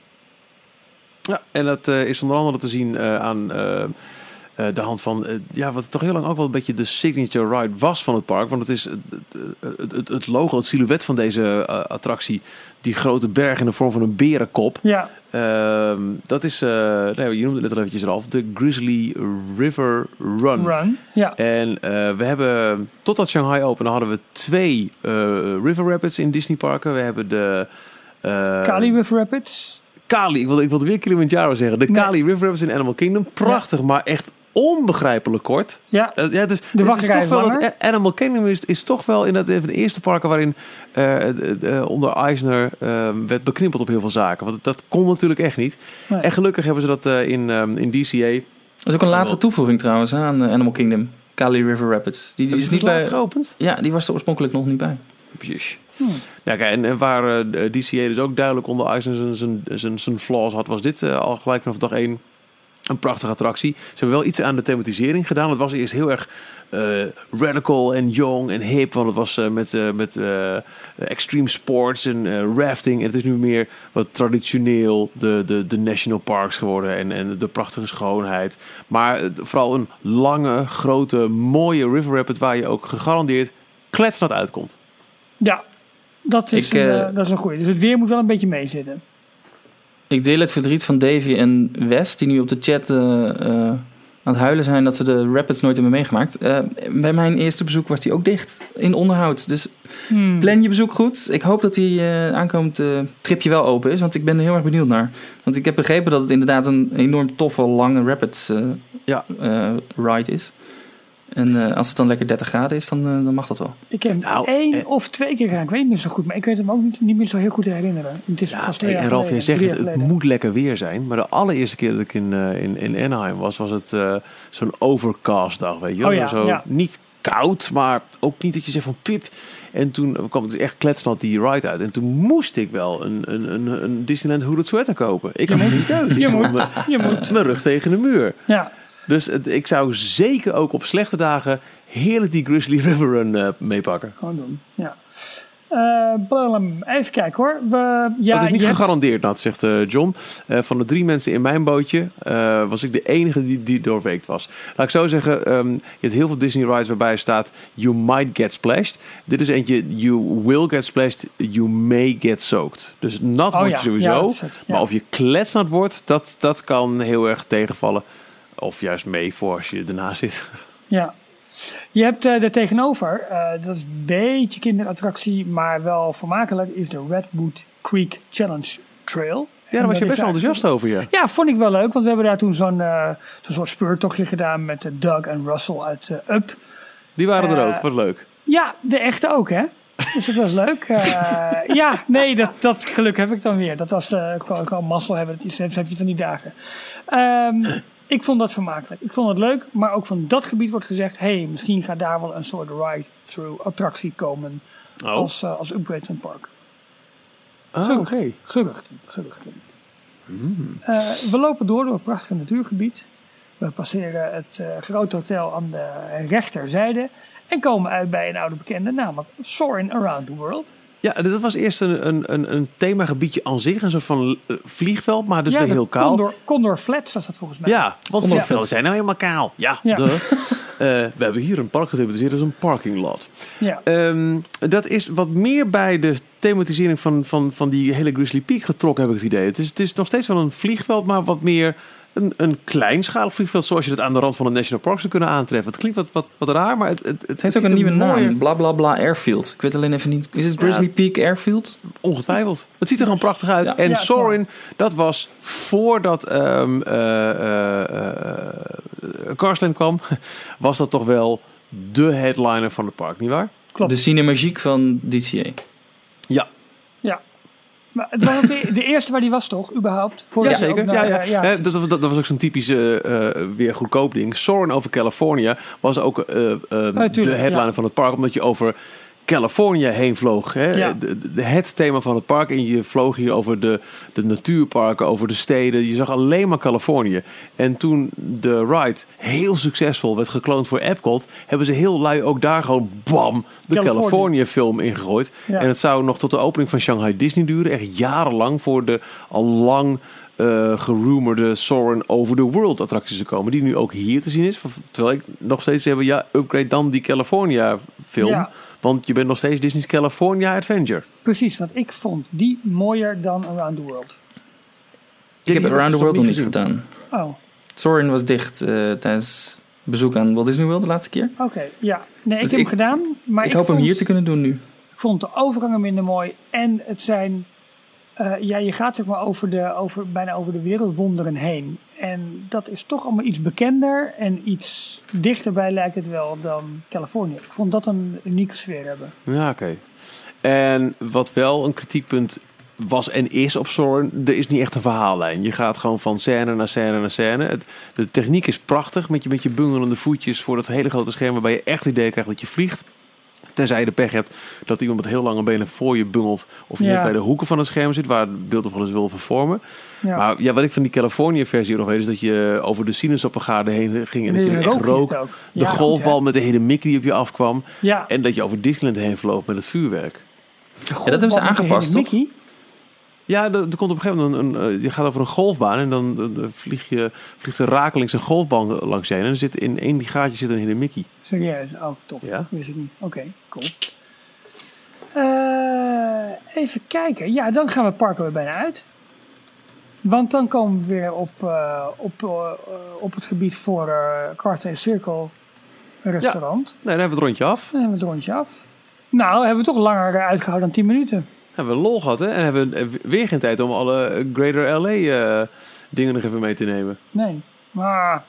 Ja, en dat is onder andere te zien aan eh, de hand van, eh, ja, wat toch heel lang ook wel een beetje de signature ride was van het park. Want het is het, het, het logo, het silhouet van deze eh, attractie, die grote berg in de vorm van een berenkop. Ja, Ehm, dat is, nee, je noemde het net al eventjes Ralf, de Grizzly River Run. run. Ja, En we hebben, totdat Shanghai opende, hadden we twee River Rapids in Disney parken. We hebben de... Kali River Rapids. Kali, ik wilde, ik wilde weer Kilimanjaro zeggen. De Nee. Kali River Rapids in Animal Kingdom. Prachtig, maar echt onbegrijpelijk kort. Ja, Eh, ja, dus, De wachtrij is toch wel dat Animal Kingdom is, is toch wel inderdaad een van de eerste parken waarin eh, eh, onder Eisner eh, werd beknippeld op heel veel zaken. Want dat kon natuurlijk echt niet. Nee. En gelukkig hebben ze dat eh, in, ehm, in DCA Dat is ook een latere toevoeging trouwens aan Animal Kingdom. Kali River Rapids. Die, die is niet bij... geopend? Ja, die was er oorspronkelijk nog niet bij. Precies. Ja, kijk, en, en waar DCA dus ook duidelijk onder en zijn- zijn- zijn- zijn flaws had, was dit eh, al gelijk vanaf dag één een prachtige attractie. Ze hebben wel iets aan de thematisering gedaan. Het was eerst heel erg eh, radical en jong en hip, want het was eh, met, eh, met extreme sports en rafting. En het is nu meer wat traditioneel de, de, de national parks geworden en, en de prachtige schoonheid. Maar vooral een lange, grote, mooie river rapid waar je ook gegarandeerd kletsnat uitkomt. Ja, dat is, Ik, een, dat is een goeie. Dus het weer moet wel een beetje meezitten. Ik deel het verdriet van Davy en Wes, die nu op de chat eh, eh, aan het huilen zijn dat ze de Rapids nooit hebben meegemaakt. Eh, bij mijn eerste bezoek was die ook dicht in onderhoud. Dus Hmm. plan je bezoek goed. Ik hoop dat die aankomend tripje wel open is, want ik ben er heel erg benieuwd naar. Want ik heb begrepen dat het inderdaad een enorm toffe, lange Rapids Ja. ride is. En eh, als het dan lekker 30 graden is, dan, eh, dan mag dat wel. Ik heb Nou, één eh, of twee keer gedaan. Ik weet niet meer zo goed, maar ik weet hem ook niet, niet meer zo heel goed te herinneren. Het is Ja, pas twee en Ralf, jij zegt het, het moet lekker weer zijn. Maar de allereerste keer dat ik in, eh, in, in Anaheim was, was het eh, zo'n overcast dag, weet je wel. Oh ja, Zo ja. niet koud, maar ook niet dat je zegt van pip. En toen kwam het echt kletsnat die ride uit. En toen moest ik wel een, een, een, een Disneyland Hooded Sweater kopen. Ik had het niet uit. Je moet, je moet. Mijn rug tegen de muur. Ja, Dus het, ik zou zeker ook op slechte dagen heerlijk die Grizzly [LAUGHS] River Run eh, meepakken. gewoon doen. Ja. Eh, blam, even kijken hoor. We, ja, dat is niet je hebt- gegarandeerd, Nat, zegt eh, John. Eh, van de drie mensen in mijn bootje eh, was ik de enige die, die doorweekt was. Laat ik zo zeggen, ehm, je hebt heel veel Disney rides waarbij staat... You might get splashed. Dit is eentje, you will get splashed, you may get soaked. Dus nat Oh word ja, je sowieso. ja, dat is het, ja. Maar of je kletsnat wordt, dat, dat kan heel erg tegenvallen. Of juist mee voor als je ernaast zit. Ja. Je hebt eh er tegenover, eh, dat is een beetje kinderattractie, maar wel vermakelijk, is de Redwood Creek Challenge Trail. Ja, daar was je best wel dat enthousiast over, ja. Ja, vond ik wel leuk, want we hebben daar toen zo'n eh, zo'n soort speurtochtje gedaan met Doug en Russell uit Up. Die waren er ook, wat leuk. Ja, de echte ook, hè? Dus dat was leuk. Eh, [LAUGHS] ja, nee, dat, dat geluk heb ik dan weer. Dat was eh, gewoon, gewoon mazzel hebben. Dat is, heb je van die dagen. Ehm, ik vond dat vermakelijk. Ik vond het leuk, maar ook van dat gebied wordt gezegd: hey, misschien gaat daar wel een soort ride-through attractie komen Oh, als, eh, als upgrade van het park. Ah, oké. Geruchten, geruchten. Eh, we lopen door door een prachtig natuurgebied. We passeren het eh, grote hotel aan de rechterzijde en komen uit bij een oude bekende, namelijk Soarin' Around the World. Ja, dat was eerst een, een, een, een themagebiedje aan zich. Een soort van eh, vliegveld, maar dus ja, weer heel kaal. Condor, Condor Flats was dat volgens mij. Ja, want vliegvelden zijn nou helemaal kaal. Ja. Eh, we hebben hier een park gethematiseerd als een parking lot. Ja. Ehm, dat is wat meer bij de thematisering van, van, van die hele Grizzly Peak getrokken, heb ik het idee. Het is, het is nog steeds wel een vliegveld, maar wat meer een, een kleinschalig vliegveld, zoals je dat aan de rand van een national park zou kunnen aantreffen. Het klinkt wat, wat, wat raar, maar het, het, het, Het heeft ook een nieuwe naam. Bla bla bla Airfield. Ik weet alleen even niet. Is het Grizzly Ja. Peak Airfield? Ongetwijfeld. Het ziet er gewoon prachtig uit. Ja. En Ja, Sorin, dat was voordat ehm eh eh, eh, Carsland kwam, [LAUGHS] was dat toch wel de headliner van het park, nietwaar? Klopt. De cinemagiek van DCA. Ja, ja. Maar het was de, de eerste waar die was toch, überhaupt? Voor ja zeker. Ja, ja. eh, ja, dat, dat, dat was ook zo'n typische eh, weer goedkoop ding. Sorin over California was ook eh, eh, de tuurlijk, ja. van het park, omdat je over Californië heen vloog. Hè? Ja. De, de- het thema van het park. En je vloog hier over de, de natuurparken, over de steden. Je zag alleen maar Californië. En toen de ride heel succesvol werd gekloond voor Epcot, hebben ze heel lui ook daar gewoon bam de Californië. Californië film ingegooid. Ja. En het zou nog tot de opening van Shanghai Disney duren. Echt jarenlang voor de al lang eh gerumorde Soarin' Over the World attracties te komen. Die nu ook hier te zien is. Terwijl ik nog steeds heb, ja, upgrade dan die California film. Ja. Want je bent nog steeds Disney's California Adventure. Precies, want ik vond die mooier dan Around the World. Ik heb Around the World nog niet gedaan. Oh, Sorin was dicht eh, tijdens bezoek aan Walt Disney World de laatste keer. oké. Ja. Nee, ik Dus heb ik- hem gedaan. Maar ik, ik, hoop hem hier te kunnen doen nu. Ik vond de overgangen minder mooi. En het zijn... eh, ja, je gaat zeg maar over de, over, bijna over de wereldwonderen heen. En dat is toch allemaal iets bekender en iets dichterbij lijkt het wel dan Californië. Ik vond dat een unieke sfeer hebben. Ja, oké. En wat wel een kritiekpunt was en is op Soren, er is niet echt een verhaallijn. Je gaat gewoon van scène naar scène naar scène. De techniek is prachtig met je, met je bungelende voetjes voor dat hele grote scherm waarbij je echt het idee krijgt dat je vliegt. Tenzij je de pech hebt dat iemand met heel lange benen voor je bungelt. Of je Ja. net bij de hoeken van het scherm zit waar het beeld wel eens wil vervormen. Ja. Maar ja, wat ik van die Californië versie nog weet is dat je over de sinaasappelgaarden heen ging. En dat je En dan echt rook. De golfbal met de hele Mickey die op je afkwam. Ja, En dat je over Disneyland heen vloog met het vuurwerk. Ja, dat hebben ze aangepast, toch? Mickey. Ja, er, er komt op een gegeven moment een, een, eh, je gaat over een golfbaan en dan vlieg je, vliegt er rakelings een golfbaan langs je heen. En er zit in één die gaatje zit een hele Mickey. Serieus? Oh, tof. Ja. Wist ik niet. Oké, cool. Eh, even kijken. Ja, dan gaan we het park er weer bijna uit. Want dan komen we weer op, eh, op, op het gebied voor eh Carthay Circle restaurant. Nee, dan hebben we het rondje af. Dan hebben we het rondje af. Nou, hebben we toch langer eh, uitgehouden dan 10 minuten. Hebben we lol gehad hè. En hebben we eh, weer geen tijd om alle Greater LA eh, dingen nog even mee te nemen. Nee. Maar,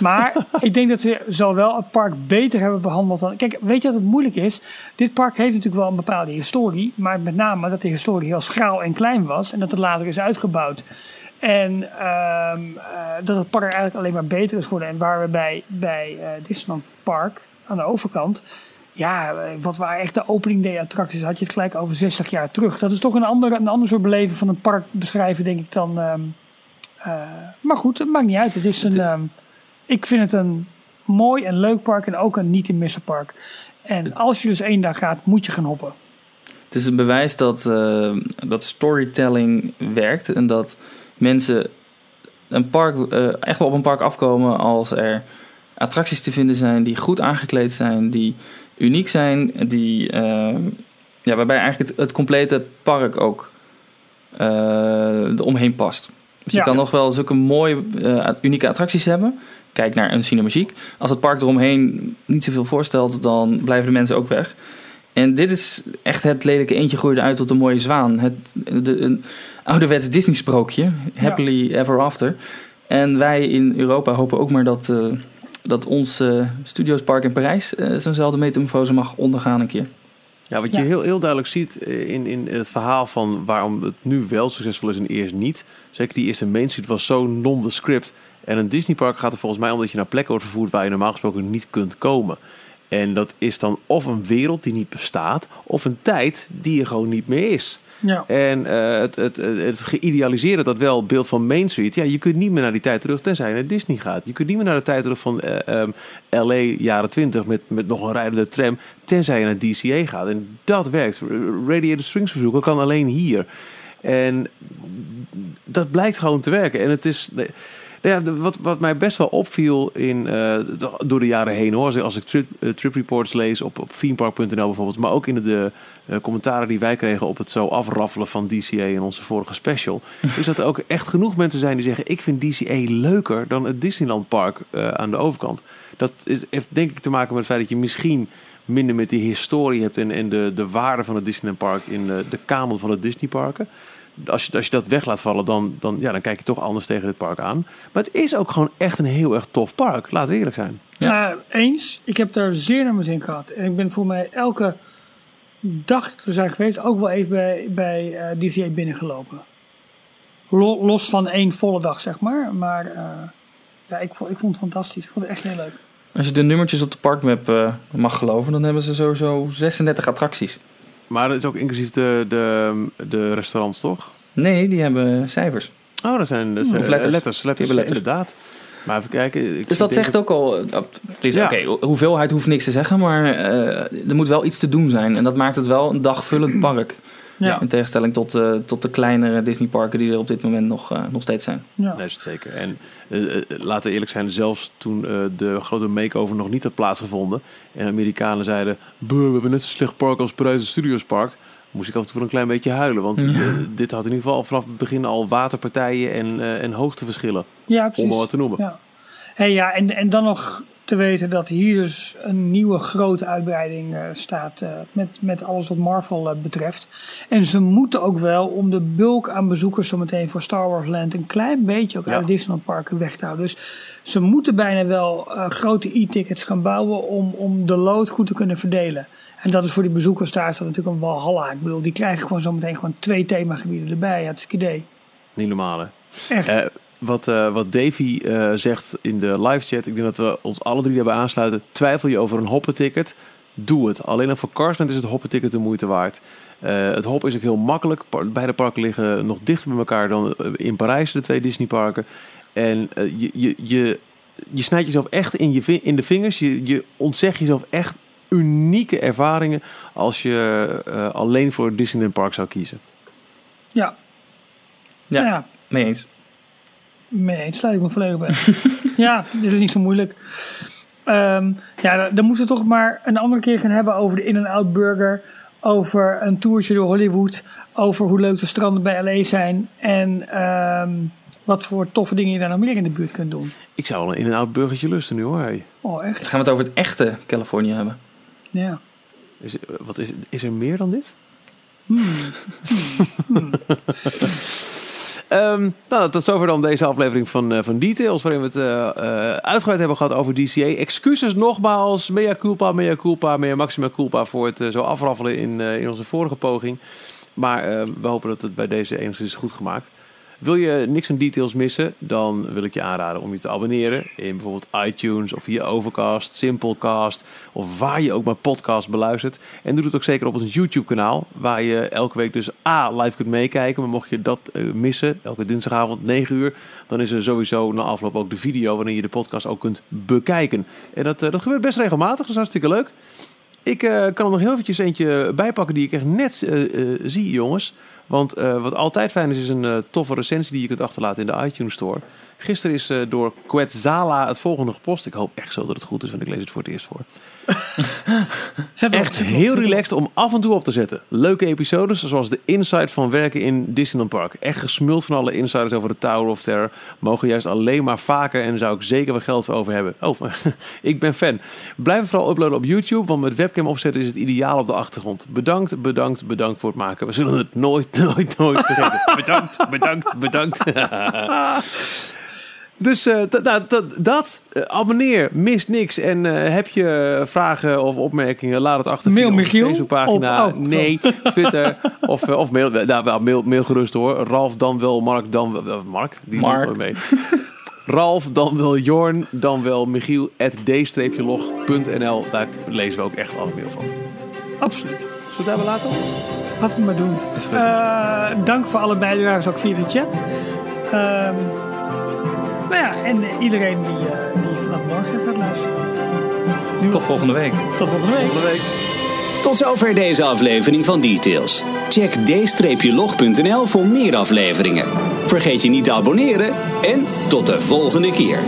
maar [LAUGHS] ik denk dat we zowel het park beter hebben behandeld dan... Kijk, weet je wat het moeilijk is? Dit park heeft natuurlijk wel een bepaalde historie. Maar met name dat de historie heel schraal en klein was. En dat het later is uitgebouwd. En ehm, eh, dat het park eigenlijk alleen maar beter is geworden. En waar we bij, bij Disneyland Park aan de overkant... Ja, wat waren echt de opening day attracties? Had je het gelijk over 60 jaar terug. Dat is toch een ander, een ander soort beleving van een park beschrijven, denk ik dan... ehm, eh, maar goed, het maakt niet uit. Het is een, ehm, ik vind het een mooi en leuk park en ook een niet te missen park. En als je dus één dag gaat, moet je gaan hoppen. Het is een bewijs dat, eh, dat storytelling werkt en dat mensen een park, eh, echt wel op een park afkomen als er attracties te vinden zijn die goed aangekleed zijn, die uniek zijn, die, eh, ja, waarbij eigenlijk het, het complete park ook eh eromheen past. Dus je Ja. kan nog wel zulke mooie, eh, unieke attracties hebben. Kijk naar een Cinemuziek. Als het park eromheen niet zoveel voorstelt, dan blijven de mensen ook weg. En dit is echt het lelijke eentje groeide uit tot een mooie zwaan. Het, de, een ouderwets Disney-sprookje. Happily ever after. En wij in Europa hopen ook maar dat, eh, dat ons eh Studiospark in Parijs eh, zo'nzelfde metamorfose mag ondergaan een keer. Ja, wat je Ja. heel, heel duidelijk ziet eh, in, in het verhaal van waarom het nu wel succesvol is en eerst niet. Zeker die eerste Main Street was zo non-script. En een Disneypark gaat er volgens mij om dat je naar plekken wordt vervoerd waar je normaal gesproken niet kunt komen. En dat is dan of een wereld die niet bestaat, of een tijd die er gewoon niet meer is. En eh, het, het, het, geïdealiseerde, dat wel beeld van Main Street. Ja, je kunt niet meer naar die tijd terug tenzij je naar Disney gaat. Je kunt niet meer naar de tijd terug van eh, ehm, LA jaren 20 met, met nog een rijdende tram. Tenzij je naar DCA gaat. En dat werkt. Radiator Springs bezoeken kan alleen hier. En dat blijkt gewoon te werken. En het is. Ja, wat, wat mij best wel opviel in, eh, door de jaren heen hoor. Als ik trip, eh, trip reports lees op, op themepark.nl bijvoorbeeld. Maar ook in de, de eh, commentaren die wij kregen op het zo afraffelen van DCA in onze vorige special. [LAUGHS] is dat er ook echt genoeg mensen zijn die zeggen: Ik vind DCA leuker dan het Disneyland Park aan de overkant. Dat is, heeft denk ik te maken met het feit dat je misschien minder met die historie hebt en, en de, de waarde van het Disneyland Park in de, de kamer van het Disneyparken. Als je, als je dat weg laat vallen, dan, dan, ja, dan kijk je toch anders tegen dit park aan. Maar het is ook gewoon echt een heel erg tof park. Laten we eerlijk zijn. Ja. Eens. Ik heb daar zeer naar mijn zin gehad. En ik ben voor mij elke dag dat we zijn geweest ook wel even bij, bij eh, DCA binnengelopen. Lo- los van één volle dag, zeg maar. Maar eh, ja, ik vond, ik vond het fantastisch. Ik vond het echt heel leuk. Als je de nummertjes op de parkmap eh, mag geloven, dan hebben ze sowieso 36 attracties. Maar het is ook inclusief de, de, de restaurants, toch? Nee, die hebben cijfers. Oh, dat zijn, dat zijn Of letters. letters. letters, Die hebben letters. inderdaad. Maar even kijken. ik Dus dat zegt ook al. eh, Het is Ja. oké, hoeveelheid hoeft niks te zeggen, maar eh, er moet wel iets te doen zijn. En dat maakt het wel een dagvullend park. Ja. In tegenstelling tot, eh, tot de kleinere Disneyparken die er op dit moment nog, eh, nog steeds zijn. Ja. Nee, zeker. En eh, laten we eerlijk zijn, zelfs toen eh, de grote makeover nog niet had plaatsgevonden. En Amerikanen zeiden, "Buh, we hebben net zo slecht park als Parijs Studios Park. Moest ik af en toe wel een klein beetje huilen. Want dit had in ieder geval vanaf het begin al waterpartijen en, eh, en hoogteverschillen. Ja, Om precies. maar wat te noemen. Ja. Hey, ja, en, en dan nog te weten dat hier dus een nieuwe grote uitbreiding uh, staat uh, met, met alles wat Marvel uh, betreft. En ze moeten ook wel om de bulk aan bezoekers zometeen voor Star Wars Land een klein beetje ook Ja. uit Disneyland parken weg te houden. Dus ze moeten bijna wel grote e-tickets gaan bouwen om, om de load goed te kunnen verdelen. En dat is voor die bezoekers daar is dat natuurlijk een walhalla. Ik bedoel, die krijgen gewoon zometeen gewoon twee themagebieden erbij. Ja, het is een idee. Niet normaal, hè? Echt. Wat, eh, wat Davy eh, zegt in de live chat, ik denk dat we ons alle drie daarbij aansluiten. Twijfel je over een hoppenticket? Doe het. Alleen al voor Carsland is het hoppenticket de moeite waard. Eh, het hop is ook heel makkelijk. Beide parken liggen nog dichter bij elkaar dan in Parijs, de twee Disneyparken. En eh, je, je, je, je snijdt jezelf echt in, je, in de vingers. Je, je ontzegt jezelf echt unieke ervaringen als je eh, alleen voor het Disneyland Park zou kiezen. ja. Ja. Ja, Mee eens. Mee eens, sluit ik me volledig bij. [LAUGHS] ja, dit is niet zo moeilijk. Ehm, ja, dan- moeten we toch maar een andere keer gaan hebben over de In-N-Out Burger. Over een toertje door Hollywood. Over hoe leuk de stranden bij LA zijn. En ehm, wat voor toffe dingen je daar nog meer in de buurt kunt doen. Ik zou wel een in-en-out burgertje lusten nu hoor. Hey. Oh, echt? Dan gaan we het over het echte Californië hebben. Ja. Is, wat is, is er meer dan dit? [LAUGHS] Ehm, nou, tot zover dan deze aflevering van, eh, van Details, waarin we het eh, uitgebreid hebben gehad over DCA. Excuses nogmaals, mea culpa, mea culpa, mea maxima culpa voor het zo afraffelen in, in onze vorige poging. Maar we hopen dat het bij deze enigszins is goed gemaakt. Wil je niks van details missen, dan wil ik je aanraden om je te abonneren in bijvoorbeeld iTunes of via Overcast, Simplecast of waar je ook maar podcast beluistert. En doe het ook zeker op ons YouTube kanaal, waar je elke week dus A, live kunt meekijken. Maar mocht je dat eh, missen, elke dinsdagavond 9 uur, dan is er sowieso na afloop ook de video waarin je de podcast ook kunt bekijken. En dat, eh, dat gebeurt best regelmatig, dat is hartstikke leuk. Ik eh, kan er nog heel eventjes eentje bijpakken die ik echt net zie, jongens. Want eh, wat altijd fijn is, is een eh, toffe recensie die je kunt achterlaten in de iTunes Store. Gisteren is eh, door Quetzala het volgende gepost. Ik hoop echt zo dat het goed is, want ik lees het voor het eerst voor. Echt heel relaxed om af en toe op te zetten. Leuke episodes, zoals de insight van werken in Disneyland Park. Echt gesmuld van alle insiders over de Tower of Terror. Mogen juist alleen maar vaker en daar zou ik zeker wel geld voor over hebben. Oh, [LAUGHS] ik ben fan. Blijf het vooral uploaden op YouTube, want met webcam opzetten is het ideaal op de achtergrond. Bedankt, bedankt, bedankt voor het maken. We zullen het nooit, [LAUGHS] nooit, nooit vergeten. bedankt, bedankt, bedankt. [LAUGHS] Dus eh, dat, eh, abonneer, mist niks. En eh, heb je vragen of opmerkingen, laat het achter Mail Michiel Facebookpagina. op- oh, nee, Twitter of, of mail, nou, wel, mail, mail gerust hoor. Ralf dan wel, Mark dan wel, Mark, die Mark. nooit mee. Ralf dan wel Jorn, dan wel Michiel, at d-log.nl. Daar lezen we ook echt alle mail van. Absoluut. Zullen we daar wel laten? Laten we maar doen. Dank voor alle bijdragers ook via de chat. Ehm, nou ja, en eh, iedereen die, eh, die vanaf morgen gaat luisteren. Nu- Tot volgende week. tot volgende week. Volgende week. Tot zover deze aflevering van Details. Check d-log.nl voor meer afleveringen. Vergeet je niet te abonneren en tot de volgende keer.